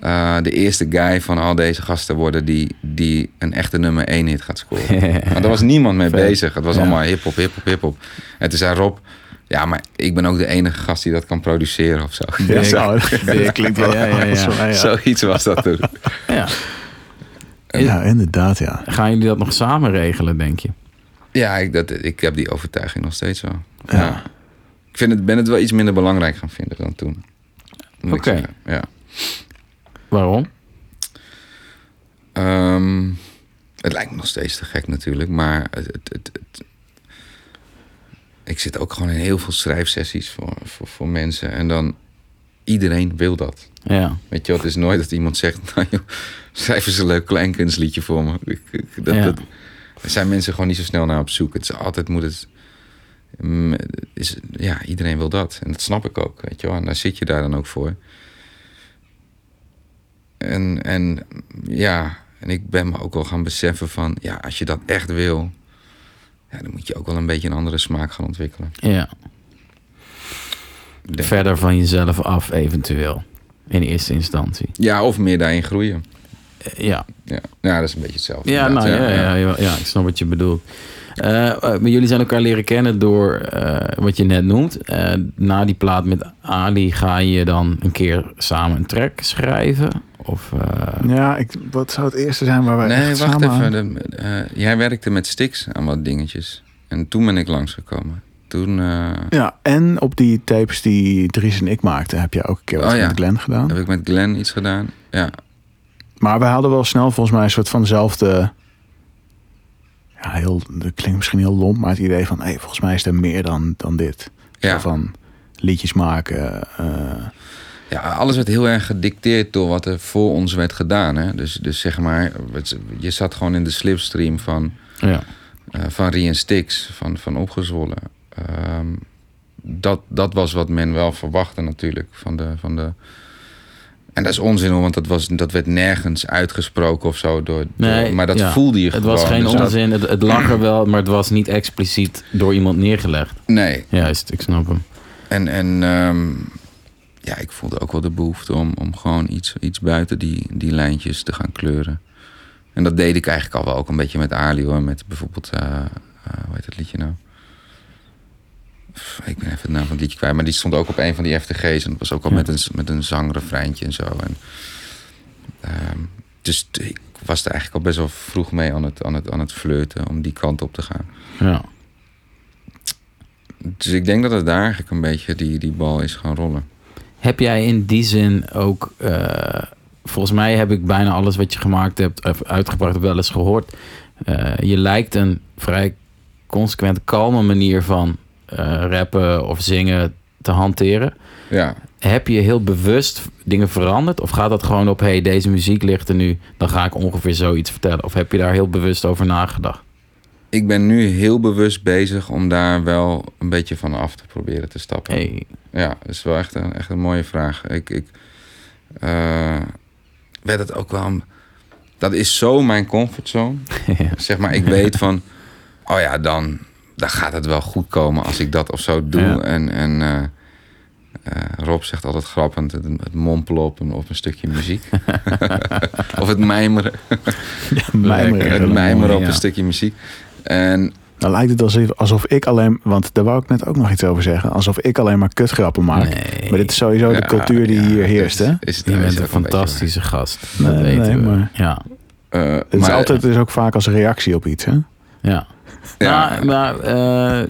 eh, de eerste guy van al deze gasten worden die, die een echte nummer 1 hit gaat scoren. Want daar was niemand mee Vet. bezig. Het was Ja. allemaal hip-hop, hip-hop, hip-hop. En toen zei Rob, ja, maar ik ben ook de enige gast die dat kan produceren of zo. Ja, Zo- zo. dat klinkt wel. Ja, ja, ja. Zo, ja. Zoiets was dat toen. Ja. Ja, inderdaad, ja. Gaan jullie dat nog samen regelen, denk je? Ja, ik, dat, ik heb die overtuiging nog steeds wel. Ja. Ja. Ik vind het, ben het wel iets minder belangrijk gaan vinden dan toen. Oké. Ja. Waarom? Ehm, het lijkt me nog steeds te gek natuurlijk, maar het, het, het, het- ik zit ook gewoon in heel veel schrijfsessies voor, voor, voor mensen. En dan, iedereen wil dat. Ja. Weet je het is nooit dat iemand zegt, nou joh, schrijf eens een leuk kleinkunstliedje voor me. Dat, Ja. dat, daar zijn mensen gewoon niet zo snel naar op zoek. Het is altijd moet het, mm, is, ja, iedereen wil dat. En dat snap ik ook, weet je wel. En daar zit je daar dan ook voor. En, en ja, en ik ben me ook wel gaan beseffen van, ja, als je dat echt wil, ja, dan moet je ook wel een beetje een andere smaak gaan ontwikkelen. ja. Denk- Verder van jezelf af, eventueel. In eerste instantie. Ja, of meer daarin groeien. Eh, Ja, Ja, ja dat is een beetje hetzelfde. ja, nou, ja, ja, ja, ja, ik snap wat je bedoelt. Eh, eh, maar jullie zijn elkaar leren kennen door eh, wat je net noemt. Eh, na die plaat met Ali ga je dan een keer samen een track schrijven? Of, eh, Ja, ik, wat zou het eerste zijn waar wij Nee, echt wacht samen even. De, eh, jij werkte met Stix aan wat dingetjes. En toen ben ik langsgekomen. Toen eh, Ja, en op die tapes die Dries en ik maakten, heb je ook een keer wat Oh, ja. met Glenn gedaan. heb ik met Glenn iets gedaan. Ja, Maar wij hadden wel snel volgens mij een soort van dezelfde... Ja, heel, dat klinkt misschien heel lomp, maar het idee van... Hey, volgens mij is er meer dan, dan dit. Zo Ja. van liedjes maken. eh, ja, alles werd heel erg gedicteerd door wat er voor ons werd gedaan. Hè? Dus, dus zeg maar, je zat gewoon in de slipstream van, ja. eh van Rien Stix, van, van Opgezwollen. Ehm, dat, dat was wat men wel verwachtte natuurlijk. Van de, van de... En dat is onzin hoor, want dat, was, dat werd nergens uitgesproken of zo. Door, Nee, door- maar dat ja. voelde je Het gewoon. was geen Dus dat- onzin, het, het lag er wel, maar het was niet expliciet door iemand neergelegd. nee, Juist, ik snap hem. En, en ehm, ja, ik voelde ook wel de behoefte om, om gewoon iets, iets buiten die, die lijntjes te gaan kleuren. En dat deed ik eigenlijk al wel ook een beetje met Ali hoor. Met bijvoorbeeld, eh, eh, hoe heet het liedje nou? Ik ben even de naam van het liedje kwijt. Maar die stond ook op een van die FTG's. En dat was ook al Ja. met, een, met een zangrefreintje en zo. En, ehm, dus ik was er eigenlijk al best wel vroeg mee aan het, aan, het, aan het flirten. Om die kant op te gaan. Ja. Dus ik denk dat het daar eigenlijk een beetje die, die bal is gaan rollen. Heb jij in die zin ook... eh, volgens mij heb ik bijna alles wat je gemaakt hebt, of uitgebracht, wel eens gehoord. Eh, je lijkt een vrij consequent kalme manier van rappen of zingen te hanteren. Ja, Heb je heel bewust dingen veranderd? Of gaat dat gewoon op, hey, deze muziek ligt er nu, dan ga ik ongeveer zoiets vertellen? Of heb je daar heel bewust over nagedacht? ik ben nu heel bewust bezig om daar wel een beetje van af te proberen te stappen. Hey. Ja, dat is wel echt een, echt een mooie vraag. Ik, ik eh, werd het ook wel. een- Dat is zo mijn comfortzone. Zeg maar, ik weet van. Oh ja, dan, dan gaat het wel goed komen als ik dat of zo doe. Ja. En, en eh, eh, Rob zegt altijd grappend: het, het mompelen op een, op een stukje muziek. of het mijmeren. Mijmeren. Het mijmeren op ja. een stukje muziek. En Dan lijkt het alsof, alsof ik alleen, want daar wou ik net ook nog iets over zeggen, alsof ik alleen maar kutgrappen maak. Nee. Maar dit is sowieso de cultuur die ja, hier heerst, is- hè? Is, Je is bent ook een fantastische gast. Dat Nee, weten nee, we. maar- Ja, Eh, Het is maar- altijd dus ook vaak als reactie op iets, hè? ja. Ja. Nou, maar eh,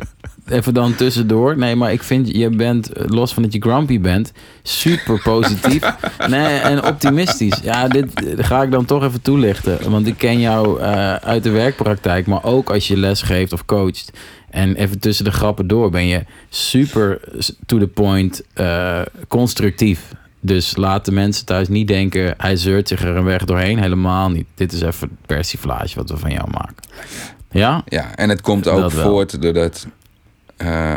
even dan tussendoor. Nee, maar ik vind, je bent, los van dat je grumpy bent, super positief nee, en optimistisch. Ja, dit ga ik dan toch even toelichten. Want ik ken jou eh, uit de werkpraktijk, maar ook als je les geeft of coacht. En even tussen de grappen door ben je super to the point eh, constructief. Dus laat de mensen thuis niet denken, hij zeurt zich er een weg doorheen. Helemaal niet. Dit is even persiflage wat we van jou maken. Ja? Ja, en het komt ook voort doordat eh,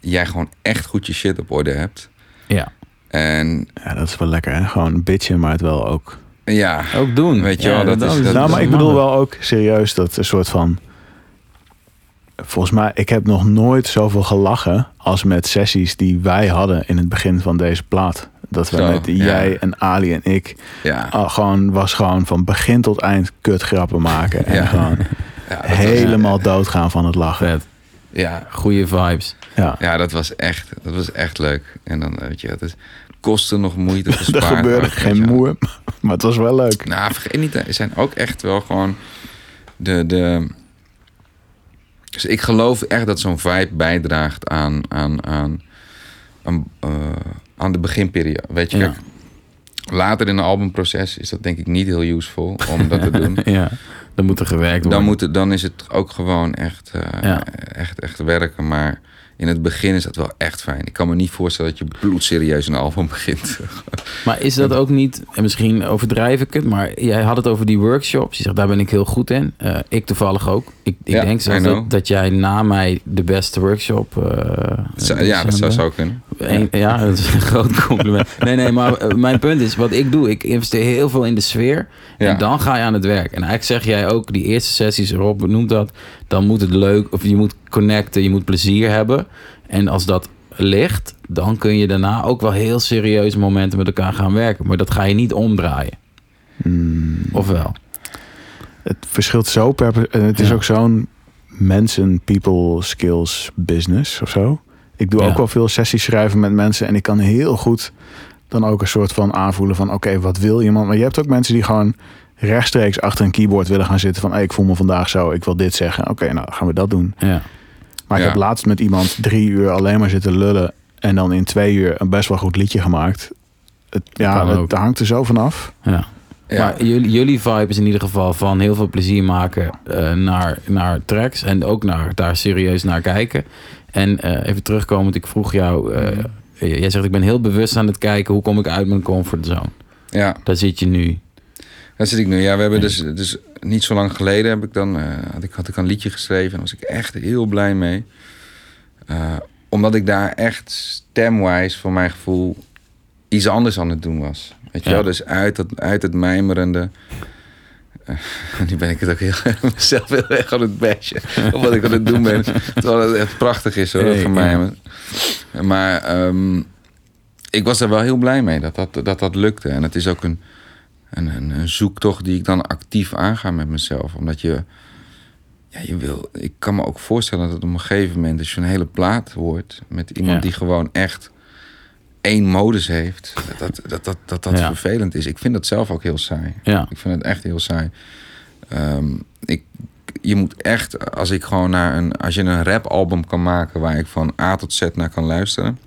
jij gewoon echt goed je shit op orde hebt. Ja. En Ja, dat is wel lekker, hè? Gewoon bitchen, maar het wel ook. ja, Ook doen. Weet je wel, dat is- dat- nou, maar ik bedoel wel ook serieus dat een soort van... Volgens mij, ik heb nog nooit zoveel gelachen als met sessies die wij hadden in het begin van deze plaat. Dat we Zo, met ja. jij en Ali en ik ja, ah, gewoon was gewoon van begin tot eind kutgrappen maken. En Ja. gewoon ja, dat was- helemaal doodgaan van het lachen. Vet. ja, Goeie vibes. Ja. ja, dat was echt, dat was echt leuk. En dan, weet je, het is, kostte nog moeite gespaard. Er gebeurde geen moer, maar het was wel leuk. Nou, vergeet niet, er zijn ook echt wel gewoon de. de dus ik geloof echt dat zo'n vibe bijdraagt aan, aan, aan, aan, eh, aan de beginperiode. Weet je, Ja. kijk, later in een albumproces is dat denk ik niet heel useful om dat te doen. Ja, dan moet er gewerkt worden. Dan, moet het, dan is het ook gewoon echt, eh, Ja. echt, echt werken. Maar in het begin is dat wel echt fijn. Ik kan me niet voorstellen dat je bloedserieus een album begint. Maar is dat ook niet, en misschien overdrijf ik het, maar jij had het over die workshops. Je zegt, daar ben ik heel goed in. Eh, ik toevallig ook. Ik, ik Ja, denk zelfs dat, dat jij na mij de beste workshop... Zou- ja, dat zou eh, zo kunnen. Eén- ja, dat is een groot compliment. Nee, nee, maar eh, mijn punt is, wat ik doe, ik investeer heel veel in de sfeer. Ja. En dan ga je aan het werk. En eigenlijk zeg jij ook, die eerste sessies, Rob noemt dat, dan moet het leuk, of je moet connecten, je moet plezier hebben. En als dat ligt, dan kun je daarna ook wel heel serieuze momenten met elkaar gaan werken. Maar dat ga je niet omdraaien. Hmm. Of wel? Het verschilt zo per... en Het is Ja. ook zo'n mensen, people, skills, business of zo. Ik doe Ja. ook wel veel sessies schrijven met mensen. En ik kan heel goed dan ook een soort van aanvoelen van... Oké, wat wil iemand? Maar je hebt ook mensen die gewoon rechtstreeks achter een keyboard willen gaan zitten. Van, hey, ik voel me vandaag zo, ik wil dit zeggen. Oké, nou gaan we dat doen. Ja. Maar ik Ja. heb laatst met iemand drie uur alleen maar zitten lullen. En dan in twee uur een best wel goed liedje gemaakt. Het, ja, het, hangt er zo vanaf. ja. Ja. Maar jullie, jullie vibe is in ieder geval van heel veel plezier maken eh, naar, naar tracks. En ook naar, daar serieus naar kijken. En eh, even terugkomend, ik vroeg jou... eh, Jij zegt, ik ben heel bewust aan het kijken... hoe kom ik uit mijn comfortzone? ja. Daar zit je nu. Daar zit ik nu. Ja, we hebben dus, dus niet zo lang geleden heb ik dan, eh, had, ik, had ik een liedje geschreven en was ik echt heel blij mee. Eh, omdat ik daar echt stemwise voor mijn gevoel iets anders aan het doen was. Weet je Ja. wel? Dus uit het, uit het mijmerende. eh, nu ben ik het ook heel mezelf heel erg aan het bashen. Of wat ik aan het doen ben. Terwijl het echt prachtig is hoor, dat Hey, gemijmer. Maar ehm, ik was er wel heel blij mee dat dat, dat, dat lukte. En het is ook een, een, een, een zoektocht die ik dan actief aanga met mezelf. Omdat je, ja, je wil, ik kan me ook voorstellen dat op een gegeven moment, als je een hele plaat hoort met iemand Ja. die gewoon echt één modus heeft, dat dat, dat, dat, dat, Ja. vervelend is. Ik vind dat zelf ook heel saai. Ja. Ik vind het echt heel saai. Ehm, ik, je moet echt, als ik gewoon naar een, als je een rapalbum kan maken waar ik van A tot Z naar kan luisteren.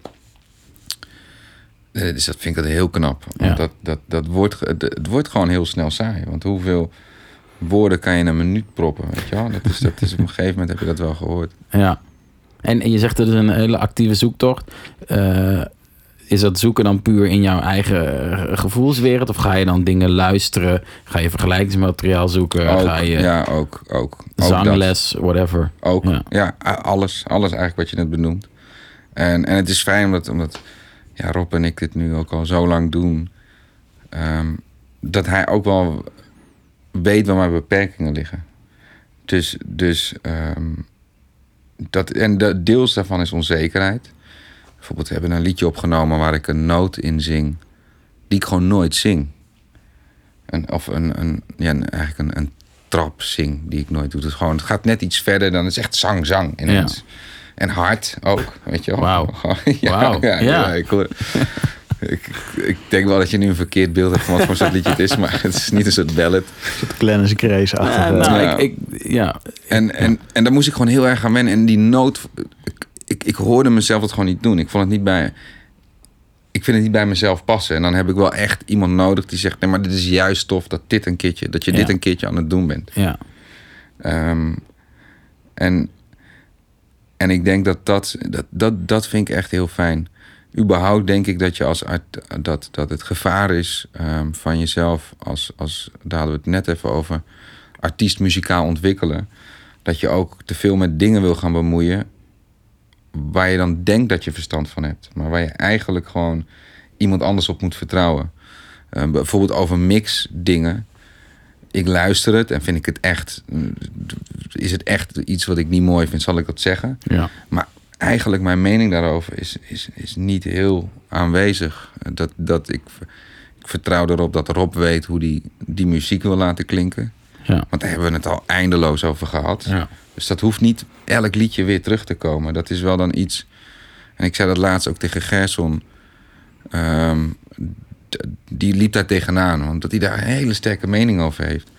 Dus dat vind ik dat heel knap. Want Ja. dat, dat, dat wordt, het, het wordt gewoon heel snel saai. Want hoeveel woorden kan je in een minuut proppen? Weet je wel? Dat is, dat is op een gegeven moment heb je dat wel gehoord. Ja. En, en je zegt het is een hele actieve zoektocht. Eh, is dat zoeken dan puur in jouw eigen eh, gevoelswereld? Of ga je dan dingen luisteren? Ga je vergelijkingsmateriaal zoeken? Ook, ga je ja, ook. ook, ook dat. zangles, whatever? Ook, Ja. ja. alles. Alles eigenlijk wat je net benoemt. En, en het is fijn omdat, omdat ja, Rob en ik dit nu ook al zo lang doen. ehm, dat hij ook wel weet waar mijn beperkingen liggen. Dus, dus ehm, dat, en de, deels daarvan is onzekerheid. Bijvoorbeeld, we hebben een liedje opgenomen waar ik een noot in zing, die ik gewoon nooit zing. Een, of een, een, ja, eigenlijk een, een trap zing die ik nooit doe. Het, is gewoon, het gaat net iets verder dan het is echt zang, zang ineens. En hard ook, weet je wel. Wauw. ja, Wauw, ja, ja. ja, ik, hoor- ik, ik denk wel dat je nu een verkeerd beeld hebt van wat voor soort liedje het is, maar het is niet een soort ballad. Glennis Grace achter. Ja, nou, Ja. ik, ik, ja. En, en, en daar moest ik gewoon heel erg aan wennen. En die noot, ik, ik, ik hoorde mezelf het gewoon niet doen. Ik vond het niet bij. Ik vind het niet bij mezelf passen. En dan heb ik wel echt iemand nodig die zegt: nee, maar dit is juist tof dat dit een keertje, dat je dit een keertje aan het doen bent. ja. Ehm, en, en ik denk dat dat, dat, dat dat vind ik echt heel fijn. Überhaupt denk ik dat je als art, dat, dat het gevaar is ehm, van jezelf, als, als, daar hadden we het net even over, artiest muzikaal ontwikkelen. Dat je ook te veel met dingen wil gaan bemoeien waar je dan denkt dat je verstand van hebt. Maar waar je eigenlijk gewoon iemand anders op moet vertrouwen. Eh, bijvoorbeeld over mix dingen. Ik luister het en vind ik het echt... Is het echt iets wat ik niet mooi vind, zal ik dat zeggen. ja. Maar eigenlijk mijn mening daarover is, is, is niet heel aanwezig. Dat, dat ik, ik vertrouw erop dat Rob weet hoe die, die muziek wil laten klinken. Ja. Want daar hebben we het al eindeloos over gehad. Ja. Dus dat hoeft niet elk liedje weer terug te komen. Dat is wel dan iets. En ik zei dat laatst ook tegen Gerson. Ehm, die liep daar tegenaan, omdat hij daar een hele sterke mening over heeft.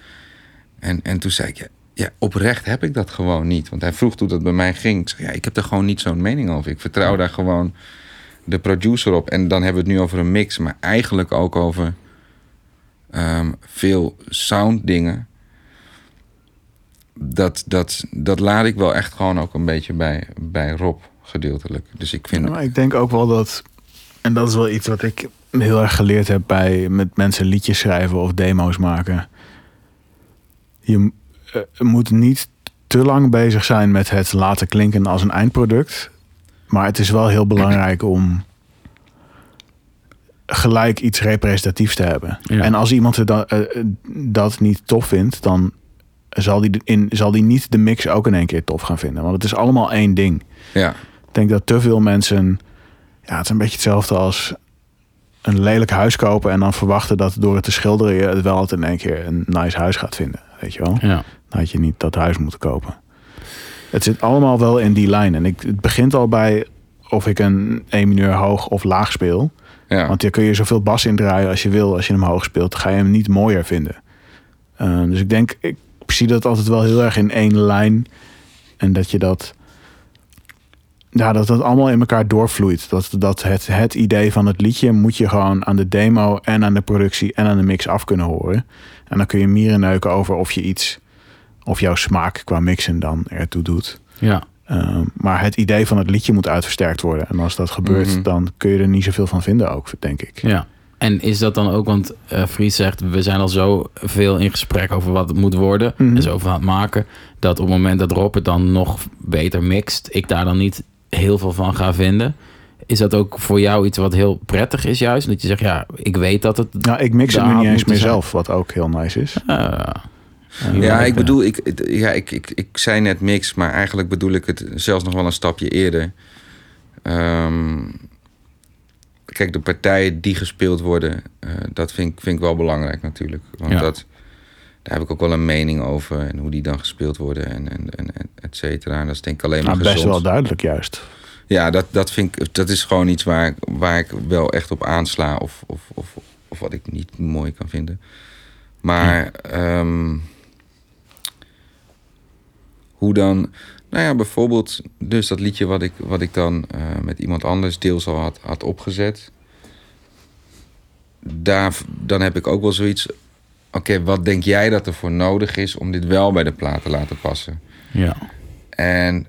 En, en toen zei ik, ja, oprecht heb ik dat gewoon niet. Want hij vroeg hoe dat bij mij ging. Ik zei, ja, ik heb er gewoon niet zo'n mening over. Ik vertrouw daar gewoon de producer op. En dan hebben we het nu over een mix, maar eigenlijk ook over ehm, veel sound dingen dat, dat, dat laat ik wel echt gewoon ook een beetje bij, bij Rob gedeeltelijk. Dus ik vind... Maar ik denk ook wel dat, en dat is wel iets wat ik heel erg geleerd heb bij met mensen liedjes schrijven of demo's maken. Je eh, moet niet te lang bezig zijn met het laten klinken als een eindproduct. Maar het is wel heel belangrijk om gelijk iets representatiefs te hebben. Ja. En als iemand dan, eh, eh, dat niet tof vindt, dan zal die, in, zal die niet de mix ook in één keer tof gaan vinden. Want het is allemaal één ding. Ja, Ik denk dat te veel mensen. Ja, het is een beetje hetzelfde als een lelijk huis kopen en dan verwachten dat door het te schilderen je het wel altijd in één keer een nice huis gaat vinden. Weet je wel? Ja. Dan had je niet dat huis moeten kopen. Het zit allemaal wel in die lijn. En ik, het begint al bij of ik een E mineur hoog of laag speel. ja. Want daar kun je zoveel bas in draaien als je wil. Als je hem hoog speelt, ga je hem niet mooier vinden. Uh, dus ik denk, ik zie dat altijd wel heel erg in één lijn. En dat je dat. Ja, dat dat allemaal in elkaar doorvloeit. Dat, dat het, het idee van het liedje moet je gewoon aan de demo en aan de productie en aan de mix af kunnen horen. En dan kun je mieren neuken over of je iets, of jouw smaak qua mixen dan ertoe doet. ja. Um, maar het idee van het liedje moet uitversterkt worden. En als dat gebeurt, Mhm. dan kun je er niet zoveel van vinden ook, denk ik. Ja. En is dat dan ook, want eh Fries zegt, we zijn al zo veel in gesprek over wat het moet worden Mhm. en zoveel aan het maken, dat op het moment dat Rob het dan nog beter mixt, ik daar dan niet heel veel van ga vinden. Is dat ook voor jou iets wat heel prettig is juist? Dat je zegt, ja, ik weet dat het... Nou, ik mix het nu niet eens meer zijn. zelf, wat ook heel nice is. eh, ja, ik bedoel, ik, ja, ik, ik, ik zei net mix, maar eigenlijk bedoel ik het zelfs nog wel een stapje eerder. Ehm, kijk, de partijen die gespeeld worden, eh, dat vind, ik- vind ik wel belangrijk natuurlijk. Want Ja. dat, daar heb ik ook wel een mening over en hoe die dan gespeeld worden en, en, en et cetera. En dat is denk ik alleen maar Nou, best gezond. wel duidelijk juist. Ja, dat, dat, vind ik, dat is gewoon iets waar, ik- waar ik wel echt op aansla. Of, of, of, of wat ik niet mooi kan vinden. Maar ehm, hoe dan... Nou ja, bijvoorbeeld dus dat liedje wat ik, wat ik dan eh, met iemand anders deels al had, had opgezet. Daar, dan heb ik ook wel zoiets... Oké, wat denk jij dat er voor nodig is om dit wel bij de plaat te laten passen? ja. En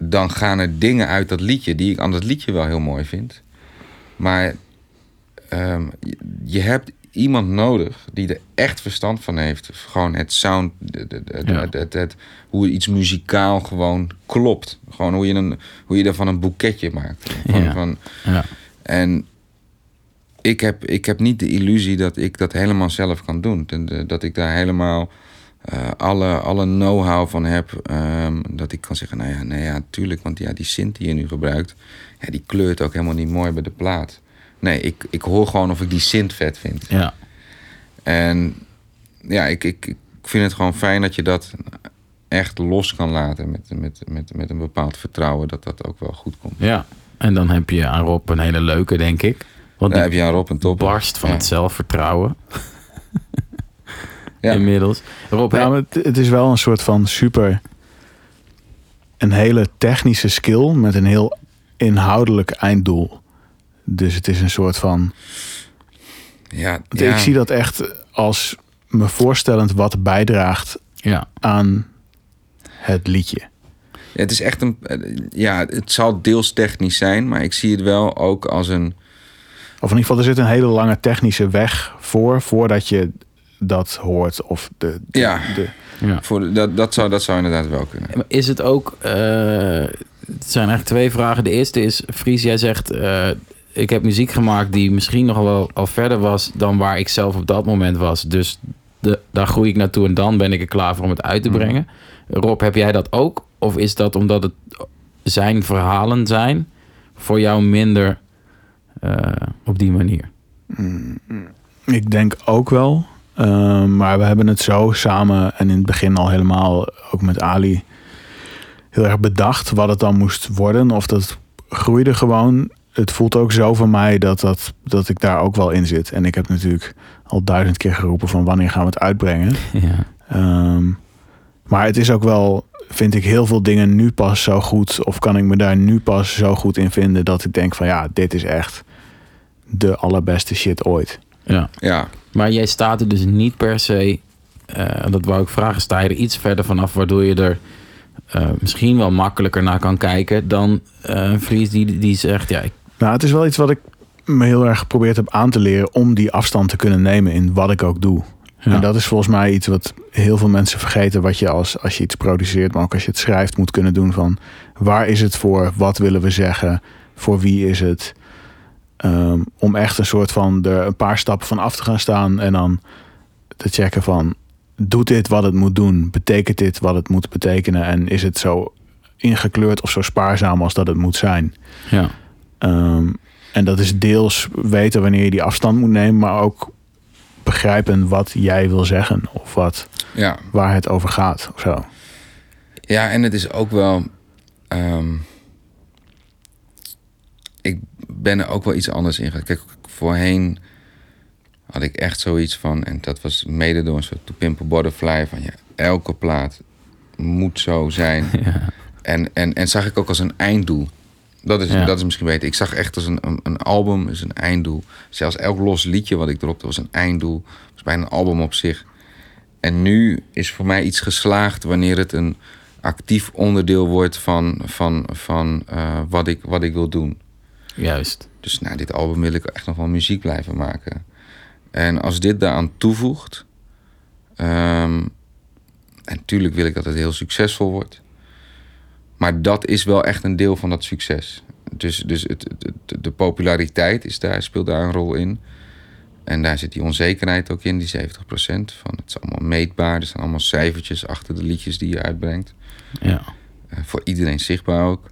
dan gaan er dingen uit dat liedje die ik aan dat liedje wel heel mooi vind. Maar ehm, je, hebt iemand nodig die er echt verstand van heeft. Gewoon het sound, Ja. het, het, hoe iets muzikaal gewoon klopt. Gewoon hoe je, een, hoe je ervan een boeketje maakt. Van, Ja. van, Ja. en ik heb, ik heb niet de illusie dat ik dat helemaal zelf kan doen. Dat- Dat, ik daar helemaal eh, alle, alle know-how van heb. ehm, dat ik kan zeggen, nou ja, nee, ja, tuurlijk. Want ja, die synth die je nu gebruikt, ja, die kleurt ook helemaal niet mooi bij de plaat. Nee, ik, ik hoor gewoon of ik die synth vet vind. Ja. En ja, ik, ik, ik vind het gewoon fijn dat je dat echt los kan laten. Met, met, met, met een bepaald vertrouwen dat dat ook wel goed komt. ja. En dan heb je aan Rob een hele leuke, denk ik. Want Daar heb je aan Rob een top. barst van Ja. het zelfvertrouwen. Ja. Inmiddels. Rob, Ja, het, het is wel een soort van super. Een hele technische skill met een heel inhoudelijk einddoel. Dus het is een soort van. Ja, ja. Ik zie dat echt als me voorstellend wat bijdraagt ja. aan het liedje. Het is echt een. Ja, het zal deels technisch zijn, maar ik zie het wel ook als een. Of in ieder geval, er zit een hele lange technische weg voor, voordat je dat hoort. Of de, de- Ja. de, ja. Voor, de- dat, dat, zou, dat zou inderdaad wel kunnen. Is het ook... eh, het zijn eigenlijk twee vragen. De eerste is, Fries, jij zegt... eh, ik heb muziek gemaakt die misschien nog wel al verder was... dan waar ik zelf op dat moment was. Dus de, daar groei ik naartoe en dan ben ik er klaar voor om het uit te brengen. Rob, heb jij dat ook? Of is dat omdat het zijn verhalen zijn... voor jou minder op die manier? Ik denk ook wel. Ehm, maar we hebben het zo samen en in het begin al helemaal ook met Ali heel erg bedacht wat het dan moest worden. Of dat groeide gewoon. Het voelt ook zo van mij dat, dat, dat ik daar ook wel in zit. En ik heb natuurlijk al duizend keer geroepen van wanneer gaan we het uitbrengen. Ja. Ehm, maar het is ook wel, vind ik heel veel dingen nu pas zo goed. Of kan ik me daar nu pas zo goed in vinden dat ik denk van ja, dit is echt de allerbeste shit ooit. ja. Ja, Maar jij staat er dus niet per se, eh, dat wou ik vragen, sta je er iets verder vanaf waardoor je er eh, misschien wel makkelijker naar kan kijken dan eh, een Fries die, die zegt, ja, ik, Nou, het is wel iets wat ik me heel erg geprobeerd heb aan te leren om die afstand te kunnen nemen in wat ik ook doe. Ja. En dat is volgens mij iets wat heel veel mensen vergeten, wat je als, als je iets produceert, maar ook als je het schrijft, moet kunnen doen van waar is het voor, wat willen we zeggen, voor wie is het. Ehm, om echt een soort van er een paar stappen van af te gaan staan en dan te checken van doet dit wat het moet doen, betekent dit wat het moet betekenen en is het zo ingekleurd of zo spaarzaam als dat het moet zijn. ja, Ehm, en dat is deels weten wanneer je die afstand moet nemen, maar ook begrijpen wat jij wil zeggen of wat, ja. waar het over gaat of zo. Ja, en het is ook wel. ehm, ben er ook wel iets anders in. gegaan. Kijk, voorheen had ik echt zoiets van. En dat was mede door een soort To Pimp a Butterfly. Van ja, elke plaat moet zo zijn. ja, En, en, en zag ik ook als een einddoel. Dat is, Ja. dat is misschien beter. Ik zag echt als een, een, een album is een einddoel. Zelfs elk los liedje wat ik erop was een einddoel. Het was bijna een album op zich. En nu is voor mij iets geslaagd wanneer het een actief onderdeel wordt van, van, van eh, wat, ik, wat ik wil doen. Juist. Dus na dit album wil ik echt nog wel muziek blijven maken. En als dit daaraan toevoegt. ehm, en natuurlijk wil ik dat het heel succesvol wordt. Maar dat is wel echt een deel van dat succes. Dus, dus het, het- het- de populariteit is daar, speelt daar een rol in. En daar zit die onzekerheid ook in, die 70%. Van het is allemaal meetbaar. Er zijn allemaal cijfertjes achter de liedjes die je uitbrengt. Ja, Eh, voor iedereen zichtbaar ook.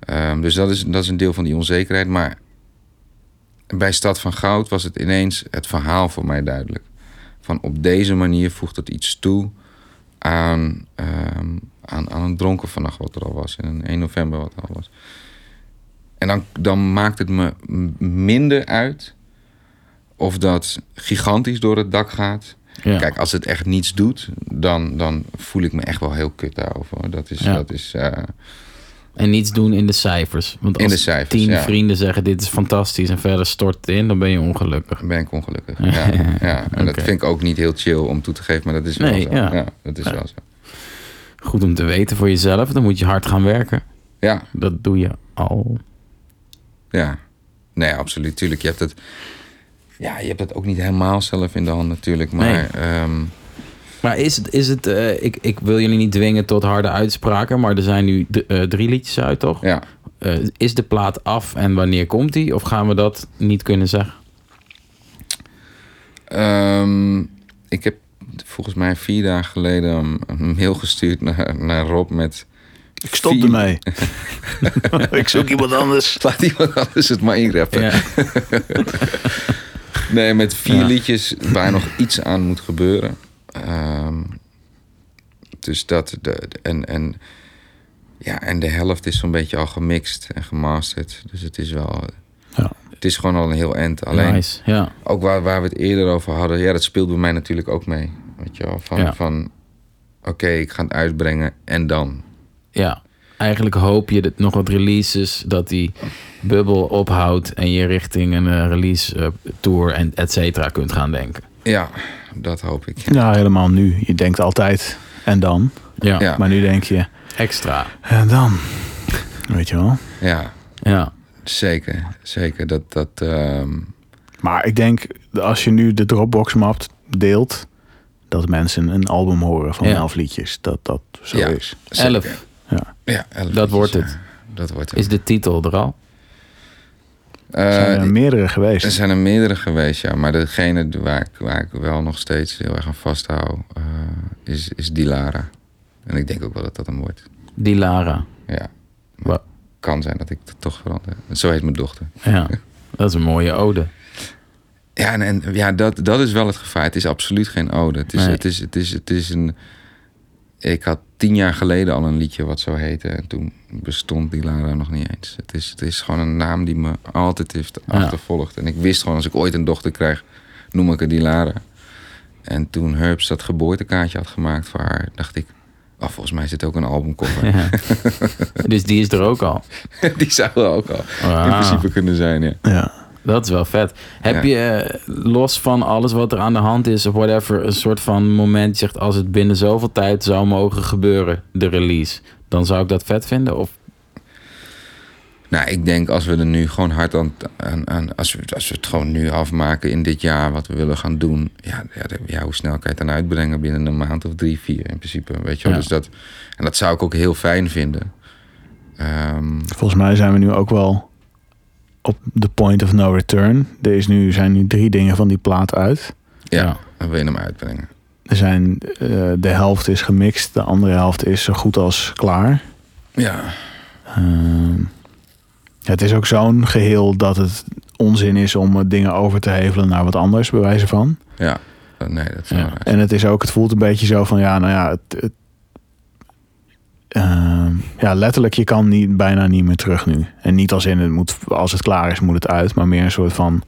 Ehm, dus dat is, dat is een deel van die onzekerheid. Maar bij Stad van Goud was het ineens het verhaal voor mij duidelijk. Van op deze manier voegt het iets toe aan, ehm, aan, aan een dronken vannacht wat er al was. En een 1 november wat er al was. En dan, dan maakt het me minder uit of dat gigantisch door het dak gaat. ja. Kijk, als het echt niets doet, dan, dan voel ik me echt wel heel kut daarover. Dat is, Ja. dat is eh, En niets doen in de cijfers. Want In als de cijfers, tien ja. vrienden zeggen dit is fantastisch en verder stort het in, dan ben je ongelukkig. dan ben ik ongelukkig. Ja, ja. En dat vind ik ook niet heel chill om toe te geven, maar dat is wel Nee, zo. ja. Ja. dat is wel zo. Goed om te weten voor jezelf, dan moet je hard gaan werken. Ja, Dat doe je al. ja. Nee, absoluut. Tuurlijk, je hebt het... Ja, je hebt het ook niet helemaal zelf in de hand natuurlijk. Maar Nee. ehm, Maar is het, is het eh, ik, ik wil jullie niet dwingen tot harde uitspraken, maar er zijn nu d- eh, drie liedjes uit, toch? ja, Eh, is de plaat af en wanneer komt die? Of gaan we dat niet kunnen zeggen? Ehm, ik heb volgens mij vier dagen geleden een- een mail gestuurd naar, naar Rob met... Ik stop Vier- ermee. ik zoek iemand anders. Laat iemand anders het maar inrappen. Ja. Nee, met vier Ja. liedjes waar nog iets aan moet gebeuren. Ehm, dus dat... De, en, en, ja, en de helft is zo'n beetje al gemixt en gemasterd. Dus het is wel... Ja. Het is gewoon al een heel end. Alleen Nice, ja. ook waar, waar we het eerder over hadden... Ja, dat speelt bij mij natuurlijk ook mee. Weet je wel? Van, Ja. van oké, ik ga het uitbrengen en dan... ja. Eigenlijk hoop je dat nog wat releases, dat die bubbel ophoudt en je richting een eh, release eh, tour en et cetera kunt gaan denken. Ja, dat hoop ik. Nou, helemaal nu. Je denkt altijd en dan. Ja, Ja. Maar nu denk je extra. en dan. Weet je wel. Ja, Ja, zeker. Zeker. Dat... dat ehm, Maar ik denk, als je nu de Dropbox map deelt, dat mensen een album horen van Ja. elf liedjes. Dat dat zo Ja. is. zeker. elf Ja, elf Dat wordt het. ja. Dat wordt het. is de titel er al. Er zijn Eh, er meerdere geweest. Er zijn er meerdere geweest, ja. Maar degene waar ik, waar ik wel nog steeds heel erg aan vasthoud, eh, is, is Dilara. En ik denk ook wel dat dat hem wordt. Die Lara. Ja. Wa- Kan zijn dat ik het toch verander. Zo heet mijn dochter. Ja, dat is een mooie ode. Ja, en, en ja, dat, dat is wel het gevaar. Het is absoluut geen ode. Het is, Nee. het is, het is, het is een... Ik had tien jaar geleden al een liedje wat zo heette. En toen bestond Dilara nog niet eens. Het is, het is gewoon een naam die me altijd heeft Ja. achtervolgd. En ik wist gewoon, als ik ooit een dochter krijg, noem ik haar Dilara. En toen Herbs dat geboortekaartje had gemaakt voor haar, dacht ik... Oh, volgens mij zit ook een albumcover. Ja. dus die is er ook al. die zou er ook al in principe kunnen zijn, ja. Ja. Dat is wel vet. Heb Ja. je, eh, los van alles wat er aan de hand is of whatever, een soort van moment zegt als het binnen zoveel tijd zou mogen gebeuren, de release, dan zou ik dat vet vinden? Of Nou, ik denk als we er nu gewoon hard aan, aan, aan als, we, als we het gewoon nu afmaken in dit jaar wat we willen gaan doen, ja, ja, hoe snel kan je het dan uitbrengen binnen een maand of drie, vier in principe, weet je wel. Ja. Dus dat, en dat zou ik ook heel fijn vinden. Ehm, Volgens mij zijn we nu ook wel op de point of no return. Er is nu, zijn nu drie dingen van die plaat uit. ja, dan wil je hem uitbrengen. Er zijn, eh, de helft is gemixt, de andere helft is zo goed als klaar. Ja, Ehm, ja, het is ook zo'n geheel dat het onzin is om eh, dingen over te hevelen naar wat anders, bij wijze van. ja, nee, dat is Ja. En het is ook, het voelt een beetje zo van, ja, nou ja, het, het- ehm, ja, letterlijk, je kan niet, bijna niet meer terug nu. En niet als in het moet, als het klaar is, moet het uit, maar meer een soort van,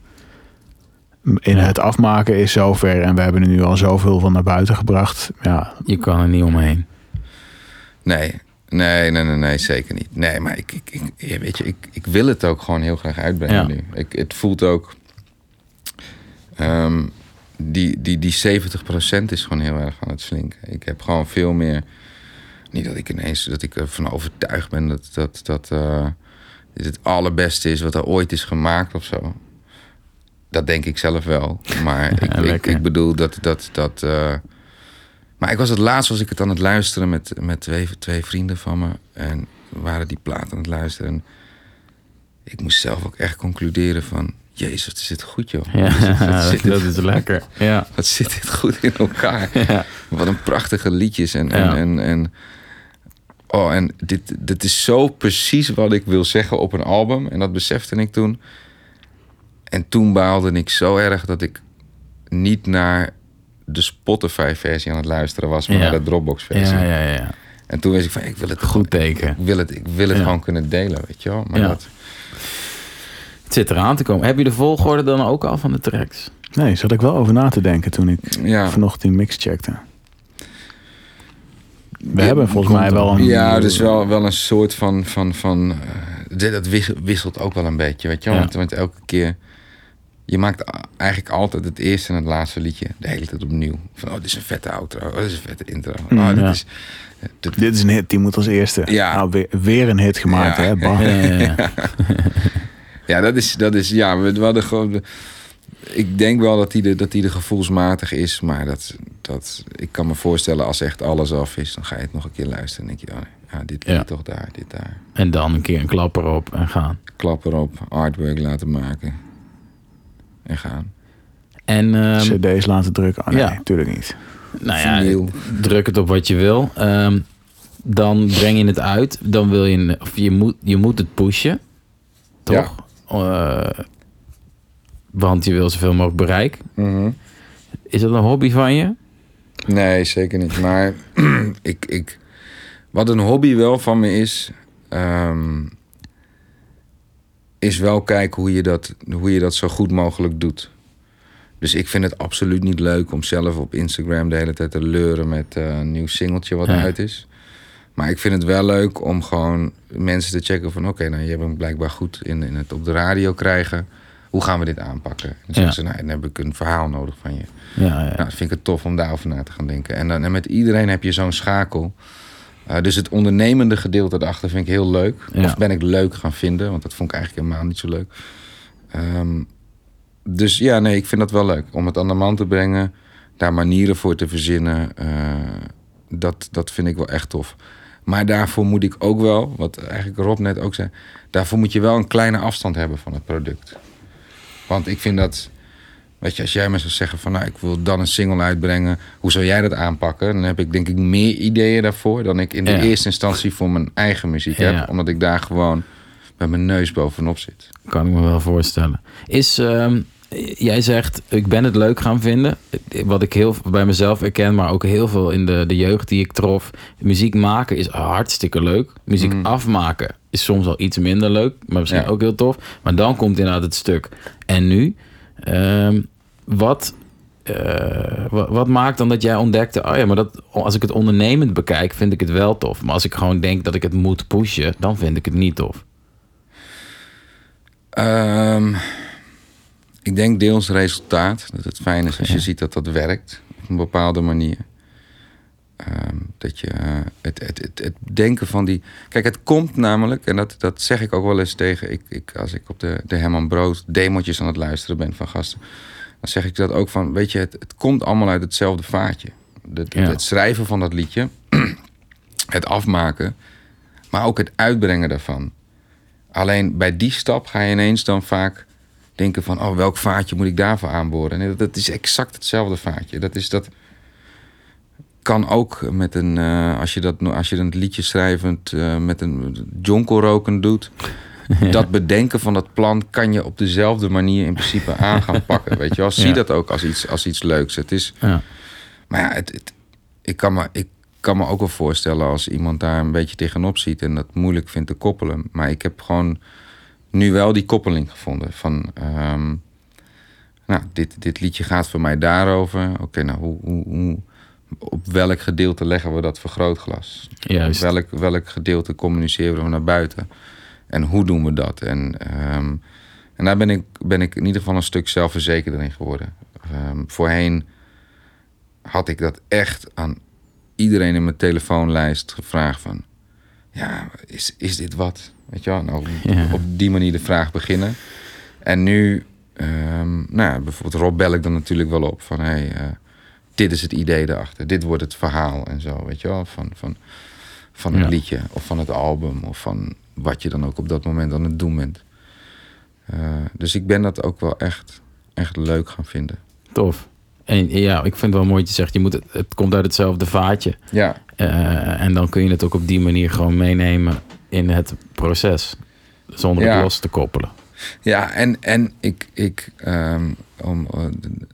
in Ja. het afmaken is zover en we hebben er nu al zoveel van naar buiten gebracht. Ja, je kan er niet omheen. Nee, nee, nee, nee, nee, zeker niet. Nee, maar ik, ik, weet je, ik, ik wil het ook gewoon heel graag uitbrengen Ja. nu. Ik, het voelt ook... ehm, die, die, die 70% is gewoon heel erg aan het slinken. Ik heb gewoon veel meer... Niet dat ik ineens dat ik ervan overtuigd ben dat, dat, dat eh, dit het allerbeste is wat er ooit is gemaakt of zo. Dat denk ik zelf wel. Maar ik, ik, bedoel dat... dat, dat eh, maar ik was het laatst was ik het aan het luisteren met, met twee, twee vrienden van me. En we waren die plaat aan het luisteren. En ik moest zelf ook echt concluderen van... Jezus, wat is dit goed joh. Ja, Wat is dit- wat zit dat dit- is lekker. Ja. Wat zit dit goed in elkaar. Ja. Wat een prachtige liedjes. En, en, en, en, oh, en dit, dit is zo precies wat ik wil zeggen op een album. En dat besefte ik toen. En toen baalde ik zo erg dat ik niet naar de Spotify-versie aan het luisteren was, maar Ja. naar de Dropbox-versie. Ja, ja, ja. En toen wist ik van, ik wil het Goed teken. Ik wil het, ik wil het Ja. gewoon kunnen delen, weet je wel. Maar Ja. dat, Het zit eraan te komen. Heb je de volgorde dan ook al van de tracks? nee, zat ik wel over na te denken toen ik ja. vanochtend die mix checkte. We Ja, hebben volgens mij wel een... Ja, dus wel, wel een soort van. van, van eh, dit- dat wis- wisselt ook wel een beetje, weet je wel. Ja. Want, want elke keer. Je maakt eigenlijk altijd het eerste en het laatste liedje de hele tijd opnieuw. Van, oh, dit is een vette outro. Oh, dit is een vette intro. Mm, oh, dit ja. is, dit- Dit is een hit, die moet als eerste. Ja. Nou, weer, weer een hit gemaakt, Ja. hè? Bam. Ja, ja, ja. Ja, dat is, dat is ja, we, we hadden gewoon. Ik denk wel dat hij de, dat hij de gevoelsmatig is, maar dat, dat, ik kan me voorstellen als echt alles af is, dan ga je het nog een keer luisteren en denk je, oh nee, ja, dit Ja. toch daar, dit daar. En dan een keer een klap erop en gaan. Klap erop, artwork laten maken en gaan. En ehm, CD's laten drukken. Oh, nee, ja. natuurlijk niet. nou ja, Vinyl. druk het op wat je wil. Ehm, dan breng je het uit. Dan wil je, of je moet, je moet het pushen. Toch? Eh, want je wil zoveel mogelijk bereik. Is dat een hobby van je? Nee, zeker niet. Maar ik, ik, wat een hobby wel van me is, ehm, is wel kijken hoe je, dat, hoe je dat zo goed mogelijk doet. Dus ik vind het absoluut niet leuk om zelf op Instagram de hele tijd te leuren met eh, een nieuw singeltje wat Ja. uit is. Maar ik vind het wel leuk om gewoon mensen te checken van... oké, nou, je hebt hem blijkbaar goed in, in het op de radio krijgen. Hoe gaan we dit aanpakken? En dan zeggen ze, nou, dan heb ik een verhaal nodig van je. Ja, ja. Nou, dat vind ik het tof om daarover na te gaan denken. En, dan, en met iedereen heb je zo'n schakel. Uh, dus het ondernemende gedeelte erachter vind ik heel leuk. Ja. Of ben ik leuk gaan vinden, want dat vond ik eigenlijk helemaal niet zo leuk. Ehm, dus ja, nee, ik vind dat wel leuk. Om het aan de man te brengen, daar manieren voor te verzinnen. eh, dat, dat vind ik wel echt tof. Maar daarvoor moet ik ook wel, wat eigenlijk Rob net ook zei... daarvoor moet je wel een kleine afstand hebben van het product. Want ik vind dat... Weet je, als jij me zou zeggen van nou, ik wil dan een single uitbrengen, hoe zou jij dat aanpakken? Dan heb ik denk ik meer ideeën daarvoor dan ik in de Ja. eerste instantie voor mijn eigen muziek Ja. heb, omdat ik daar gewoon met mijn neus bovenop zit. Kan ik me wel voorstellen. Is, ehm, jij zegt, ik ben het leuk gaan vinden. Wat ik heel bij mezelf herken, maar ook heel veel in de, de jeugd die ik trof. Muziek maken is hartstikke leuk. Muziek afmaken is soms al iets minder leuk, maar misschien Ja. ook heel tof. Maar dan komt inderdaad het stuk. En nu, ehm, wat, eh, wat, wat maakt dan dat jij ontdekte, oh ja, maar dat, als ik het ondernemend bekijk, vind ik het wel tof. Maar als ik gewoon denk dat ik het moet pushen, dan vind ik het niet tof. Ehm, ik denk deels resultaat. Dat het fijn is als je ziet dat dat werkt op een bepaalde manier. Ehm, dat je eh, het, het, het, het denken van die. Kijk, het komt namelijk, en dat, dat zeg ik ook wel eens tegen. Ik, ik, als ik op de, de Herman Brood demotjes aan het luisteren ben van gasten. Dan zeg ik dat ook van. Weet je, het, het komt allemaal uit hetzelfde vaatje. De, Ja. Het schrijven van dat liedje. het afmaken. Maar ook het uitbrengen daarvan. Alleen bij die stap ga je ineens dan vaak denken van... oh, welk vaatje moet ik daarvoor aanboren? Nee, dat, is exact hetzelfde vaatje. Dat is dat... Kan ook met een... eh, als, je dat, als je een liedje schrijvend eh, met een jonko roken doet... Dat bedenken van dat plan kan je op dezelfde manier in principe aan gaan pakken. Weet je wel? Zie Ja. dat ook als iets, als iets leuks. Het is, Ja. maar ja, het, het- ik, kan me, ik kan me ook wel voorstellen als iemand daar een beetje tegenop ziet en dat moeilijk vindt te koppelen. Maar ik heb gewoon nu wel die koppeling gevonden van. ehm, nou, dit, dit liedje gaat voor mij daarover. Oké, nou, hoe, hoe, hoe, op welk gedeelte leggen we dat vergrootglas? Juist. Op welk, welk gedeelte communiceren we naar buiten? En hoe doen we dat? En, ehm, en daar ben ik, ben ik in ieder geval een stuk zelfverzekerder in geworden. Ehm, voorheen had ik dat echt aan iedereen in mijn telefoonlijst gevraagd van... Ja, is, is dit wat? Weet je wel? Nou, Ja. op die manier de vraag beginnen. En nu, ehm, nou ja, bijvoorbeeld Rob bel ik dan natuurlijk wel op van... Hey, eh, dit is het idee erachter, dit wordt het verhaal en zo, weet je wel? Van, van, van Ja. liedje of van het album of van wat je dan ook op dat moment aan het doen bent. Eh, dus ik ben dat ook wel echt, echt leuk gaan vinden. Tof. En ja, ik vind het wel mooi dat je zegt, je moet het, het komt uit hetzelfde vaatje. Ja, Eh, en dan kun je het ook op die manier gewoon meenemen in het proces. Zonder Ja. het los te koppelen. Ja, en, en ik, ik, ehm, om, eh,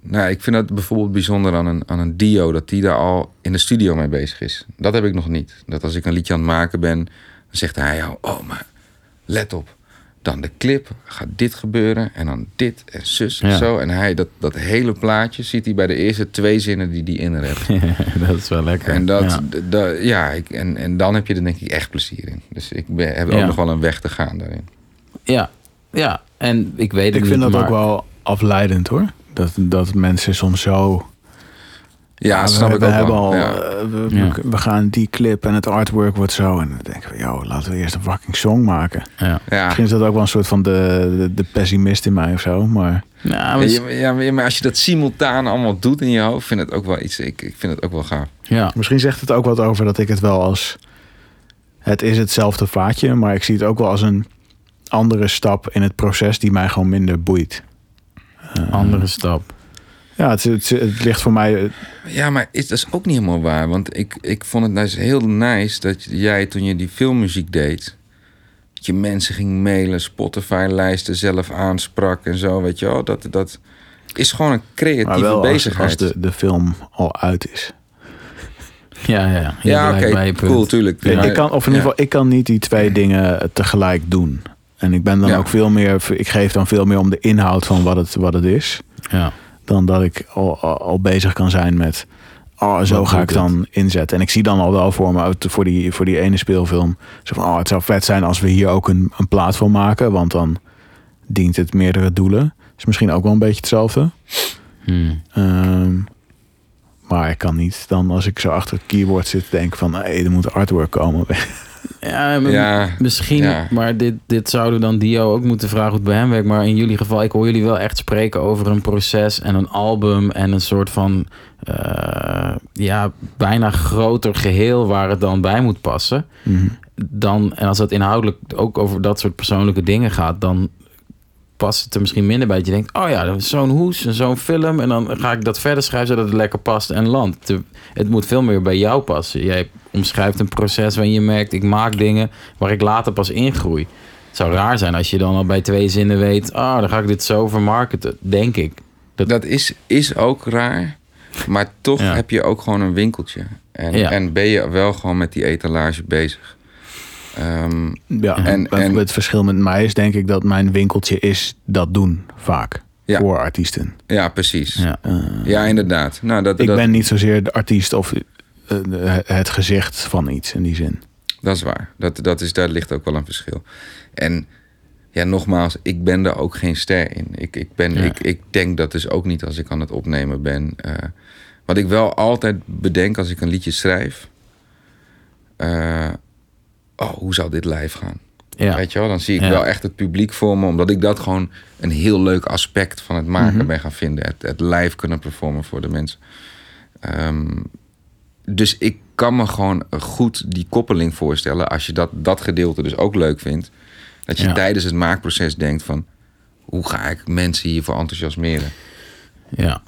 nou, ik vind het bijvoorbeeld bijzonder aan een, aan een Dio dat die daar al in de studio mee bezig is. Dat heb ik nog niet. Dat als ik een liedje aan het maken ben, dan zegt hij jou: Oh, maar let op. Dan de clip, gaat dit gebeuren en dan dit en zus en Ja. zo. En hij, dat, dat hele plaatje ziet hij bij de eerste twee zinnen die hij inrept. dat is wel lekker. En, dat, Ja. ik, en, en dan heb je er denk ik echt plezier in. Dus ik ben, heb ook nog wel een weg te gaan daarin. ja, ja, en ik weet het Ik vind dat maar- ook wel afleidend hoor. Dat, dat mensen soms zo Ja, we, snap ik we ook hebben wel. al, Ja. eh, we, Ja. we gaan die clip en het artwork wordt zo. En dan denken we, joh, laten we eerst een fucking song maken. Ja. ja. Misschien is dat ook wel een soort van de, de, de pessimist in mij of zo. Maar Ja, maar- Ja, ja, maar- als je dat simultaan allemaal doet in je hoofd, vind het ook wel iets. Ik, ik vind het ook wel gaaf. ja. misschien zegt het ook wat over dat ik het wel als... Het is hetzelfde vaatje, maar ik zie het ook wel als een andere stap in het proces die mij gewoon minder boeit. Andere stap. Ja, het, het, het ligt voor mij... eh, Ja, maar is, dat is ook niet helemaal waar. Want ik, ik vond het dus heel nice dat jij toen je die filmmuziek deed... dat je mensen ging mailen, Spotify-lijsten zelf aansprak en zo, weet je wel. Dat, dat is gewoon een creatieve Maar wel als, bezigheid. als de, de film al uit is. Ja, ja, ja. Je ja, oké, cool, tuurlijk. Ik- kan, of in ieder geval, ik kan niet die twee dingen tegelijk doen. En ik ben dan Ja. ook veel meer, ik geef dan veel meer om de inhoud van wat het, wat het is. Ja. Dan dat ik al, al, al bezig kan zijn met, oh, zo Wat ga ik dan inzetten. En ik zie dan al wel voor me, uit- voor die, voor die ene speelfilm, zo van, oh, het zou vet zijn als we hier ook een, een plaat van maken. Want dan dient het meerdere doelen. Is misschien ook wel een beetje hetzelfde. Hmm. Ehm, maar ik kan niet dan, als ik zo achter het keyboard zit, denken van, hé, er moet artwork komen. Ja, misschien, ja. maar dit, dit zouden we dan Dio ook moeten vragen hoe het bij hem werkt. Maar in jullie geval, ik hoor jullie wel echt spreken over een proces en een album en een soort van, eh, ja, bijna groter geheel waar het dan bij moet passen. Mhm. Dan, en als dat inhoudelijk ook over dat soort persoonlijke dingen gaat, dan past het er misschien minder bij. Dat je denkt, oh ja, dat is zo'n hoes en zo'n film. En dan ga ik dat verder schrijven zodat het lekker past en landt. Het moet veel meer bij jou passen. Jij omschrijft een proces waarin je merkt, ik maak dingen waar ik later pas ingroei. Het zou raar zijn als je dan al bij twee zinnen weet, ah, dan ga ik dit zo vermarkten, denk ik. Dat is, is ook raar. Maar toch Ja. heb je ook gewoon een winkeltje. En, Ja. en ben je wel gewoon met die etalage bezig. Ehm, Ja, En- het verschil met mij is denk ik dat mijn winkeltje is dat doen vaak Ja. voor artiesten. ja, precies. Ja, Ja. inderdaad. Nou, dat, Ik dat, ben niet zozeer de artiest of eh, het gezicht van iets in die zin. dat is waar. Dat, dat is, daar ligt ook wel een verschil. En ja, nogmaals, ik ben er ook geen ster in. Ik, ik, ben, Ja. ik, ik denk dat dus ook niet als ik aan het opnemen ben. Eh, wat ik wel altijd bedenk als ik een liedje schrijf. Oh, hoe zou dit live gaan? Ja. Weet je wel, dan zie ik Ja. wel echt het publiek voor me. Omdat ik dat gewoon een heel leuk aspect van het maken Mhm. ben gaan vinden. Het, het live kunnen performen voor de mensen. Ehm, dus ik kan me gewoon goed die koppeling voorstellen. Als je dat, dat gedeelte dus ook leuk vindt. Dat je Ja. tijdens het maakproces denkt van... Hoe ga ik mensen hiervoor enthousiasmeren? Ja,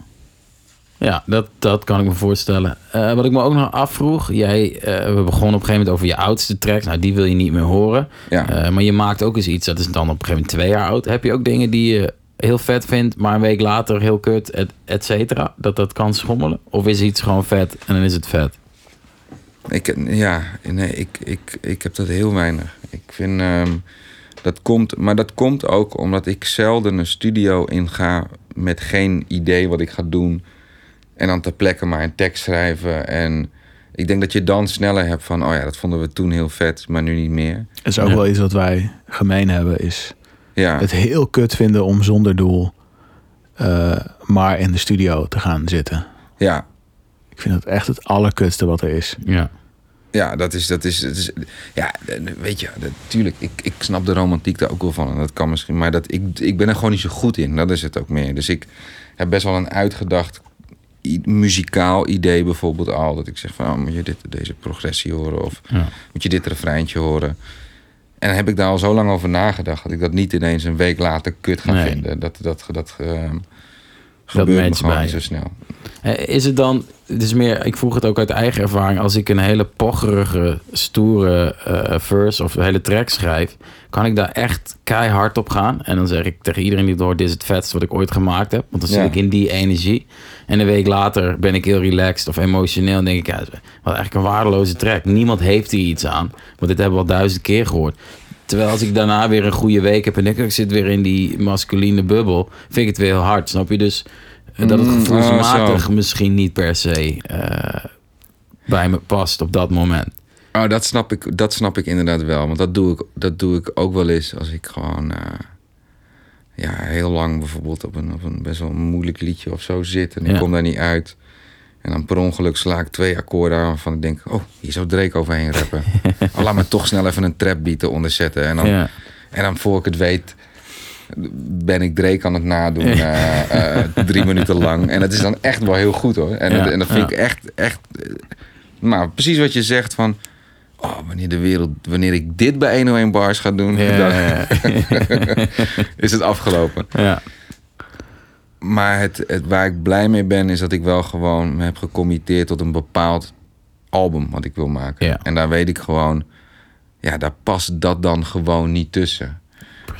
ja dat, dat kan ik me voorstellen. Eh, wat ik me ook nog afvroeg, jij, eh, we begonnen op een gegeven moment over je oudste tracks. Nou, die wil je niet meer horen. Ja. Eh, maar je maakt ook eens iets, dat is dan op een gegeven moment twee jaar oud. Heb je ook dingen die je heel vet vindt, maar een week later heel kut, et, et cetera? Dat dat kan schommelen? Of is iets gewoon vet en dan is het vet? Ik, ja, nee, ik, ik, ik heb dat heel weinig. Ik vind ehm, dat komt, maar dat komt ook omdat ik zelden een studio inga met geen idee wat ik ga doen. En dan ter plekke maar een tekst schrijven. En ik denk dat je dan sneller hebt van, oh ja, dat vonden we toen heel vet, maar nu niet meer. Dat is ook Ja. wel iets wat wij gemeen hebben, is Ja, het heel kut vinden om zonder doel eh, maar in de studio te gaan zitten. ja, Ik vind dat echt het allerkutste wat er is. Ja. ja, dat is, dat is, dat is ja, weet je, natuurlijk, ik, ik snap de romantiek daar ook wel van. En dat kan misschien, maar dat, ik, ik ben er gewoon niet zo goed in. Dat is het ook meer. Dus ik heb best wel een uitgedacht muzikaal idee bijvoorbeeld al. Dat ik zeg van, oh, moet je dit, deze progressie horen? Of Ja. moet je dit refreintje horen? En dan heb ik daar al zo lang over nagedacht... dat ik dat niet ineens een week later kut ga Nee. vinden. Dat, dat, dat, eh, gebeurt me matcht gewoon bij niet zo snel. Eh, Is het dan, het is meer, ik vroeg het ook uit eigen ervaring, als ik een hele pocherige, stoere eh, verse of hele track schrijf, kan ik daar echt keihard op gaan. En dan zeg ik tegen iedereen die het hoort, dit is het vetste wat ik ooit gemaakt heb. Want dan zit Ja. ik in die energie. En een week later ben ik heel relaxed of emotioneel en denk ik, ja, wat eigenlijk een waardeloze track. Niemand heeft hier iets aan, want dit hebben we al duizend keer gehoord. Terwijl als ik daarna weer een goede week heb en denk ik, ik zit weer in die masculine bubbel, vind ik het weer heel hard. Snap je? Dus eh, dat het Mm, gevoelsmatig oh, zo. misschien niet per se eh, bij me past op dat moment. Oh, dat snap ik, dat snap ik inderdaad wel. Want dat doe ik, dat doe ik ook wel eens als ik gewoon... eh, ja, heel lang bijvoorbeeld op een, op een best wel moeilijk liedje of zo zit... en ik Ja. kom daar niet uit. En dan per ongeluk sla ik twee akkoorden aan waarvan ik denk... oh, hier zou Drake overheen rappen. oh, laat me toch snel even een trap beat eronder zetten. En dan, Ja. en dan voor ik het weet ben ik Drake aan het nadoen eh, eh, drie minuten lang. En het is dan echt wel heel goed hoor. En, Ja, en dat vind ik echt, echt... eh, Maar precies wat je zegt van... Oh, wanneer de wereld, wanneer ik dit bij 101 bars ga doen, Ja, dan ja, is het afgelopen. ja. Maar het, het, waar ik blij mee ben, is dat ik wel gewoon me heb gecommitteerd tot een bepaald album wat ik wil maken. En daar weet ik gewoon, ja, daar past dat dan gewoon niet tussen.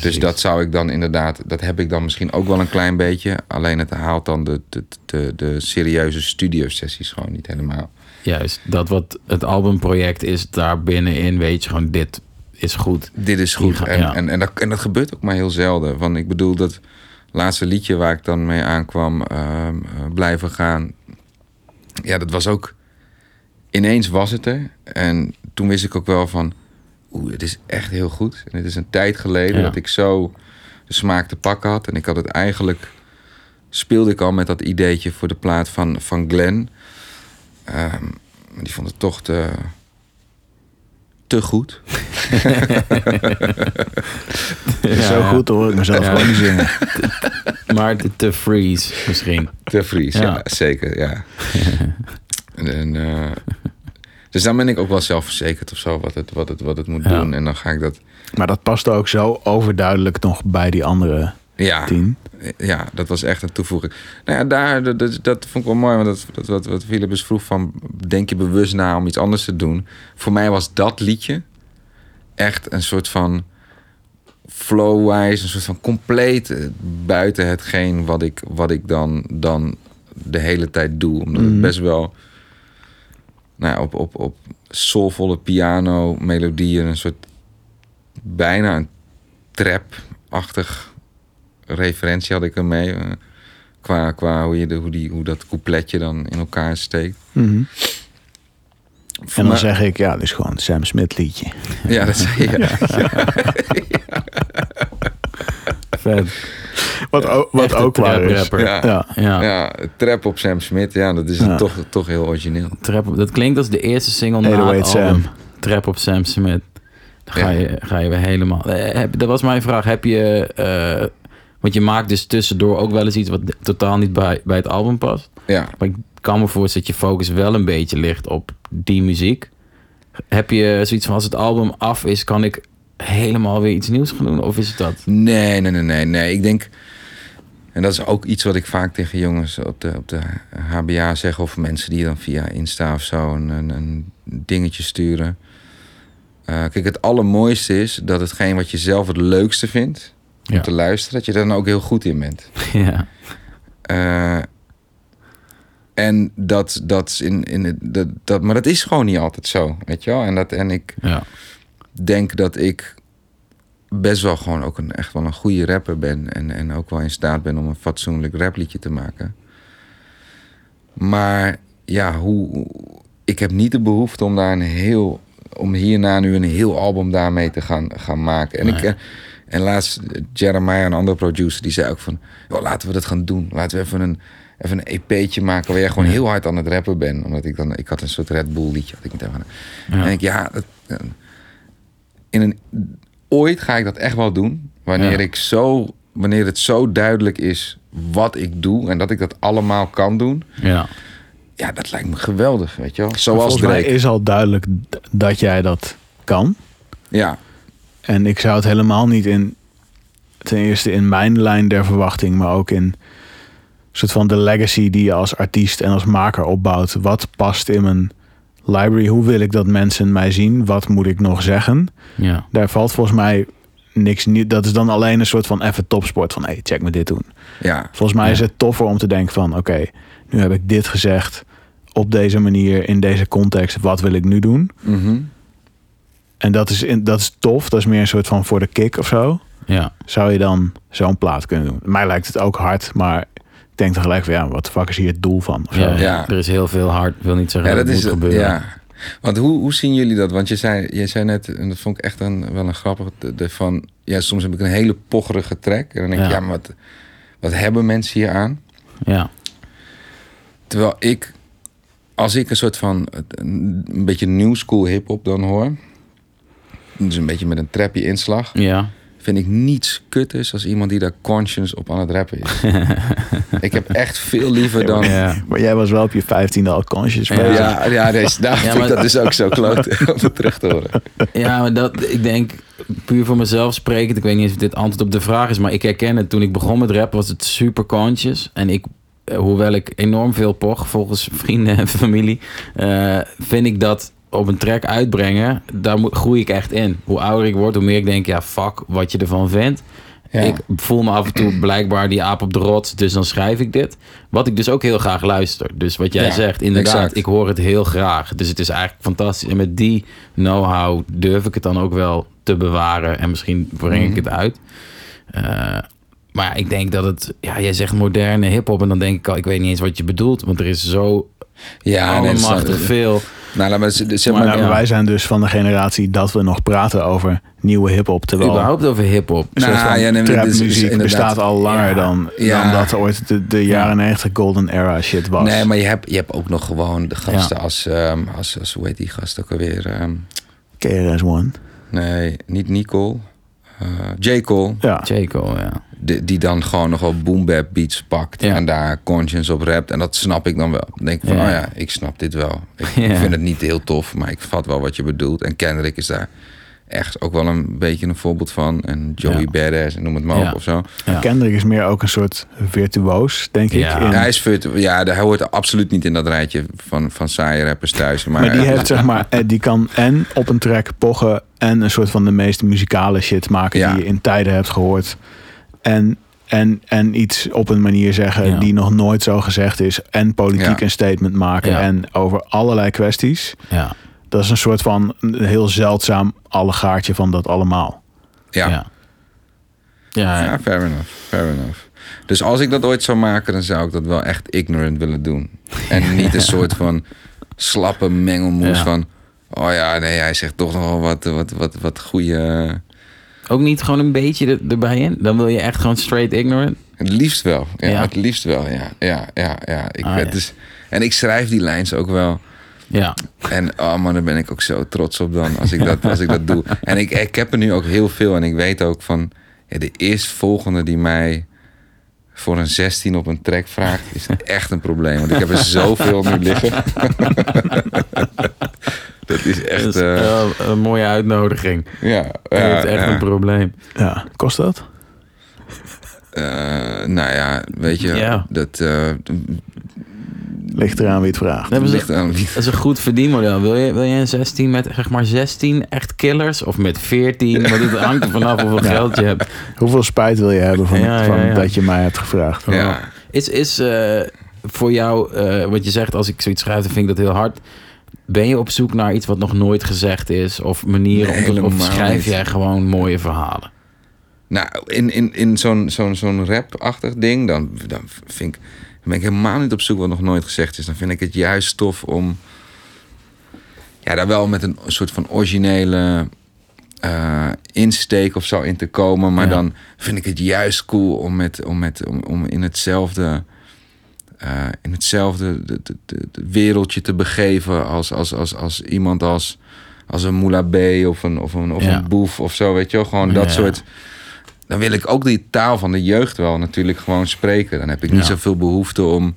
Dus dat zou ik dan inderdaad, dat heb ik dan misschien ook wel een klein beetje. Alleen het haalt dan de, de, de, de serieuze studiosessies gewoon niet helemaal. Juist, dat wat het albumproject is, daar binnenin weet je gewoon, dit is goed. Dit is goed. Ga- En, ja. en, en, dat, en dat gebeurt ook maar heel zelden. Want ik bedoel, dat laatste liedje waar ik dan mee aankwam, ehm, eh, blijven gaan. Ja, dat was ook. Ineens was het er. En toen wist ik ook wel van. Oeh, het is echt heel goed. En het is een tijd geleden Ja. dat ik zo de smaak te pakken had. En ik had het eigenlijk. Speelde ik al met dat ideetje voor de plaat van, van Glenn. Ehm, maar die vond het toch te. te goed. Zo goed hoor ik mezelf gewoon niet zingen. Maar te, te freeze misschien. Te Vries, ja. Ja. zeker, ja. en, eh, dus dan ben ik ook wel zelfverzekerd of zo wat het, wat het, wat het moet Ja. doen. En dan ga ik dat... Maar dat past ook zo overduidelijk nog bij die andere Ja, tien. Ja dat was echt een toevoeging. Nou ja, daar, dat, dat, dat vond ik wel mooi. Want dat, dat, wat, wat Philippus vroeg van... Denk je bewust na om iets anders te doen? Voor mij was dat liedje echt een soort van... Flow-wise, een soort van compleet eh, buiten hetgeen wat ik, wat ik dan, dan de hele tijd doe. Omdat het Mhm. best wel nou, ja, op, op, op soulvolle piano melodieën een soort bijna een trap-achtig referentie had ik ermee. eh, qua qua hoe, je de, hoe, die, hoe dat coupletje dan in elkaar steekt. Mhm. En dan zeg ik, ja, dit is gewoon een Sam Smith liedje. Ja, dat zei je. Vet. Wat, ook- wat ook waar trap is. rapper. Ja. Ja. Ja, Ja, trap op Sam Smith, ja, dat is Ja. toch, toch heel origineel. Trap op, dat klinkt als de eerste single na 808 het. Sam. Trap op Sam Smith. Dan ga, Ja. je, ga je weer helemaal... Eh, heb, dat was mijn vraag. Heb je... eh, want je maakt dus tussendoor ook wel eens iets wat totaal niet bij, bij het album past. Ja, Maar ik kan me voorstellen dat je focus wel een beetje ligt op die muziek. Heb je zoiets van als het album af is, kan ik helemaal weer iets nieuws gaan doen? Of is het dat? Nee, nee, nee, nee, nee. Ik denk, en dat is ook iets wat ik vaak tegen jongens op de, op de HBA zeg, of mensen die dan via Insta of zo een, een, een dingetje sturen. Eh, kijk, het allermooiste is dat hetgeen wat je zelf het leukste vindt om Ja. te luisteren, dat je daar dan ook heel goed in bent. ja. Eh, en dat, dat is in, in dat, dat, maar dat is gewoon niet altijd zo, weet je wel. En, dat, en ik, ja. denk dat ik best wel gewoon ook een, echt wel een goede rapper ben. En, en ook wel in staat ben om een fatsoenlijk rapliedje te maken. Maar ja, hoe, ik heb niet de behoefte om daar een heel. om hierna nu een heel album daarmee te gaan, gaan maken. En, ik, Nee. eh, en laatst, eh, Jeremiah, een andere producer, die zei ook van. Joh, laten we dat gaan doen. Laten we even een, even een EP'tje maken waar jij gewoon heel hard aan het rappen bent. Omdat ik dan. Ik had een soort Red Bull liedje. Had ik meteen van, Ja. En ik, ja, dat, eh, in een, ooit ga ik dat echt wel doen. Wanneer, Ja. ik zo, wanneer het zo duidelijk is wat ik doe en dat ik dat allemaal kan doen. ja. Ja, dat lijkt me geweldig, weet je wel. Maar Zoals Volgens mij Drake. is al duidelijk dat jij dat kan. Ja, En ik zou het helemaal niet in, ten eerste in mijn lijn der verwachting, maar ook in soort van de legacy die je als artiest en als maker opbouwt. Wat past in mijn library? Hoe wil ik dat mensen mij zien? Wat moet ik nog zeggen? ja. Daar valt volgens mij niks nieuw. Dat is dan alleen een soort van even topsport van hey, check me dit doen. ja, Volgens mij Ja. is het toffer om te denken van oké, nu heb ik dit gezegd op deze manier in deze context. Wat wil ik nu doen? mhm. En dat is, in, dat is tof. Dat is meer een soort van voor de kick of zo. ja. Zou je dan zo'n plaat kunnen doen? Mij lijkt het ook hard, maar ik denk tegelijk van ja, wat de fuck is hier het doel van? Ja, Ja. Er is heel veel hard, wil niet zeggen ja dat, is moet gebeuren. Ja. Want hoe, hoe zien jullie dat? Want je zei, je zei net, en dat vond ik echt een, wel een grappige, de, de van, ja, soms heb ik een hele pocherige track. En dan denk ik, Ja. maar wat, wat hebben mensen hier aan? Ja. Terwijl ik als ik een soort van een een beetje new school hip-hop dan hoor. Dus een beetje met een trappy inslag. Ja. Vind ik niets kutters als iemand die daar conscious op aan het rappen is. ik heb echt veel liever dan. Ja. Maar jij was wel op je vijftiende al conscious Ja. Ja, ja, daar ik maar- dat dus ook zo kloot om het terug te horen. Ja, maar dat, ik denk, puur voor mezelf sprekend, ik weet niet of dit antwoord op de vraag is, maar ik herken het. Toen ik begon met rap was het super conscious. En ik, eh, hoewel ik enorm veel poch, volgens vrienden en familie, eh, vind ik dat op een track uitbrengen, daar moet- groei ik echt in. Hoe ouder ik word, hoe meer ik denk, ja, fuck wat je ervan vindt. Ja. Ik voel me af en toe blijkbaar die aap op de rots, dus dan schrijf ik dit. Wat ik dus ook heel graag luister. Dus wat jij Ja, zegt, inderdaad, exact. ik hoor het heel graag. Dus het is eigenlijk fantastisch. En met die know-how durf ik het dan ook wel te bewaren. En misschien breng Mhm. ik het uit. Eh, maar ja, ik denk dat het... Ja, jij zegt moderne hip-hop en dan denk ik al... Ik weet niet eens wat je bedoelt, want er is zo Ja, allemachtig veel. Nou, laat maar, zeg Maar, maar, nou, wij zijn dus van de generatie dat we nog praten over nieuwe hip-hop. Terwijl Überhaupt over hip-hop. Nou, ja, nee, trapmuziek bestaat al langer Ja. dan, Ja. dan dat ooit de, de jaren 90 golden era shit was. Nee, maar je hebt, je hebt ook nog gewoon de gasten Ja. als, ehm, als, als... Hoe heet die gast ook alweer? ehm, KRS-One. nee, niet Nicole. eh J. Cole. Ja. J. Cole, ja. Die, die dan gewoon nog wel boom bap beats pakt. Ja. En daar conscience op rapt. En dat snap ik dan wel. Dan denk ik van, Ja. oh ja, ik snap dit wel. Ik, Ja. ik vind het niet heel tof, maar ik vat wel wat je bedoelt. En Kendrick is daar echt ook wel een beetje een voorbeeld van. En Joey Ja. Badass, en noem het maar Ja. op of zo. Ja. Kendrick is meer ook een soort virtuoos, denk Ja. ik. in- Hij is ja, hij hoort absoluut niet in dat rijtje van, van saaie rappers thuis. Maar, maar die heeft zeg maar, eh, die kan en op een track pochen en een soort van de meest muzikale shit maken Ja. die je in tijden hebt gehoord. En, en, en iets op een manier zeggen Ja. die nog nooit zo gezegd is. En politiek Ja. een statement maken. Ja. En over allerlei kwesties. Ja. Dat is een soort van een heel zeldzaam allegaartje van dat allemaal. ja. Ja. Ja, Ja, fair enough, fair enough. Dus als ik dat ooit zou maken, dan zou ik dat wel echt ignorant willen doen. En niet een soort van slappe mengelmoes Ja. van... Oh ja, nee, hij zegt toch nog wel wat, wat, wat, wat goede... Ook niet gewoon een beetje er- erbij in? Dan wil je echt gewoon straight ignorant? Het liefst wel. Ja, Ja. het liefst wel, ja. Ja, ja, ja. Ik, Ah, het ja. Is, en ik schrijf die lijns ook wel. Ja. En oh man, daar ben ik ook zo trots op dan als ik dat, als ik dat doe. En ik, ik heb er nu ook heel veel. En ik weet ook van ja, de eerstvolgende die mij voor een 16 op een track vraagt, is echt een probleem. Want ik heb er zoveel nu liggen. dat is echt. Dat is eh, een mooie uitnodiging. ja, hebt echt ja. een probleem. Ja, kost dat? Eh, nou ja, weet je, Ja. dat eh, Ligt eraan wie het vraagt. Ligt aan wie. Dat is een goed verdienmodel. Wil je, wil je een 16 met zeg maar 16 echt killers? Of met 14? Want het hangt er vanaf hoeveel Ja. geld je hebt. Hoeveel spijt wil je hebben van, Ja, van ja. dat je mij hebt gevraagd? Ja. Is, is eh, voor jou, eh, wat je zegt, als ik zoiets schrijf, dan vind ik dat heel hard. Ben je op zoek naar iets wat nog nooit gezegd is? Of manieren Nee, om te, of schrijf jij gewoon mooie verhalen? Nou, in, in, in zo'n zo'n zo'n rap-achtig ding, dan, dan vind ik, dan ben ik helemaal niet op zoek wat nog nooit gezegd is. Dan vind ik het juist tof om ja, daar wel met een soort van originele eh, insteek of zo in te komen. Maar Ja. dan vind ik het juist cool om, met, om, met, om, om in hetzelfde, eh, in hetzelfde de, de, de- wereldje te begeven als, als, als, als iemand als, als een Moula B of een, of een, of Ja. een boef of zo, weet je wel. Gewoon dat Ja. soort dan wil ik ook die taal van de jeugd wel natuurlijk gewoon spreken. Dan heb ik niet zoveel behoefte om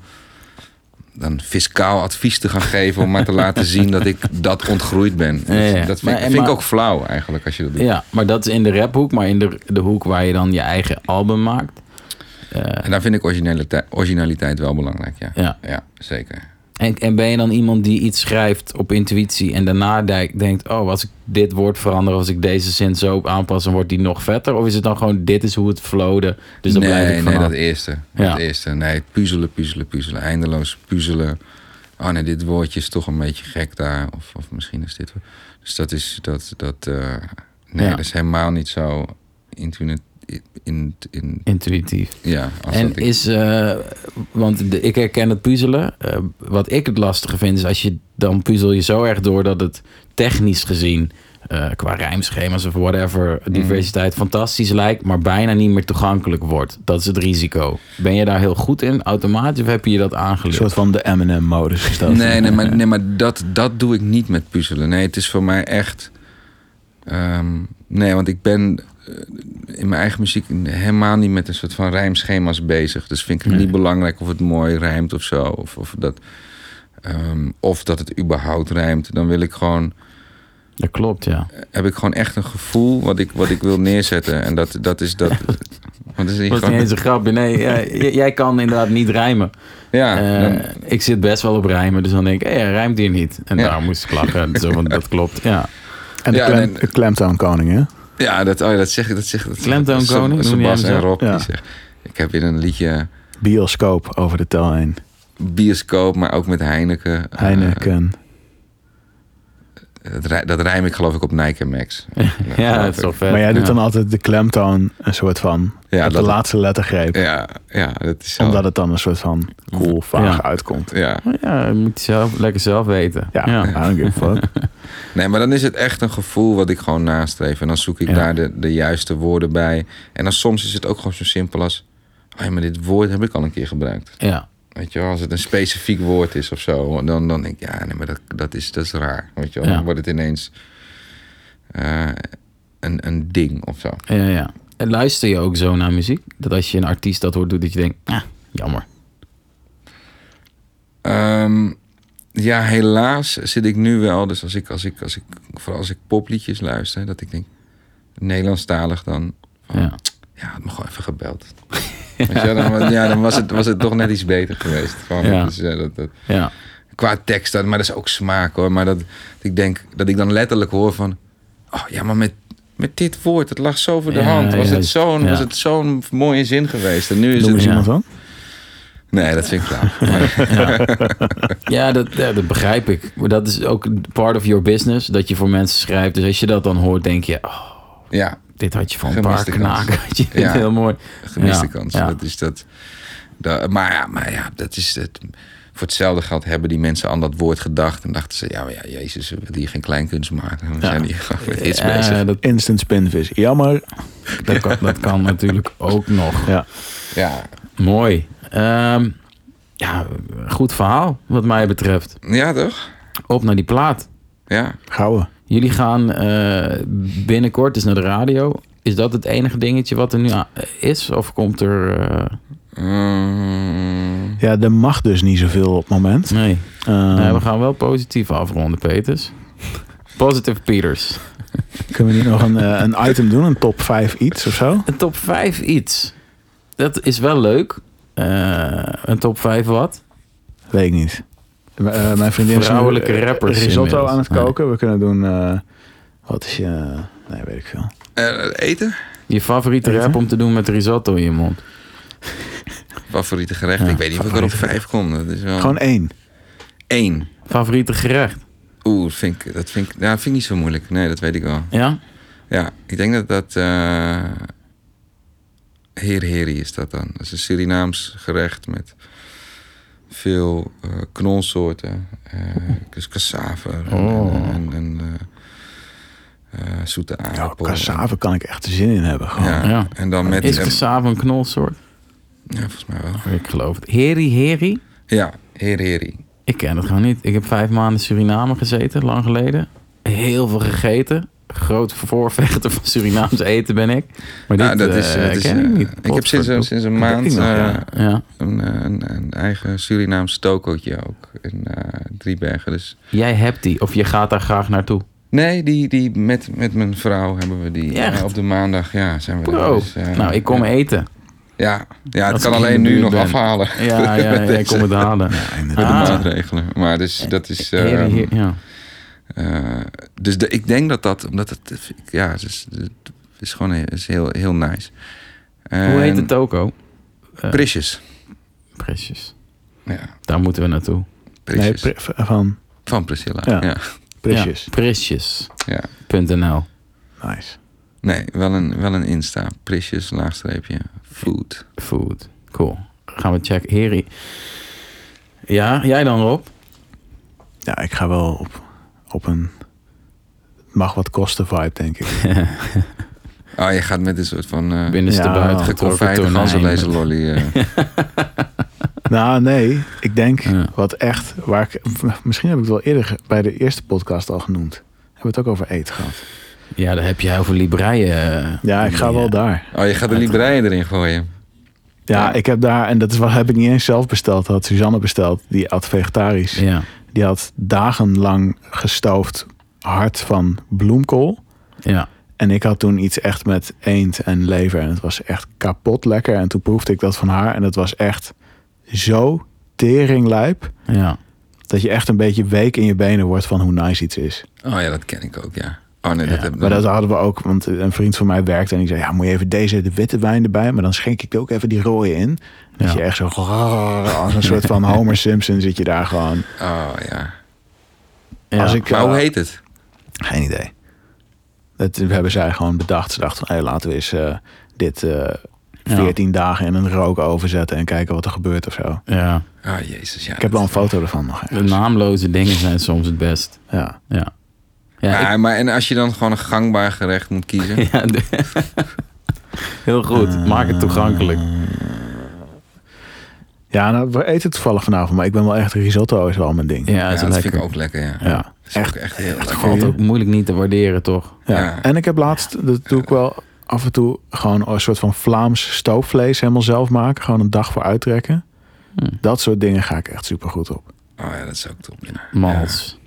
dan fiscaal advies te gaan geven om maar te laten zien dat ik dat ontgroeid ben. Ja, ja. Dat vind, Maar- ik- vind maar- ik ook flauw eigenlijk als je dat doet. Ja, maar dat is in de raphoek. Maar in de, de hoek waar je dan je eigen album maakt. Eh, En daar vind ik originaliteit, originaliteit wel belangrijk, ja. Ja. ja zeker. En, en ben je dan iemand die iets schrijft op intuïtie en daarna de- denkt: Oh, als ik dit woord verander, als ik deze zin zo aanpas, dan wordt die nog vetter? Of is het dan gewoon: Dit is hoe het flowde, dus dan blijf nee, ik nee, vanaf? dat eerste. Ja. Dat eerste. Nee, puzzelen, puzzelen, puzzelen. Eindeloos puzzelen. Oh nee, dit woordje is toch een beetje gek daar. Of, of misschien is dit... Dus dat is... Dat, dat, eh, nee, Ja. dat is helemaal niet zo intuïtief. In, in, Intuïtief. ja, als En ik- is, eh, want de, ik herken het puzzelen. Eh, wat ik het lastige vind, is als je dan puzzel je zo erg door dat het technisch gezien eh, qua rijmschema's of whatever, Mm. diversiteit fantastisch lijkt, maar bijna niet meer toegankelijk wordt. Dat is het risico. Ben je daar heel goed in, automatisch, of heb je dat Een aangeleerd? soort van de is dat. Nee, nee, maar, nee, maar dat, dat doe ik niet met puzzelen. Nee, het is voor mij echt. ehm, nee, want ik ben in mijn eigen muziek helemaal niet met een soort van rijmschema's bezig. Dus vind ik het Nee. niet belangrijk of het mooi rijmt of zo. Of, of, dat, ehm, of dat het überhaupt rijmt. Dan wil ik gewoon. Dat klopt, ja. Heb ik gewoon echt een gevoel wat ik, wat ik wil neerzetten. En dat, dat is dat. Want is Dat was niet eens een grapje. Nee, jij kan inderdaad niet rijmen. Ja, Eh, dan- ik zit best wel op rijmen, dus dan denk ik, hé, rijmt hier niet. En Ja. daar moest ik lachen. Zo, want dat klopt, ja. En de, Ja, klem, en- de klemtoonkoning, hè? Ja, dat, oh ja, dat zeg ik. Dat zeg, dat jij hem Sebas en? Rob. Ja. Die zeggen, ik heb in een liedje. Bioscoop over de tel heen. bioscoop, maar ook met Heineken. Eh, Heineken. Dat, dat rijm ik geloof ik op Nike Max. Ja, dat is wel vet. maar jij doet ja. dan altijd de klemtoon een soort van... Ja, op de laatste lettergreep. Ja, ja, dat is zo. Omdat het dan een soort van cool, vaag Ja. uitkomt. Ja. Ja, dat moet je zelf, lekker zelf weten. Ja, ja. I don't give a fuck. Nee, maar dan is het echt een gevoel wat ik gewoon nastreef. En dan zoek ik Ja. daar de, de juiste woorden bij. En dan soms is het ook gewoon zo simpel als... Oh ja, maar dit woord heb ik al een keer gebruikt. Ja. Weet je wel, als het een specifiek woord is of zo. Dan, dan denk ik, ja, nee, maar dat, dat, is, dat is raar. Weet je wel, Ja. dan wordt het ineens eh, een, een ding of zo. Ja, ja. En luister je ook zo naar muziek? Dat als je een artiest dat hoort, doet dat je denkt, ah, jammer. Ehm, ja, helaas zit ik nu wel. Dus als ik, als ik, als ik, vooral als ik popliedjes luister, dat ik denk, Nederlandstalig dan. van, Ja. Ja, had me gewoon even gebeld. Wel, dan, ja, dan was het, was het toch net iets beter geweest. Gewoon, Ja. dus, eh, dat, dat, Ja. qua tekst, dat, maar dat is ook smaak hoor. Maar dat, dat ik denk dat ik dan letterlijk hoor van, oh ja, maar met, met dit woord, het lag zo voor de Ja, hand. Was het zo'n Ja. was het zo'n mooie zin geweest. En nu is Noem het. ja. iemand dan? Nee, dat vind ik klaar. Ja, dat, ja, dat begrijp ik. Maar dat is ook part of your business, dat je voor mensen schrijft. Dus als je dat dan hoort, denk je, oh, ja, dit had je een paar Gemiste kans. knaken. Ja. heel mooi. gemiste Ja, kans. ja. Dat is dat, dat. Maar ja, maar ja, dat is het. Voor hetzelfde geld hebben die mensen aan dat woord gedacht. En dachten ze, ja, maar ja, Jezus, we willen hier geen kleinkunst maken. Dan Ja. zijn die gewoon met iets bezig. dat, Instant spinvis. Jammer. dat, kan, dat kan natuurlijk ook nog. Ja. Ja, Mooi. Ehm, ja, goed verhaal wat mij betreft. ja toch? Op naar die plaat. Ja. Gouden. Jullie gaan eh, binnenkort dus naar de radio. Is dat het enige dingetje wat er nu is? Of komt er... eh, Mm, Ja, er mag dus niet zoveel op het moment. nee. Ehm, nee, we gaan wel positief afronden, Peters. Positive Peters. Kunnen we niet nog een, eh, een item doen? Een top 5 iets of zo? Een top 5 iets. Dat is wel leuk. Een top 5 wat? Weet ik niet. Eh, mijn vriendin is eh, rappers risotto aan het Nee. koken. We kunnen doen... eh, wat is je... Nee, weet ik veel. eh, eten? Je favoriete Eten? rap om te doen met risotto in je mond. Favoriete gerecht? Ja, ik weet niet of ik er op vijf kom. Dat is wel... Gewoon één. één. Favoriete gerecht? Oeh, dat vind ik, dat vind ik, ja, dat vind ik niet zo moeilijk. Nee, dat weet ik wel. Ja? Ja, ik denk dat dat... eh Heer Heri is dat dan. Dat is een Surinaams gerecht met veel eh, knolsoorten. eh, dus cassave en, Oh. en, en, eh, eh, zoete Ja, aardappel. cassave kan ik echt zin in hebben. Gewoon. Ja, Ja. en dan met... Is cassave een knolsoort? ja, volgens mij wel. Ik geloof het. Heri Heri? Ja, Heer Heri. Ik ken het gewoon niet. Ik heb vijf maanden in Suriname gezeten, lang geleden. Heel veel gegeten. Groot voorvechter van Surinaams eten ben ik. Maar dit Nou, dat is, eh, dat is, ken ik eh, niet. ik heb sinds, een- sinds een maand nog, eh, ja. Een, eh, een, een eigen Surinaams tokootje ook in eh, Driebergen. Dus Jij hebt die, of je gaat daar graag naartoe. nee, die, die met, met mijn vrouw hebben we die eh, op de maandag. Ja, zijn we daar. Bro, Dus, eh, nou, ik kom ja. eten. Ja, ja het kan alleen nu nog ben. afhalen. Ja, ja, ja, ik kom het halen. Ja, Met inderdaad. de Ah. maatregelen. Maar dus, dat is. eh, ja. Eh, dus de, ik denk dat dat, omdat het, ja, het is, het is gewoon heel, is heel, heel nice. Hoe heet de toko? Eh, Prisjes. Prisjes. Ja, Daar moeten we naartoe. Nee, pri- van Van Priscilla. Ja. Ja. Prisjes. Ja, Prisjes. ja. .nl. Nice. Nee, wel een, wel een Insta. Prisjes, laagstreepje, food. Food. Cool. Gaan we checken. Heri. Ja, jij dan Rob? Ja, ik ga wel op, op een mag wat kosten vibe, denk ik. Oh, je gaat met een soort van uh, Binnenste Ja, buiten tonijn. ganzenlezen lolly. eh. nou, nee. Ik denk Ja. wat echt... Waar ik, misschien heb ik het wel eerder bij de eerste podcast al genoemd. Hebben we het ook over eten gehad. Ja, daar heb je heel veel libreien. eh, Ja, ik ga die, wel daar. Oh, je gaat de libreien erin gooien. Ja, Ja. ik heb daar... En dat is wat heb ik niet eens zelf besteld. Dat had Suzanne besteld. Die at vegetarisch. Ja, Die had dagenlang gestoofd hart van bloemkool. ja. En ik had toen iets echt met eend en lever. En het was echt kapot lekker. En toen proefde ik dat van haar. En het was echt zo teringlijp. ja. Dat je echt een beetje week in je benen wordt van hoe nice iets is. Oh ja, dat ken ik ook, ja. Oh nee, dat Ja, heb Maar dat hadden we ook. Want een vriend van mij werkte. En die zei, ja moet je even deze de witte wijn erbij. Maar dan schenk ik ook even die rode in. Dat Ja. je echt zo als een soort van Homer Simpson zit je daar gewoon. Oh ja. ja. Als ik, Maar hoe heet het? Geen idee. Dat hebben zij gewoon bedacht. Ze dachten van, hey, laten we eens eh, dit eh 14 dagen in een rookoven zetten en kijken wat er gebeurt of zo. ja. Oh jezus, ja. Ik heb wel een foto ervan nog. De naamloze dingen zijn soms het best. Ja. Ja. Ja, Ja, ik- maar en als je dan gewoon een gangbaar gerecht moet kiezen. ja, de- heel goed. Maak het toegankelijk. Ja, nou, we eten toevallig vanavond, maar ik ben wel echt risotto is wel mijn ding. Ja, dat lekker. vind ik ook lekker, ja. Ja, Dat is echt. ook echt heel lekker. Valt ook moeilijk niet te waarderen, toch? Ja. Ja. En ik heb laatst, dat doe ik wel af en toe, gewoon een soort van Vlaams stoofvlees helemaal zelf maken. Gewoon een dag voor uittrekken. Hm. Dat soort dingen ga ik echt super goed op. Oh ja, dat is ook top. Ja. Mals.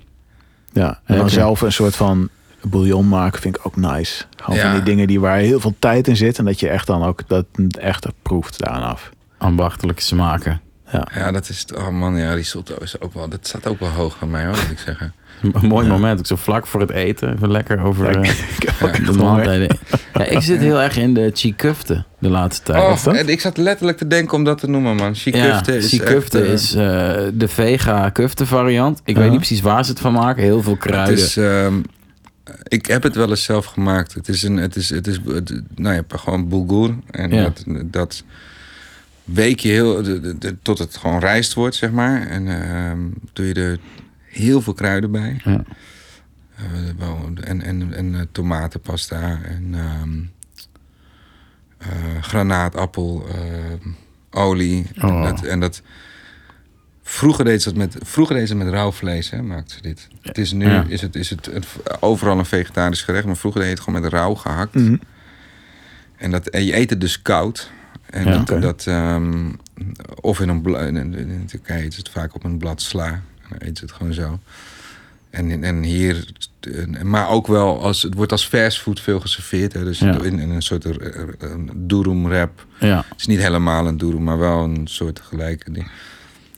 Ja, en dan zelf een soort van bouillon maken vind ik ook nice. Gewoon Ja. van die dingen die waar heel veel tijd in zit en dat je echt dan ook dat echt proeft daaraan af. Ambachtelijke smaken. Ja. Ja, dat is... Oh man, ja, risotto is ook wel... Dat staat ook wel hoog bij mij, hoor, moet ik zeggen. Een mooi moment. Ook zo vlak voor het eten. Even lekker over Ja, eh, ik ook de maaltijden. Ja, ik zit heel erg in de chikufte de laatste tijd. Oh, is dat? en ik zat letterlijk te denken om dat te noemen, man. Chikufte is chikufte echt, eh, is eh, de vega kufte variant. Ik weet niet precies waar ze het van maken. Heel veel Het kruiden. is, ehm, ik heb het wel eens zelf gemaakt. Het is een, het is, het is, het- nou ja, gewoon bulgur en Ja. dat, dat week je heel de, de- de- tot het gewoon rijst wordt, zeg maar. En ehm, doe je er heel veel kruiden bij. Ja. Eh, en en, en eh, tomatenpasta en ehm, eh, granaatappel, olie. En, Oh. dat, en dat. Vroeger deed ze dat met, vroeger deed ze het met rauw vlees, hè, maakte ze dit. Het is nu Ja. is het, is het, het overal een vegetarisch gerecht, maar vroeger deed je het gewoon met rauw gehakt. Mhm. En, dat, en je eet het dus koud. En Ja. dat, ehm, of in een bla- in, Turkije ze het vaak op een blad sla. Dan ze het gewoon zo. En, en hier, maar ook wel als het wordt als fastfood veel geserveerd. Hè, dus Ja. in, in een soort uh, durum wrap. ja. Het is niet helemaal een durum, maar wel een soort gelijke ding.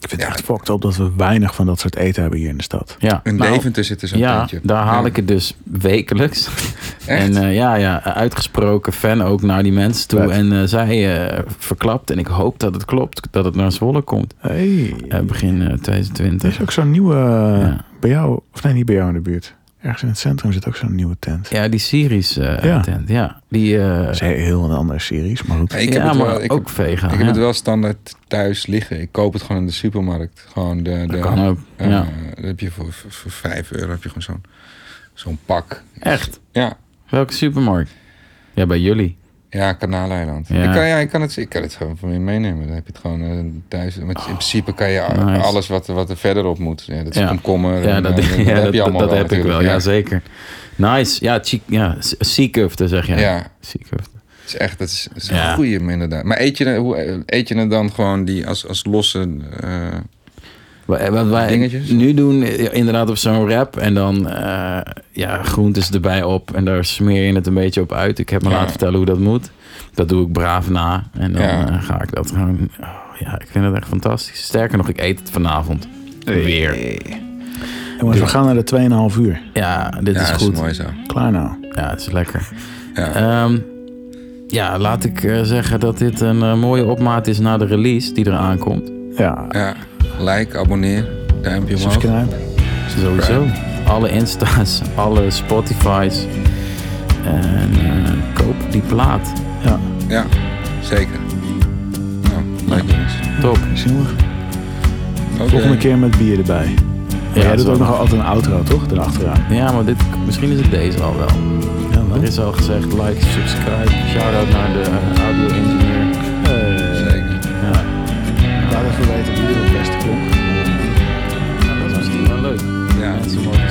Ik vind Ja. het echt fucked op dat we weinig van dat soort eten hebben hier in de stad. ja. In Nou, Deventer zit er zo'n Ja, daar haal Ja. ik het dus wekelijks. Echt? En eh, ja, ja, uitgesproken fan ook naar die mensen toe. En eh, zij eh, verklapt, en ik hoop dat het klopt, dat het naar Zwolle komt. Hey, begin eh, er 2020. is ook zo'n nieuwe, Ja. bij jou, of nee, niet bij jou in de buurt. Ergens in het centrum zit ook zo'n nieuwe tent. Ja, die Syrisch eh Ja. tent. Ja, die... eh, Dat is heel, heel een andere series, maar goed. Ja, ik heb ja, het maar wel, ik ook heb, vegan. ik heb het wel standaard thuis liggen. Ik koop het gewoon in de supermarkt. Gewoon de, de, Dat kan ook. eh, ja. dat heb je voor, voor, voor 5 euro heb je gewoon zo'n zo'n pak. Echt? Ja. Welke supermarkt? Ja, bij jullie. Ja, Kanaaleiland. Ja. Ik, kan, ja, ik, kan het, ik kan het gewoon van je meenemen. Dan heb je het gewoon eh, thuis. Maar in principe kan je Nice. alles wat, wat er verderop moet. Ja, dat is Ja. komkommer. Ja, en, dat, eh, ja, dat, heb je allemaal dat wel heb ik wel. Ja, zeker. Nice. Ja, chi- ja seakufte zeg je. Ja. Seakufte. Het is echt dat is, dat is een goeie inderdaad. Maar eet je, hoe, eet je het dan gewoon die als, als losse... Wa- Wat wij Dingetjes? nu doen, eh, inderdaad op zo'n wrap. En dan eh, ja, groentes erbij op. En daar smeer je het een beetje op uit. Ik heb me Ja. laten vertellen hoe dat moet. Dat doe ik braaf na. En dan Ja. eh, ga ik dat gewoon... oh, ja, ik vind het echt fantastisch. Sterker nog, ik eet het vanavond. Weer. Jongens, we gaan naar de 2,5 uur. Ja, dit ja, is goed. is mooi zo. Klaar nou. Ja, het is lekker. Ja. Ehm, ja, laat ik eh, zeggen dat dit een eh, mooie opmaat is naar de release die eraan komt. Ja, ja. Like, abonneer, duimpje omhoog. subscribe. Sowieso. Alle Insta's, alle Spotify's. En eh, koop die plaat. Ja, Ja, zeker. Nou, leuk jongens. Top. zien we. Oké. Volgende keer met bier erbij. Maar jij doet ook nog altijd een outro, toch? Erachteraan. Ja, maar dit, misschien is het deze al wel. Ja, Er is al gezegd, like, subscribe. Shout-out naar de eh, Ja.